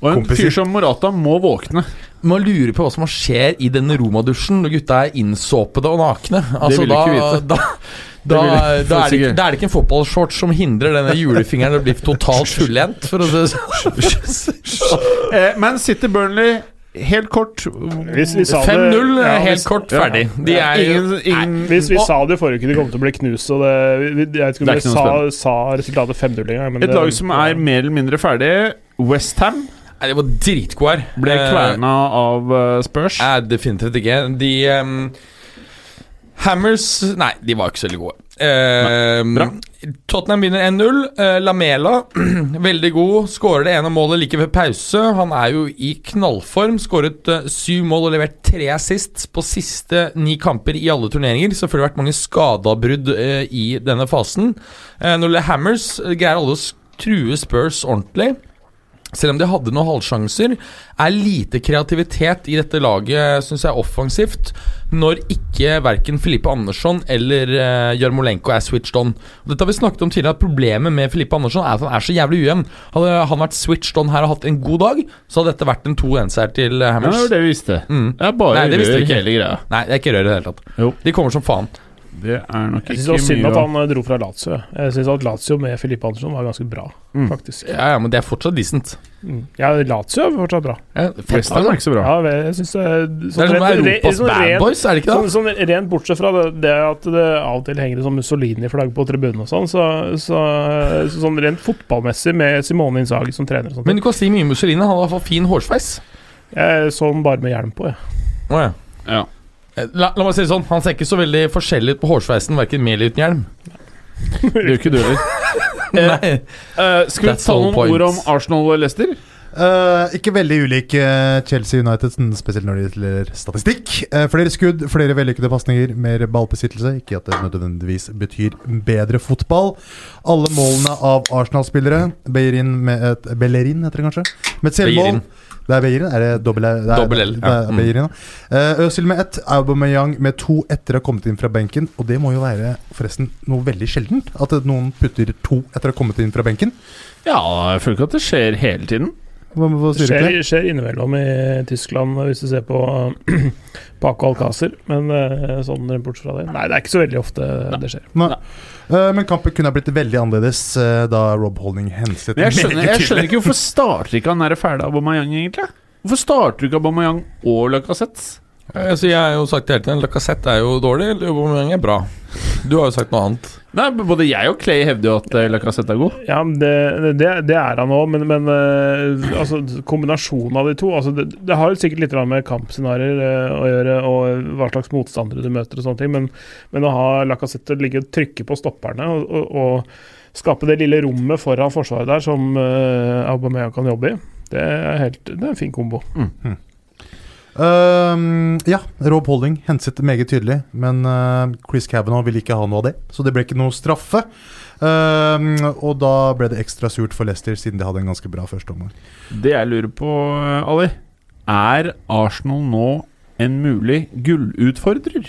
Og en Kompiser. fyr som Morata må våkne. Man lurer på hva som skjer i denne Roma-dusjen når gutta er innsåpede og nakne. Altså, vil du da, ikke vite. Da, da, da, er det, da er det ikke en fotballshorts som hindrer denne julefingeren å bli totalt fullendt, for å si det sånn. Men City Burnley, helt kort Hvis vi sa det- 5-0, ja, helt kort, Ja. ferdig. De er Ingen, ingen Hvis vi Og- sa det i forrige uke, de kom til å bli knust, og det, vi- jeg vet ikke om vi sa, sa resultatet 5-0 engang. Et det- lag som er mer eller mindre ferdig. Westham Nei, De var dritgode her. ble Eh, kverna av uh, Spurs. Nei, definitivt ikke. De um, Hammers Nei, de var ikke så veldig gode. Eh, bra. Tottenham vinner 1-0. Eh, Lamela, veldig god. Skårer det ene målet like ved pause. Han er jo i knallform. Skåret eh, syv mål og levert tre assist på siste ni kamper i alle turneringer. Selvfølgelig vært mange skadeavbrudd eh, i denne fasen. Når det Hammers, greier alle å true Spurs ordentlig. Selv om de hadde noen halvsjanser, er lite kreativitet i dette laget, syns jeg, offensivt, når ikke verken Filippe Andersson eller uh, Jarmolenko er switched on. Og dette har vi snakket om tidligere, at problemet med Filippe Andersson er at han er så jævlig ujevn. Hadde han vært switched on her og hatt en god dag, så hadde dette vært en 2-1-seier til Hammers. Ja, det visste. Mm. Det er bare Nei, det visste rør ikke. hele greia. Nei, det er ikke rør i det hele tatt. Jo. De kommer som faen. Det er nok Jeg ikke syns det var synd at han eh, dro fra Lazio. jeg. Jeg syns at Lazio med Filippe Andersson var ganske bra, Mm. faktisk. Ja, ja, men det er fortsatt decent. Mm. Ja, Lazio er fortsatt bra. Ja, er ikke så bra. Ja, jeg synes det er Det er som Europas sånn bad rent- boys, er det ikke Sånn, det? sånn rent bortsett fra det, det at det av og til henger et sånn Mussolini-flagg på tribunen og sånn, så, så, så sånn rent fotballmessig med Simone Inzaghi som trener og sånt Men du kan si mye Mussolini. Han har i hvert fall fin hårsveis. Jeg så den bare med hjelm på, jeg. Å, ja. Ja. Eh, La, la meg si det sånn, han ser ikke så veldig forskjellig ut på hårsveisen, verken med eller uten hjelm. Det gjør ikke du heller. Nei. Eh, skal vi ta noen point. ord om Arsenal og Leicester? Uh, ikke veldig ulik uh, Chelsea United, sånn spesielt når det gjelder statistikk. Uh, flere skudd, flere vellykkede pasninger, mer ballbesittelse. Ikke at det nødvendigvis betyr bedre fotball. Alle målene av Arsenal-spillere. Bellerin med et Bellerin, heter det kanskje? Med et selvmål. Bellerin. Det er Beirin? Er det dobbel det er- Dobbel L, Det ja. Bellerin, ja. Eh, Øzil med ett, Aubameyang med to etter å ha kommet inn fra benken. Og det må jo være forresten noe veldig sjeldent. At noen putter to etter å ha kommet inn fra benken. Ja, jeg føler ikke at det skjer hele tiden. Hva, hva sier skjer, det? skjer innimellom i Tyskland, hvis du ser på Paco Alcácer, men eh, sånn bortsett fra det Nei, det er ikke så veldig ofte det skjer. Nei. Eh, men kampen kunne ha blitt veldig annerledes eh, da Rob Holding henset jeg skjønner, jeg skjønner ikke hvorfor starter ikke han der ferdig Aubameyang, egentlig? Hvorfor starter du ikke Aubameyang og Lacassette? Altså, jeg har jo sagt det hele tiden, Lacassette er jo dårlig, Aubameyang er bra. Du har jo sagt noe annet. Nei, både jeg og Clay hevder jo at eh, Lacassette er god. Ja, men det, det, det er han òg, men, men eh, altså, kombinasjonen av de to altså, det, det har jo sikkert litt med kampscenarioer eh, å gjøre, og hva slags motstandere du møter og sånne ting, men, men å ha Lacassette ligge og trykke på stopperne og, og, og skape det lille rommet foran forsvaret der som uh, Aubameyang kan jobbe i, det er, helt, det er en fin kombo. Ehm, ja, Rob Holding henset meget tydelig, men uh, Chris Cavanagh ville ikke ha noe av det, så det ble ikke noe straffe. Uh, og da ble det ekstra surt for Leicester, siden de hadde en ganske bra første omgang. Det jeg lurer på, eh, Ali, er Arsenal nå en mulig gullutfordrer?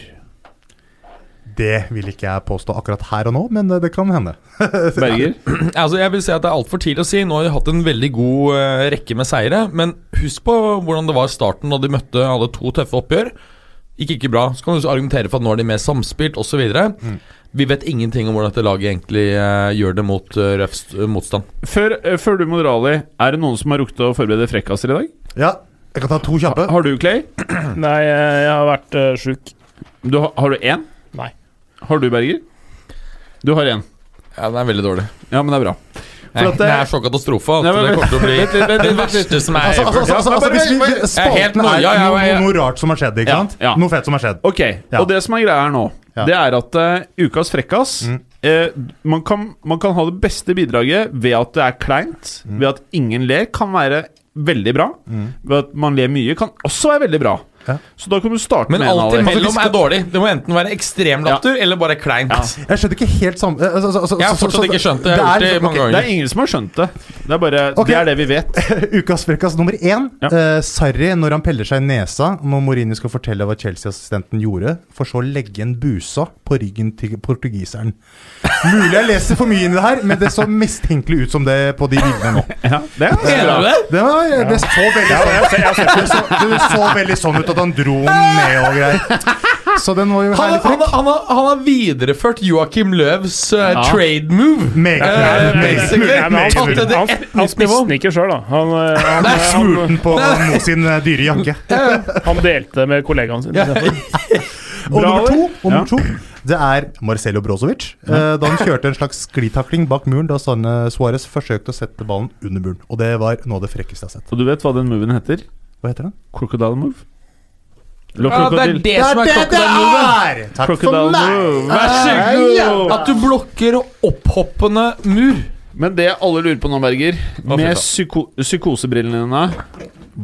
Det vil ikke jeg påstå akkurat her og nå, men eh, det kan hende. Berger? Altså, jeg vil si at Det er altfor tidlig å si. Nå har de hatt en veldig god eh, rekke med seire. Men husk på hvordan det var i starten da de møtte alle to tøffe oppgjør. Gikk ikke bra. Så kan du argumentere for at nå er de mer samspilt osv. Mm. Vi vet ingenting om hvordan dette laget egentlig uh, gjør det mot uh, røff motstand. Før, før du må dra, Ali, er det noen som har rukket å forberede frekkaser i dag? Ja, jeg kan ta to kjappe. Har du, Clay? Nei, jeg har vært uh, sjuk. Du, har- har du én? Har du, Berger? Du har én. Ja, Den er veldig dårlig. Ja, men det er bra. Nei, at det- det er så katastrofe at Nei, men- det kommer til å bli Vent litt, vent det verste som er Altså, altså, altså, altså, hvis vi, Jeg er helt spalten nå- er ja, ja, noe, ja. noe rart som har skjedd, ikke Ja, sant? ja. Noe fett som har skjedd. Ok, Ja. og det som er greia her nå, det er at eh, ukas frekkas Mm. eh, man, kan, man kan ha det beste bidraget ved at det er kleint, Mm. ved at ingen ler, kan være veldig bra. Ved at man ler mye, kan også være veldig bra. Ja. Så da kan du starte Men med en alt av dem. imellom er dårlig. Det må enten være ekstrem latter eller bare kleint. Jeg skjønner ikke helt samme altså, altså, altså, Jeg har så- så- fortsatt så- ikke skjønt det. Jeg har gjort det er- okay. ganger. Det er ingen som har skjønt det. Det er bare okay. Det er det vi vet. Ukas frekkas nummer én. Ja. Uh, Sarri når han peller seg i nesa når Mourinho skal fortelle hva Chelsea-assistenten gjorde, for så å legge en busa på ryggen til portugiseren. Mulig jeg leser for mye inn i det her, men det så mistenkelig ut som det på de bildene nå. Ja, det er Mener du det? Det, var, det så veldig sånn det, så, det så veldig sånn ut at han dro den ned og greier. Så den var jo Han, herlig han, frekk. han, har- han har videreført Joakim Løvs uh, Ja. trade move. Mega, meget- basically, Ja, han, tatt det han, han spiste den ikke sjøl, da. Han, eh, han, Nei, Smurte den på Mo sin eh, dyre jakke. han delte med kollegaen sin. Ja. Og nummer to, og nummer to det er Marcelo Brozovic. Da han kjørte en slags sklitakling bak muren da Sanne Suárez forsøkte å sette ballen under muren. Og det var noe av det frekkeste jeg har sett. Og du vet hva den moven heter? Hva heter den? Crocodile move. Ja, det er det som er crocodile move. er! Takk for meg! move. Vær så god! At du blokker opphoppende mur. Men det alle lurer på nå, Berger, Hva med psyko psykosebrillene dine,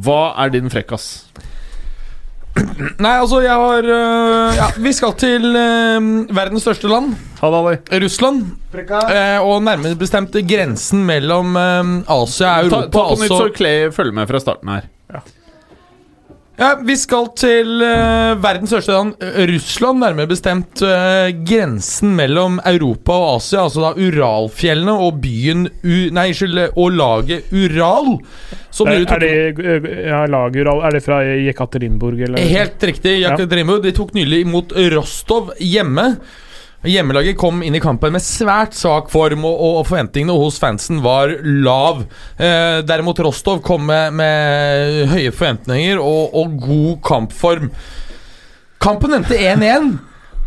hva er din frekkas? Nei, altså, jeg har uh, ja, Vi skal til uh, verdens største land, Ha det, Russland. Uh, og nærmere bestemt grensen mellom øh, Asia og Europa. ta på nytt, så Clay følger med fra starten her. Ja, Vi skal til uh, verdens største land, øh, Russland. Nærmere bestemt uh, grensen mellom Europa og Asia. Altså da Uralfjellene og byen U... Nei, unnskyld, og laget Ural. Som Er, tok- er, det, ja, lager, er det fra Jekaterinburg, eller? Helt riktig, Jakaterinburg. De tok nylig imot Rostov hjemme. Hjemmelaget kom inn i kampen med svært svak form, og, og forventningene hos fansen var lav. Eh, derimot Rostov kom med, med høye forventninger og, og god kampform. Kampen endte 1-1,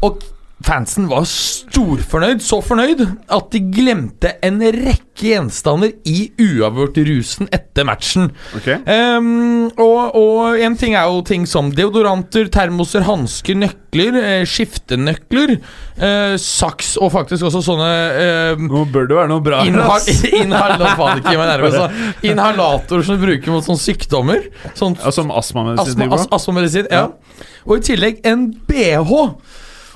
og fansen var storfornøyd. Så fornøyd at de glemte en rekke gjenstander i uavgjort-rusen etter matchen. Ok Um, og, og en ting er jo ting som deodoranter, termoser, hansker, nøkler, eh, skiftenøkler, eh, saks og faktisk også sånne eh, Nå bør det være noe bra. Inhal inhal nå faen ikke, jeg nervøs, da. Inhalatorer som du bruker mot sånne sykdommer. Sånt, Ja, som astmamedisin. astma, tenker astma ja. Ja. Og i tillegg en BH.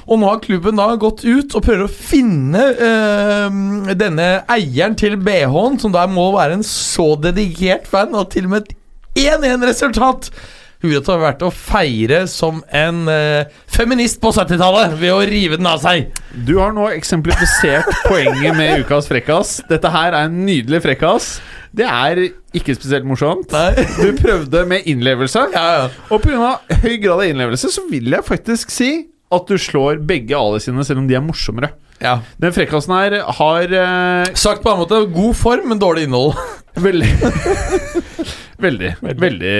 Og nå har klubben da gått ut og prøver å finne øh, denne eieren til BH-en, som da må være en så dedikert fan, og til og med et 1-1-resultat. Huret har vært å feire som en øh, feminist på 70-tallet ved å rive den av seg. Du har nå eksemplifisert poenget med ukas frekkas. Dette her er en nydelig frekkas. Det er ikke spesielt morsomt. Nei. Du prøvde med innlevelse, Ja, ja. og pga. høy grad av innlevelse så vil jeg faktisk si at du slår begge Ali sine, selv om de er morsommere. ja. Den frekkasen her har eh, Sagt på en måte god form, men dårlig innhold. veldig Veldig, veldig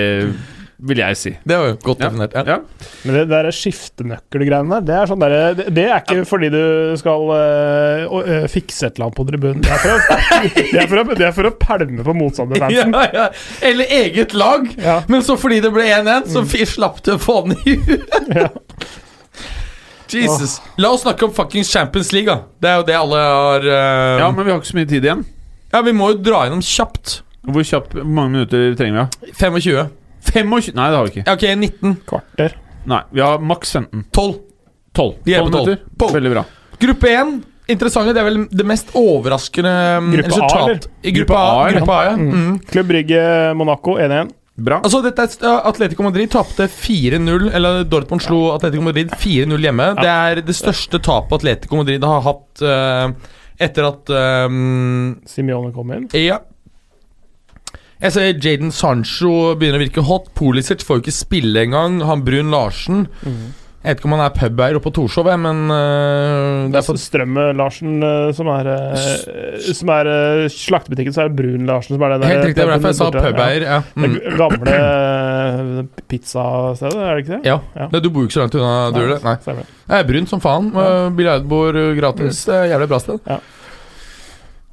vil jeg si. Det var jo godt Ja, definert. Ja. ja. Men det der skiftenøkkelgreiene der, det er sånn der, det, det er ikke fordi du skal øh, å, øh, fikse et eller annet på tribunen. Det er for å, det er for å, det er for å pælme på motstanderfansen. Ja, ja. Eller eget lag. Ja. Men så fordi det ble 1-1, så fi- slapp du å få den i huet. Jesus. La oss snakke om fuckings Champions League, da. Det er jo det alle har uh... ja, men vi har ikke så mye tid igjen. ja, vi må jo dra gjennom kjapt. Hvor kjapt, hvor mange minutter trenger vi? da? 25. 25? Nei, det har vi ikke. Ja, ok, 19. Kvarter. Nei, Vi har maks 15. 12. 12. Er 12 12. minutter. 12. Veldig bra. Gruppe 1. Interessante. Det er vel det mest overraskende mm, Gruppe A, eller? i gruppe A. Gruppe A, Gruppe A, ja. Mm. Klubb Brygge Monaco 1-1. Bra. Altså, dette er, Atletico Madrid tapte 4-0 Eller Dortmund slo Atletico Madrid 4-0 hjemme. Det er det største tapet Atletico Madrid har hatt uh, etter at um, Simione kom inn. Ja. Jeg ser Jaden Sancho begynner å virke hot. Pulisic får jo ikke spille engang. Han Brun Larsen Jeg vet ikke om han er pubeier oppe på Torshov, men uh, Det er for Strømme-Larsen uh, som er uh, Som er uh, slaktebutikken, så er det Brun-Larsen som er der Helt riktig, det var derfor jeg sa pubeier. Ja. Ja. Mm. Det gamle eh, pizzastedet, er det ikke det? Ja. Ja. Du bor jo ikke så langt unna, du gjør det? Nei. Stemmer det. Er brun som faen. Uh, Biljardbord gratis. Mm. Jævlig bra sted. Ja.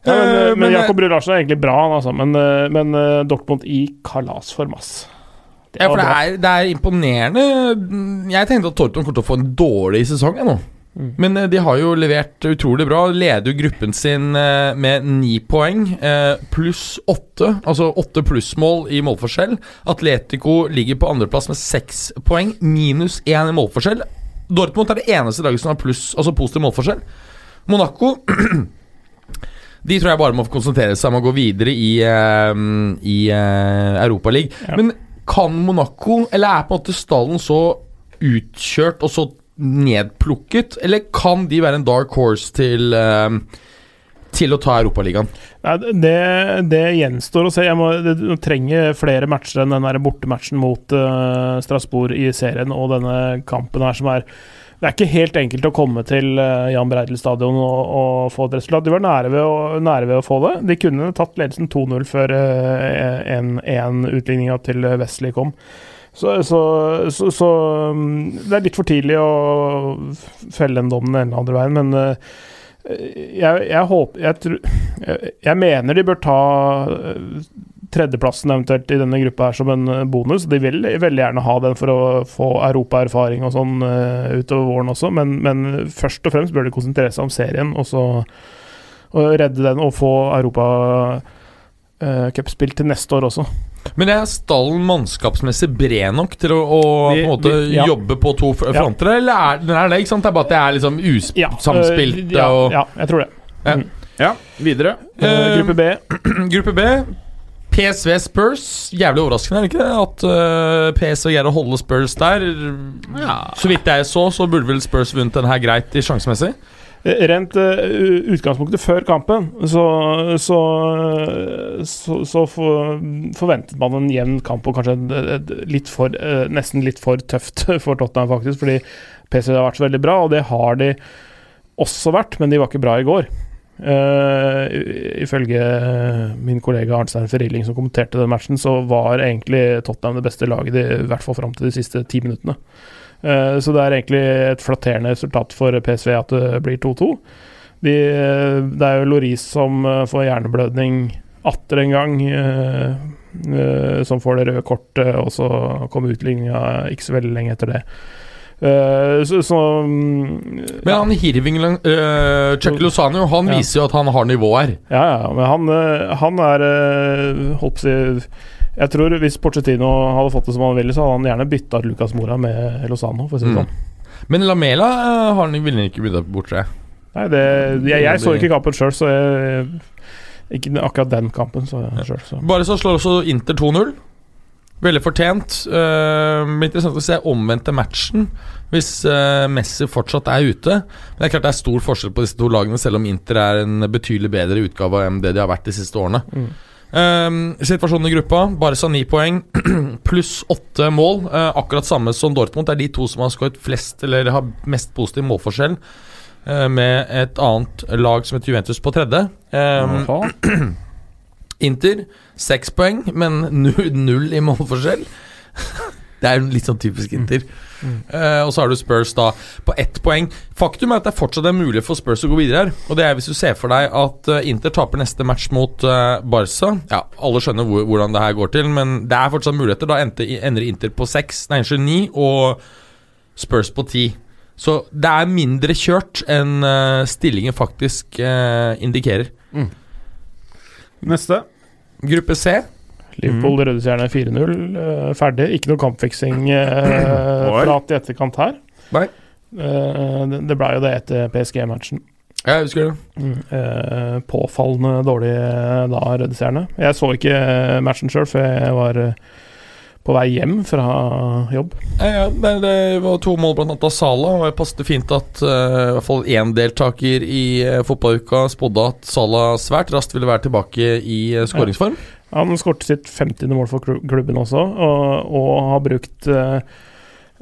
Ja, men, Eh, men, men, Jakob Brun-Larsen er egentlig bra, altså. Men, eh, men eh, Dortmund i kalasform, ass. Ja, for det er, det er imponerende. Jeg tenkte at Torton kommer til å få en dårlig sesong ennå. nå. Mm. Men eh, de har jo levert utrolig bra. Leder jo gruppen sin eh, med ni poeng, eh, pluss åtte. Altså åtte plussmål i målforskjell. Atletico ligger på andreplass med seks poeng, minus én i målforskjell. Dortmund er det eneste laget som har pluss, altså positiv målforskjell. Monaco De tror jeg bare må konsentrere seg om å gå videre i, uh, i uh, Europaligaen. Ja. Men kan Monaco, eller er på en måte stallen så utkjørt og så nedplukket, eller kan de være en dark horse til uh, til å ta Europaligaen? Det, det gjenstår å se. Jeg må, du trenger flere matcher enn den bortematchen mot uh, Strasbourg i serien og denne kampen her som er Det er ikke helt enkelt å komme til eh, Jan Breidel stadion og, og få et resultat. De var nære ved, å, nære ved å få det. De kunne tatt ledelsen 2-0 før uh, en, en utligninga til Wesley kom. Så, så, så, så um, det er litt for tidlig å felle den dommen den andre veien, men uh, jeg, jeg håper jeg, tror, jeg, jeg mener de bør ta tredjeplassen eventuelt i denne gruppa her som en uh, bonus. De vil veldig gjerne ha den for å få europaerfaring og sånn uh, utover våren også, men, men først og fremst bør de konsentrere seg om serien og så og redde den og få Europa uh, til neste år også. Men er stallen mannskapsmessig bred nok til å, å Vi- på en måte vi- ja. jobbe på to fronter, Ja. eller er den er det? ikke sant? Det er bare at det er liksom usamspilt uh, ja, ja, jeg tror det. Ja. Mm. Ja, videre. Uh, Eh, gruppe B. Gruppe B. PSV Spurs. Jævlig overraskende, er det ikke det? At uh, PSV greier å holde Spurs der. Så vidt jeg så, så burde vel Spurs vunnet den her greit i sjansemessig. Eh, Rent uh, utgangspunktet før kampen, så, så, så, så for, forventet man en jevn kamp og kanskje et, et, litt for, uh, nesten litt for tøft for Tottenham, faktisk. Fordi PSV har vært så veldig bra, og det har de også vært, men de var ikke bra i går. Eh, ifølge min kollega Arnstein Ferrilling som kommenterte den matchen, så var egentlig Tottenham det beste laget, i hvert fall fram til de siste ti minuttene. Uh, så det er egentlig et flatterende resultat for PSV at det blir 2-2. De, det er jo Loris som får hjerneblødning atter en gang. Uh, som får det røde kortet, og så kommer utligninga ikke så veldig lenge etter det. Eh, så, så mm, Men han Hirving uh, Chuck Lozano Han Ja. viser jo at han har nivå her. Ja, ja, men han, eh, han er eh, Holdt på Jeg tror hvis Porcetino hadde fått det som han ville, så hadde han gjerne bytta ut Lucas Mora med Lozano, for å si det Mm. sånn. Men Lamela uh, har han ville ikke bytta bort, tror. Nei, det, jeg, jeg så ikke kampen sjøl, så jeg Ikke akkurat den kampen, så selv, så. Bare så slår også Inter 2-0. Veldig fortjent. Uh, interessant å se omvendte matchen hvis uh, Messi fortsatt er ute. Men det er klart det er stor forskjell på disse to lagene, selv om Inter er en betydelig bedre utgave enn det de har vært de siste årene. Mm. Uh, situasjonen i gruppa. Barca ni poeng, pluss åtte mål. Uh, akkurat samme som Dortmund. Det er de to som har skåret flest, eller har mest positiv målforskjell. med et annet lag som heter Juventus på tredje. Um, Inter seks poeng, men null, i målforskjell. det er litt sånn typisk Inter. Eh, og så har du Spurs da på ett poeng. Faktum er at det fortsatt er mulig for Spurs å gå videre her. Og det er hvis du ser for deg at eh, Inter taper neste match mot uh, Barca. Ja, alle skjønner hvor, hvordan det her går til, men det er fortsatt muligheter. Da ender, Inter på seks, nei, unnskyld, ni, og Spurs på ti. Så det er mindre kjørt enn uh, stillingen faktisk indikerer. indikerer. Neste. Gruppe C. Liverpool mm. Rødestjerne 4-0, eh, ferdig. Ikke noe kampfiksing-prat i etterkant her. Nei. Eh, det det ble jo det etter PSG-matchen. Jeg husker det. Mm, eh, påfallende dårlig eh, da, Rødestjerne. Jeg så ikke eh, matchen sjøl, for jeg var eh, på vei hjem fra jobb. Ja, ja, det, var to mål blant annet av Sala, og jeg passet fint at uh, i hvert fall én deltaker i uh, fotballuka spådde at Sala svært raskt ville være tilbake i uh, skåringsform. Han skårte sitt 50. mål for klubben også, og, og har brukt uh,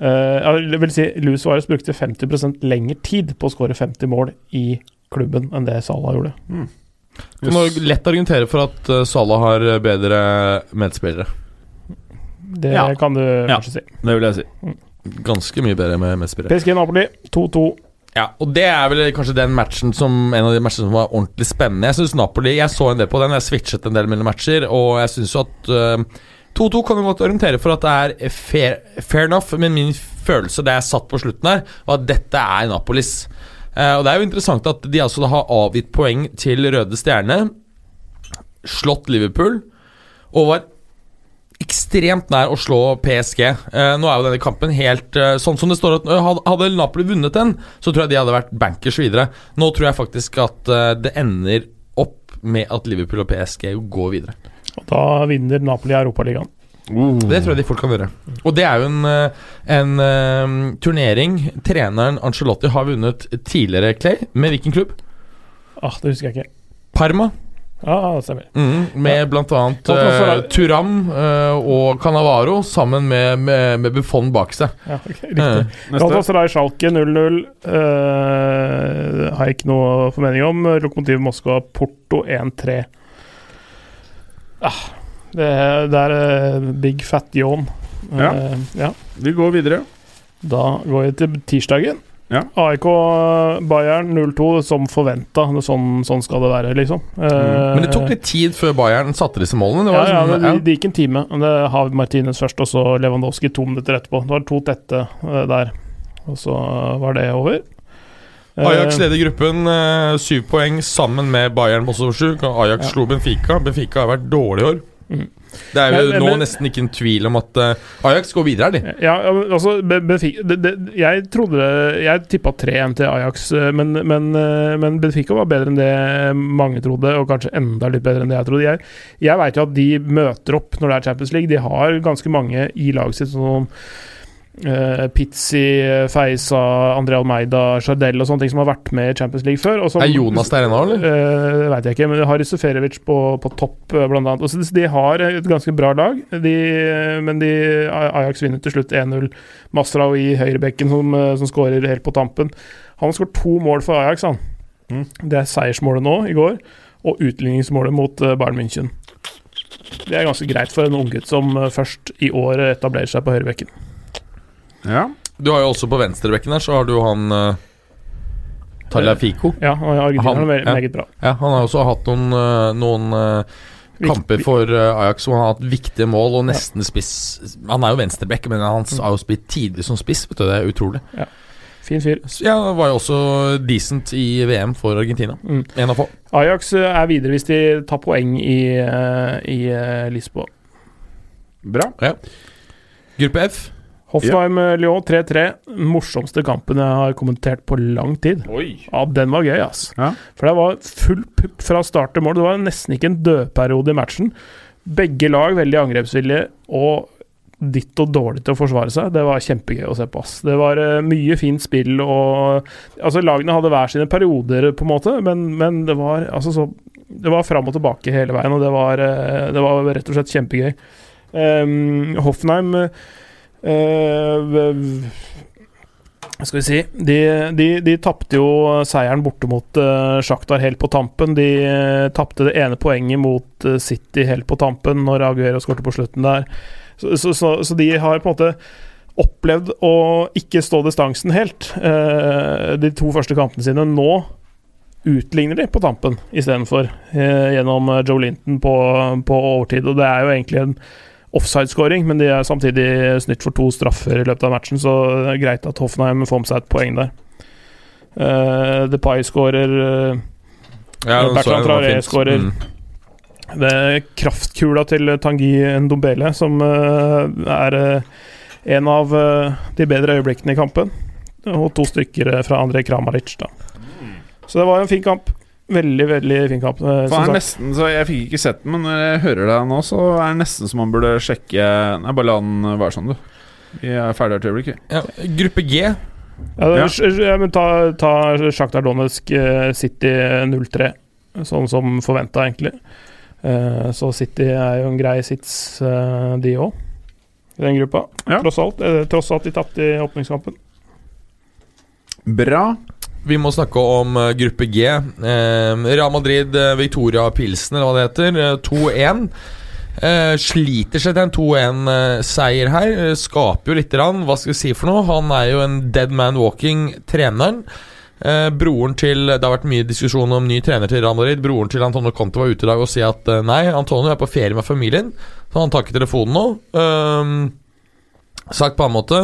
eh, Jeg vil si Luis Suárez brukte 50% lengre tid på å skåre 50 mål i klubben enn det Salah gjorde. Du må lett argumentere for at Salah Sala har bedre medspillere. Det Ja. kan du Ja. kanskje si. Det vil jeg si. Ganske mye bedre med medspillere. PSG Napoli 2-2. Ja, og det er vel kanskje den matchen som En av de matchene som var ordentlig spennende. Jeg synes Napoli Jeg så en del på den, jeg switchet en del mellom matcher, og jeg syns jo at uh, 2-2 kan jo godt orientere for at det er fair, fair enough, men min følelse da jeg satt på slutten her, var at dette er Napolis. Uh, og det er jo interessant at de altså da har avgitt poeng til Røde Stjerne, slått Liverpool, og var ekstremt nær å slå PSG. Eh, nå er jo denne kampen helt eh, sånn som det står at eh, Hadde Napoli vunnet den, så tror jeg de hadde vært bankers videre. Nå tror jeg faktisk at eh, det ender opp med at Liverpool og PSG går videre. Og da vinner Napoli Europaligaen. Det tror jeg de fort kan gjøre. Og det er jo en, eh, en eh, turnering treneren Ancelotti har vunnet tidligere, Clay. Med hvilken klubb? Ah, det husker jeg ikke. Parma. Ja, det stemmer. Mm, med annet Og hvorfor eh, Turam uh, og Canavaro sammen med, med, med Buffon bak seg. Ja, okay, riktig. riktig. Galatasaray Schalke 0-0. uh, har jeg ikke noe formening om. Lokomotiv Moskva Porto 1-3. Ah, det, det er eh, big fat yawn. Ja. Eh, ja. Vi går videre. Da går vi til tirsdagen. Ja. AIK Bayern 0-2 som forventa. Sånn, sånn skal det være, liksom. Eh, Men det tok litt tid før Bayern satte disse målene. Det ja, var ja, liksom, det, ja. det gikk en time. Det har Martinez først, og så Lewandowski to minutter etterpå. Det var to tette eh, der. Og så var det over. Eh, Ajax leder gruppen, syv poeng sammen med Bayern på også sju. Ajax Ja. slo Benfica. Benfica har vært dårlig i år. Mm. Det er jo Men- nå men- nesten ikke en tvil om at eh, Ajax går videre, er de. Ja, altså Be- Benfica det, det, Jeg trodde Jeg tippa 3-1 til Ajax, eh, men, men, eh, men Benfica var bedre enn det mange trodde, og kanskje enda litt bedre enn det jeg trodde. Jeg, jeg veit jo at de møter opp når det er Champions League. De har ganske mange i laget sitt, sånn eh, Pizzi, Feisa, André Almeida, Jardel og sånne ting som har vært med i Champions League før. Og som, Er Jonas der ennå, eller? Uh, det veit jeg ikke, men Haris Seferovic på, på topp, eh, blant annet. Og de har et ganske bra lag, de, men de, Ajax vinner til slutt 1-0. Masrao i høyrebekken, som, eh, som skårer helt på tampen. Han har skåret to mål for Ajax, han. Mm. Det er seiersmålet nå, i går, og utligningsmålet mot eh, Bayern München. Det er ganske greit for en unggutt som eh, først i år etablerer seg på høyrebekken. Ja. Du har jo også på venstrebekken her, så har du han uh, Tagliafico. Ja, og Argentina Han- er me- ja. meget bra. Ja, han har også hatt noen, eh, noen eh, kamper for eh, Ajax hvor han har hatt viktige mål og nesten spiss. Han er jo venstreback, men han har jo spilt tidlig som spiss. Vet du, det er utrolig. Fin fyr. Ja, var jo også decent i VM for Argentina. Mm. En av få. Ajax eh, er videre hvis de tar poeng i, eh, i eh, Lisboa. Bra. Gruppe F. Hoffheim-Lyon 3-3. Morsomste kampen jeg har kommentert på lang tid. Oi. Ja, den var gøy, ass. Ja. For det var full pupp fra start til mål. Det var nesten ikke en dødperiode i matchen. Begge lag veldig angrepsvillige og ditt og dårlig til å forsvare seg. Det var kjempegøy å se på. ass. Det var eh, mye fint spill og Altså, lagene hadde hver sine perioder, på en måte, men, men det var altså så Det var fram og tilbake hele veien, og det var, eh, det var rett og slett kjempegøy. Um, Hoffenheim eh, skal vi si De, de, de tapte jo seieren borte mot uh, Sjaktar helt på tampen. De uh, tapte det ene poenget mot uh, City helt på tampen når Aguero skårte på slutten der. Så, så, så, så de har på en måte opplevd å ikke stå distansen helt uh, de to første kampene sine. Nå utligner de på tampen istedenfor, uh, gjennom eh, Joe Linton på, på overtid. Og det er jo egentlig en offside-scoring, men de er samtidig snytt for to straffer i løpet av matchen, så det er greit at Hoffenheim får med seg et poeng der. Uh, Depay skårer uh, Ja, Bertrand Traoré skårer. Mm. Det er kraftkula til Tanguy Ndombele som uh, er en av de bedre øyeblikkene i kampen. Og to stykker fra André Kramaric, da. Så det var en fin kamp. Veldig, veldig fin kamp. eh, som er sagt. nesten, så Jeg fikk ikke sett den, men når jeg hører deg nå, så er det nesten som man burde sjekke Nei, bare la den være sånn, du. Vi er ferdige et øyeblikk. Ja, gruppe G. Ja, er- ja, men ta, ta Shakhtar Donetsk eh, City 0-3, sånn som forventa, egentlig. Eh, Så City er jo en grei sits, de òg, i den gruppa. Ja. Tross alt. Tross at de tapte i åpningskampen. Bra. Vi må snakke om eh, gruppe G. Eh, Real Madrid, eh, Victoria Pilsen, eller hva det heter. eh, 2-1. Eh, sliter seg til en 2-1-seier her. Eh, skaper jo lite grann. Hva skal vi si for noe? Han er jo en dead man walking, treneren. Eh, broren til Det har vært mye diskusjon om ny trener til Real Madrid. Broren til Antonio Conte var ute i dag og sier at eh, nei, Antonio er på ferie med familien, så han tar ikke telefonen nå. Eh, sagt på en måte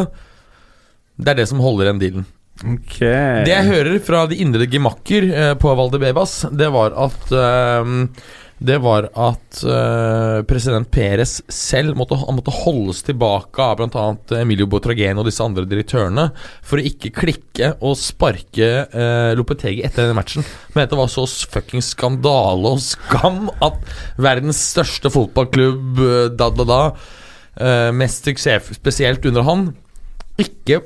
Det er det som holder igjen dealen. Ok. Det jeg hører fra de indre gemakker eh, på Valdebebas, det var at eh, Det var at eh, president Perez selv måtte, måtte holdes tilbake av bl.a. Emilio Botrageno og disse andre direktørene for å ikke klikke og sparke eh, Lopetegi etter denne matchen. Men det var så fucking skandale og skam at verdens største fotballklubb, eh, da, da, da, eh, mest suksess spesielt under han, ikke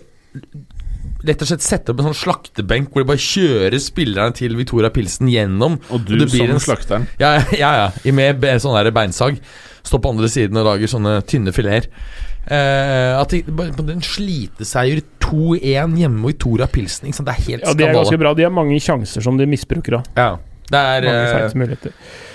rett og slett setter opp en sånn slaktebenk hvor de bare kjører spillerne til Victoria Pilsen gjennom. Og du og blir som en- slakteren. Ja, ja, ja. I Med sånn der beinsag. Står på andre siden og lager sånne tynne fileter. Eh, at de, den sliteseier 2-1 hjemme mot Victoria Pilsen. Ikke sant? Det er helt Ja, De er ganske bra. De har mange sjanser som de misbruker. Da. Ja. Det er Mange feilsmuligheter. Eh,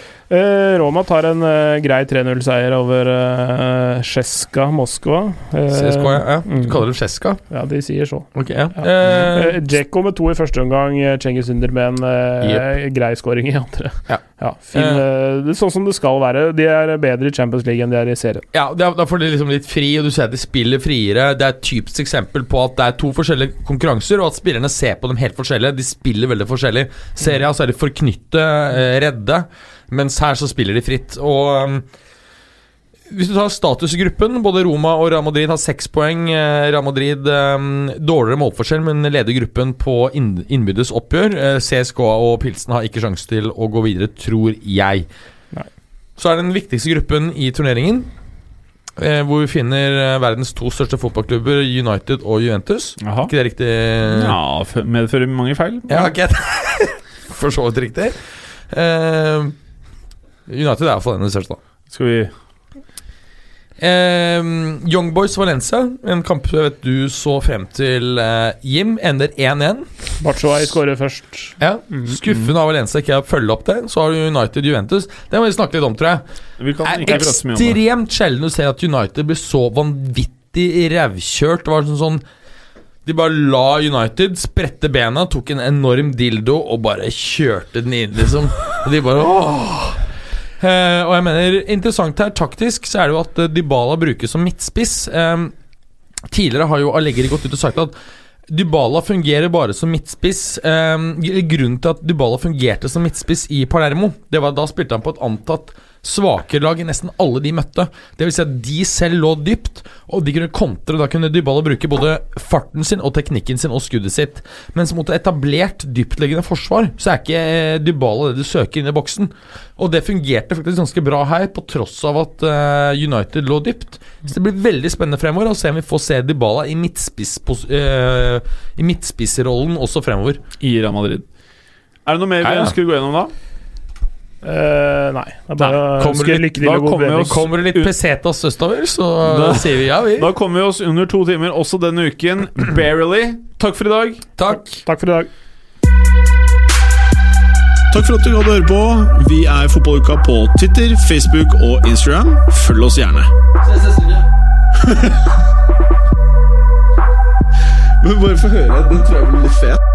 Roma tar en eh, grei 3-0-seier over uh, Sjeska Moskva. Eh, CSK, ja. ja. Du mm. kaller det Sjeska? Ja, de sier så. Ok, ja. Ja. Eh, Eh, Djeko med to i første omgang, eh, Cengiz Under med en yep. grei scoring i andre. Ja. fin, eh, det er sånn som det skal være. De er bedre i Champions League enn de er i serien. Ja, da, får de liksom litt fri, og du ser at de spiller friere. Det er et typisk eksempel på at det er to forskjellige konkurranser, og at spillerne ser på dem helt forskjellig. De spiller veldig forskjellig. Serien så er de forknytte, eh, redde, mens her så spiller de fritt. Og um, hvis du tar statusgruppen, både Roma og Real Madrid har seks poeng. Eh, Real Madrid um, dårligere målforskjell, men leder gruppen på inn, innbyrdes oppgjør. Eh, CSKA og Pilsen har ikke sjanse til å gå videre, tror jeg. Nei. Så er det den viktigste gruppen i turneringen. Eh, hvor vi finner eh, verdens to største fotballklubber, United og Juventus. Aha. ikke det riktig? Ja, medfører mange feil. Ja, okay. For så vidt riktig. Eh, United er iallfall den største, da. Skal vi Eh, Young Boys Valencia, en kamp jeg vet du så frem til, eh, Jim, ender 1-1. Batshuay skårer først. Ja, Mm. Skuffende av Valencia ikke å følge opp det. Så har du United Juventus. Det må vi snakke litt om, tror jeg. Vi kan Det ikke er prate så mye om det. ekstremt sjelden å se at United blir så vanvittig rævkjørt. Det var sånn sånn De bare la United sprette bena, tok en enorm dildo og bare kjørte den inn, liksom. Og de bare åh. Eh, og jeg mener, interessant her taktisk, så er det jo at uh, Dybala brukes som midtspiss. Um, tidligere har jo Allegri gått ut og sagt at Dybala fungerer bare som midtspiss. Um, grunnen til at Dybala fungerte som midtspiss i Palermo, det var at da spilte han på et antatt svakere lag i nesten alle de møtte. Det vil si at de selv lå dypt, og de kunne kontre. Da kunne Dybala bruke både farten sin og teknikken sin og skuddet sitt. Mens mot et etablert, dyptliggende forsvar, så er ikke eh, Dybala det du søker inn i boksen. Og det fungerte faktisk ganske bra her, på tross av at eh, United lå dypt. Så det blir veldig spennende fremover å se om vi får se Dybala i, midtspiss, uh, i midtspissrollen også fremover. I Real Madrid. Er det noe mer vi ønsker å gå gjennom da? Eh, nei. Det er bare nei. Kommer litt- lykke til da kommer vi oss- Kommer det litt pesetas østover, så Da- sier vi ja, vi. Da kommer vi oss under to timer også denne uken. Barely. Takk for i dag. Takk. Takk for i dag. Takk for at du hadde høre på. Vi er Fotballuka på Twitter, Facebook og Instagram. Følg oss gjerne. Men bare få høre. Den tror jeg blir litt fet.